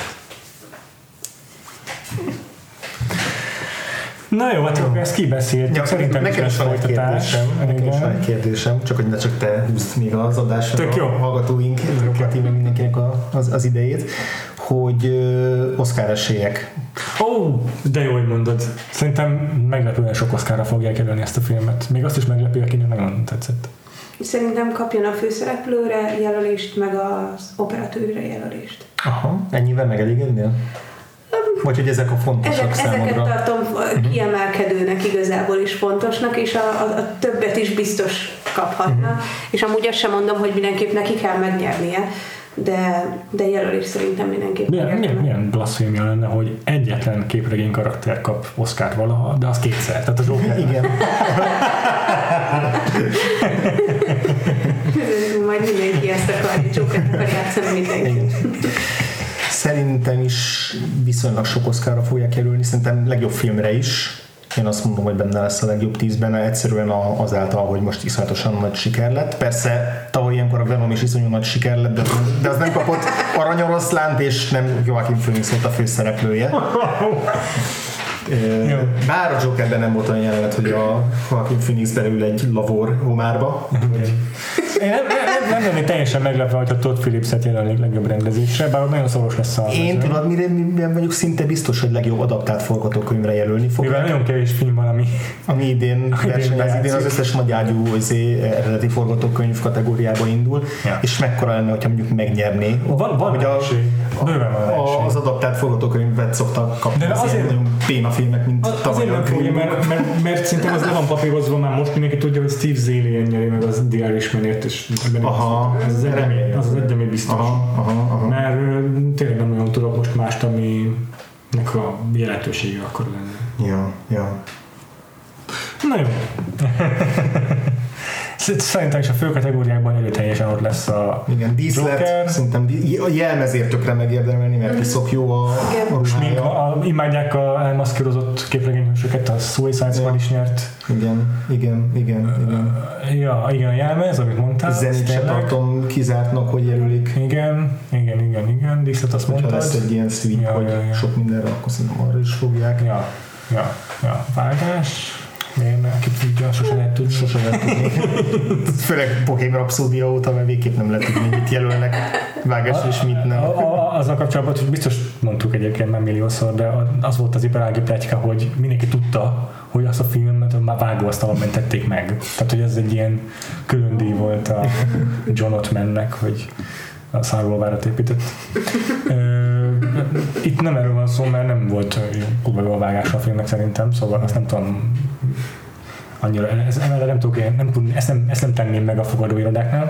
Na jó, hát akkor ezt kibeszéltük. Ja, Szerintem nekem is van egy kérdésem, nekem is van egy kérdésem, csak hogy ne csak te húzd még az adásra Tök jó. a hallgatóink, Kati, meg mindenkinek a, az, az idejét, hogy ö, Oscar esélyek. Ó, de jó, hogy mondod. Szerintem meglepően sok oszkára fogják jelölni ezt a filmet. Még azt is meglepő, akinek nagyon tetszett. Szerintem kapjon a főszereplőre jelölést, meg az operatőrre jelölést. Aha. Ennyivel megelégednél? Vagy hogy ezek a fontosak Ezek, ezeket számodra? tartom kiemelkedőnek igazából is fontosnak, és a, a, a többet is biztos kaphatna. Mhm. És amúgy azt sem mondom, hogy mindenképp neki kell megnyernie, de, de jelölés szerintem mindenképp Milyen, milyen, milyen blaszfémia lenne, hogy egyetlen képregény karakter kap Oscar valaha, de az kétszer. Tehát a Joker. Igen. Majd mindenki ezt akarja, Jokert akar játszani mindenki. Szerintem is viszonylag sok Oscarra fogják jelölni, szerintem legjobb filmre is. Én azt mondom, hogy benne lesz a legjobb tízben, egyszerűen a- azáltal, hogy most iszonyatosan nagy siker lett. Persze tavaly ilyenkor a Venom is iszonyú nagy siker lett, de, de az nem kapott aranyoroszlánt, és nem Joaquin Phoenix volt a főszereplője. Bár a Jokerben nem volt olyan jelenet, hogy a Joaquin Phoenix belül egy lavor homárba. Én nem, nem, nem lennék teljesen meglepve, hogy a Todd Phillips-et jelölnék legjobb rendezésre, bár nagyon szoros lesz a Én tudod, mire, vagyok szinte biztos, hogy legjobb adaptált forgatókönyvre jelölni fog. Mivel nagyon kevés film van, ami ami idén versenyez, idén az összes nagyágyú izé, eredeti forgatókönyv kategóriába indul, Ja. és mekkora lenne, hogyha mondjuk megnyerné. Van- van Hogy a, esély. az adaptált forgatókönyvet szoktak kapni, De az azért- nagyon béna filmek, mint Az, tavaly azért nem fogja, mert, mert, mert szerintem az le van papírozva már most mindenki tudja, hogy Steve Zalian nyeri meg az The Irishmanért, és Aha, ez az egy, remélem. az az egy, ami biztos. Aha, aha, aha. Mert tényleg nem nagyon tudok most mást, aminek a jelentősége akkor lenne. Ja, ja. Na jó. Szerintem is a fő kategóriákban erőteljesen ott lesz a Igen, díszlet, Joker. szerintem dí- a jelmezért tökre megérdemelni, mert piszok jó a, a ruhája. a, imádják a elmaszkírozott képregényhősöket, a Suicide Squad is nyert. Igen, igen, igen, igen. Ja, igen, a jelmez, amit mondtál. az Zenit se tartom kizártnak, hogy jelölik. Igen, igen, igen, igen, díszlet azt Ha mondtad. lesz egy ilyen sweep, Ja, hogy ja, ja. sok mindenre, akkor szerintem arra is fogják. Ja, ja, ja, vágás. Ne? Ki tudja, sose lehet tudni. Sose lehet tudni. Főleg Bohém Rhapsódia óta, mert végképp nem lehet tudni, mit jelölnek vágásra és mit nem. A, a, azzal kapcsolatban, hogy biztos mondtuk egyébként már milliószor, de az volt az iparági pletyka, hogy mindenki tudta, hogy azt a filmet már vágóasztalon mentették meg. Tehát, hogy ez egy ilyen külön díj volt a John Ottmannek, hogy a szárgóvárat épített. Ö, Itt nem erről van szó, mert nem volt kurva jó a vágása a filmnek szerintem, szóval azt nem tudom annyira, ez, nem tudok én, nem tudni, ezt nem, ezt nem tenném meg a fogadóirodáknál.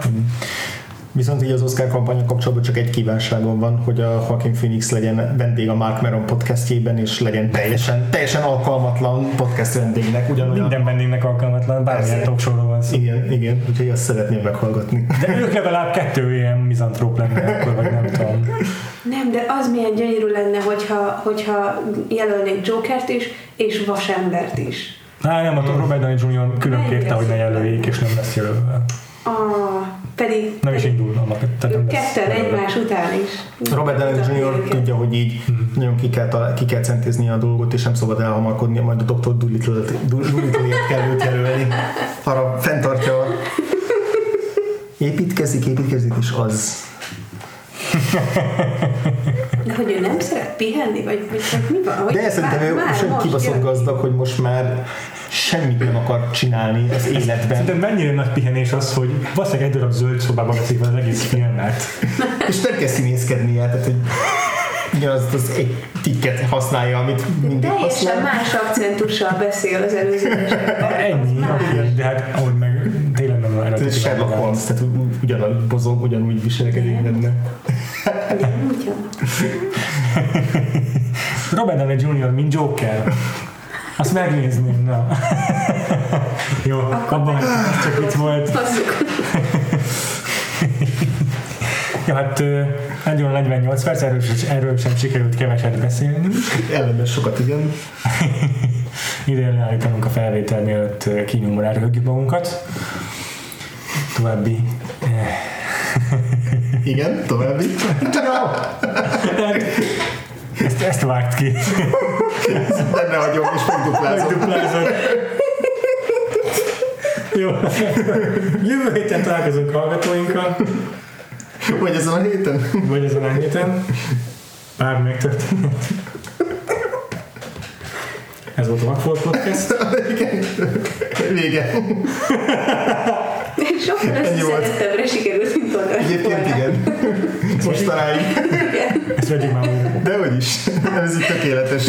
Viszont így az Oscar kampánya kapcsolatban csak egy kívánságom van, hogy a Joaquin Phoenix legyen vendég a Mark Maron podcastjében, és legyen teljesen, teljesen alkalmatlan podcast vendégnek, ugyanolyan. Minden vendégnek alkalmatlan, bármilyen Persze. talk show-ról van szó. Igen, igen, úgyhogy azt szeretném meghallgatni. De ők legalább kettő ilyen mizantróp lenne, akkor vagy nem tudom. Nem, de az milyen gyönyörű lenne, hogyha, hogyha jelölnék Jokert is, és Vasembert is. Á, nem, a Robert Downey Jr. külön kérte, hogy ne jelöljék, és nem lesz jelölve. Ah, pedig Nem is indul a tehát ketten egymás után is. Robert Downey Jr. Tudja, hogy így nagyon ki kell, talál- ki kell centézni a dolgot, és nem szabad elhamarkodni, majd a Dr. Dolittle-ért Dolittle-ért kell őt jelölni. Arra fenntartja a... Építkezik, építkezik, és az. De hogy ő nem szeret pihenni, vagy, vagy, vagy mi van? Hogy De szerintem ő sem most kibaszott jön. gazdag, hogy most már semmit nem akar csinálni az életben. Szerintem mennyire nagy pihenés az, hogy valószínűleg egy darab zöld szobában veszik az egész filmet. És nem kell színészkednie, tehát hogy ugyanazt az egy tikket használja, amit mindig Teljesen használ. más akcentussal beszél az előző. Ennyi, oké, de hát ahogy nem erre Ez Sherlock Holmes, tehát ugy- ugyanúgy bozog, ugyanúgy viselkedik benne. Igen, úgy. Robert Downey Jr. mint Joker. Azt megnézném, na. Jó, abban ez csak itt volt. Ja, hát nagyon 48 perc, erről, erről sem sikerült keveset beszélni. Ellenben sokat, igen. Idén leállítanunk a felvétel mielőtt ö, kínyomra röhögjük magunkat. További eh, Igen, további. ezt, ezt vágt ki. Benne hagyom, és megduplázom. Megduplázod. Jó. Jövő héten találkozunk hallgatóinkkal, Vagy ezen a héten. vagy ezen a héten. Bármi megtörténhet. Ez volt a Vagfolt Podcast. Igen. Vége. Sokkal összeszedettebbre sikerült, mint volna. Egyébként igen. Most találjuk. Ezt vegyük már újra. De hogy is. Ez így tökéletes.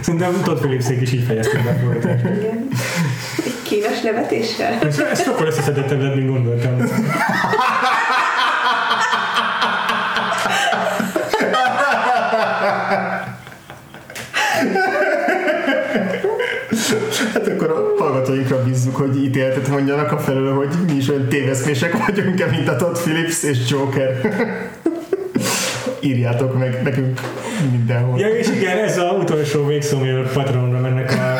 Szerintem Todd Phillipsék is így fejezték be a folytatást. Igen. Egy kínos nevetéssel. Ez, ez sokkal összeszedettebb lett, mint gondoltam. Hát akkor a hallgatóinkra bízzuk, hogy ítéletet mondjanak a felől, hogy mi is olyan téveszmések vagyunk-e, mint a Todd Phillips és Joker. Írjátok meg nekünk mindenhol. Ja, és igen, ez az utolsó végszó, mielőtt Patreonra mennek a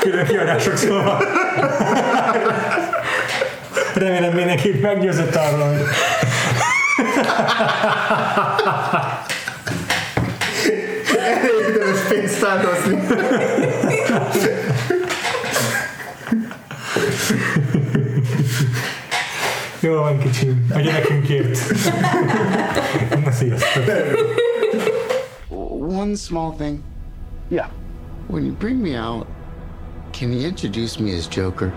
külön kiadások, szóval remélem mindenki meggyőzött arról, hogy Érdemes pénzt áldozni. Jó van kicsim, a gyerekünkért. Na, sziasztok! One small thing. Yeah. When you bring me out, can you introduce me as Joker?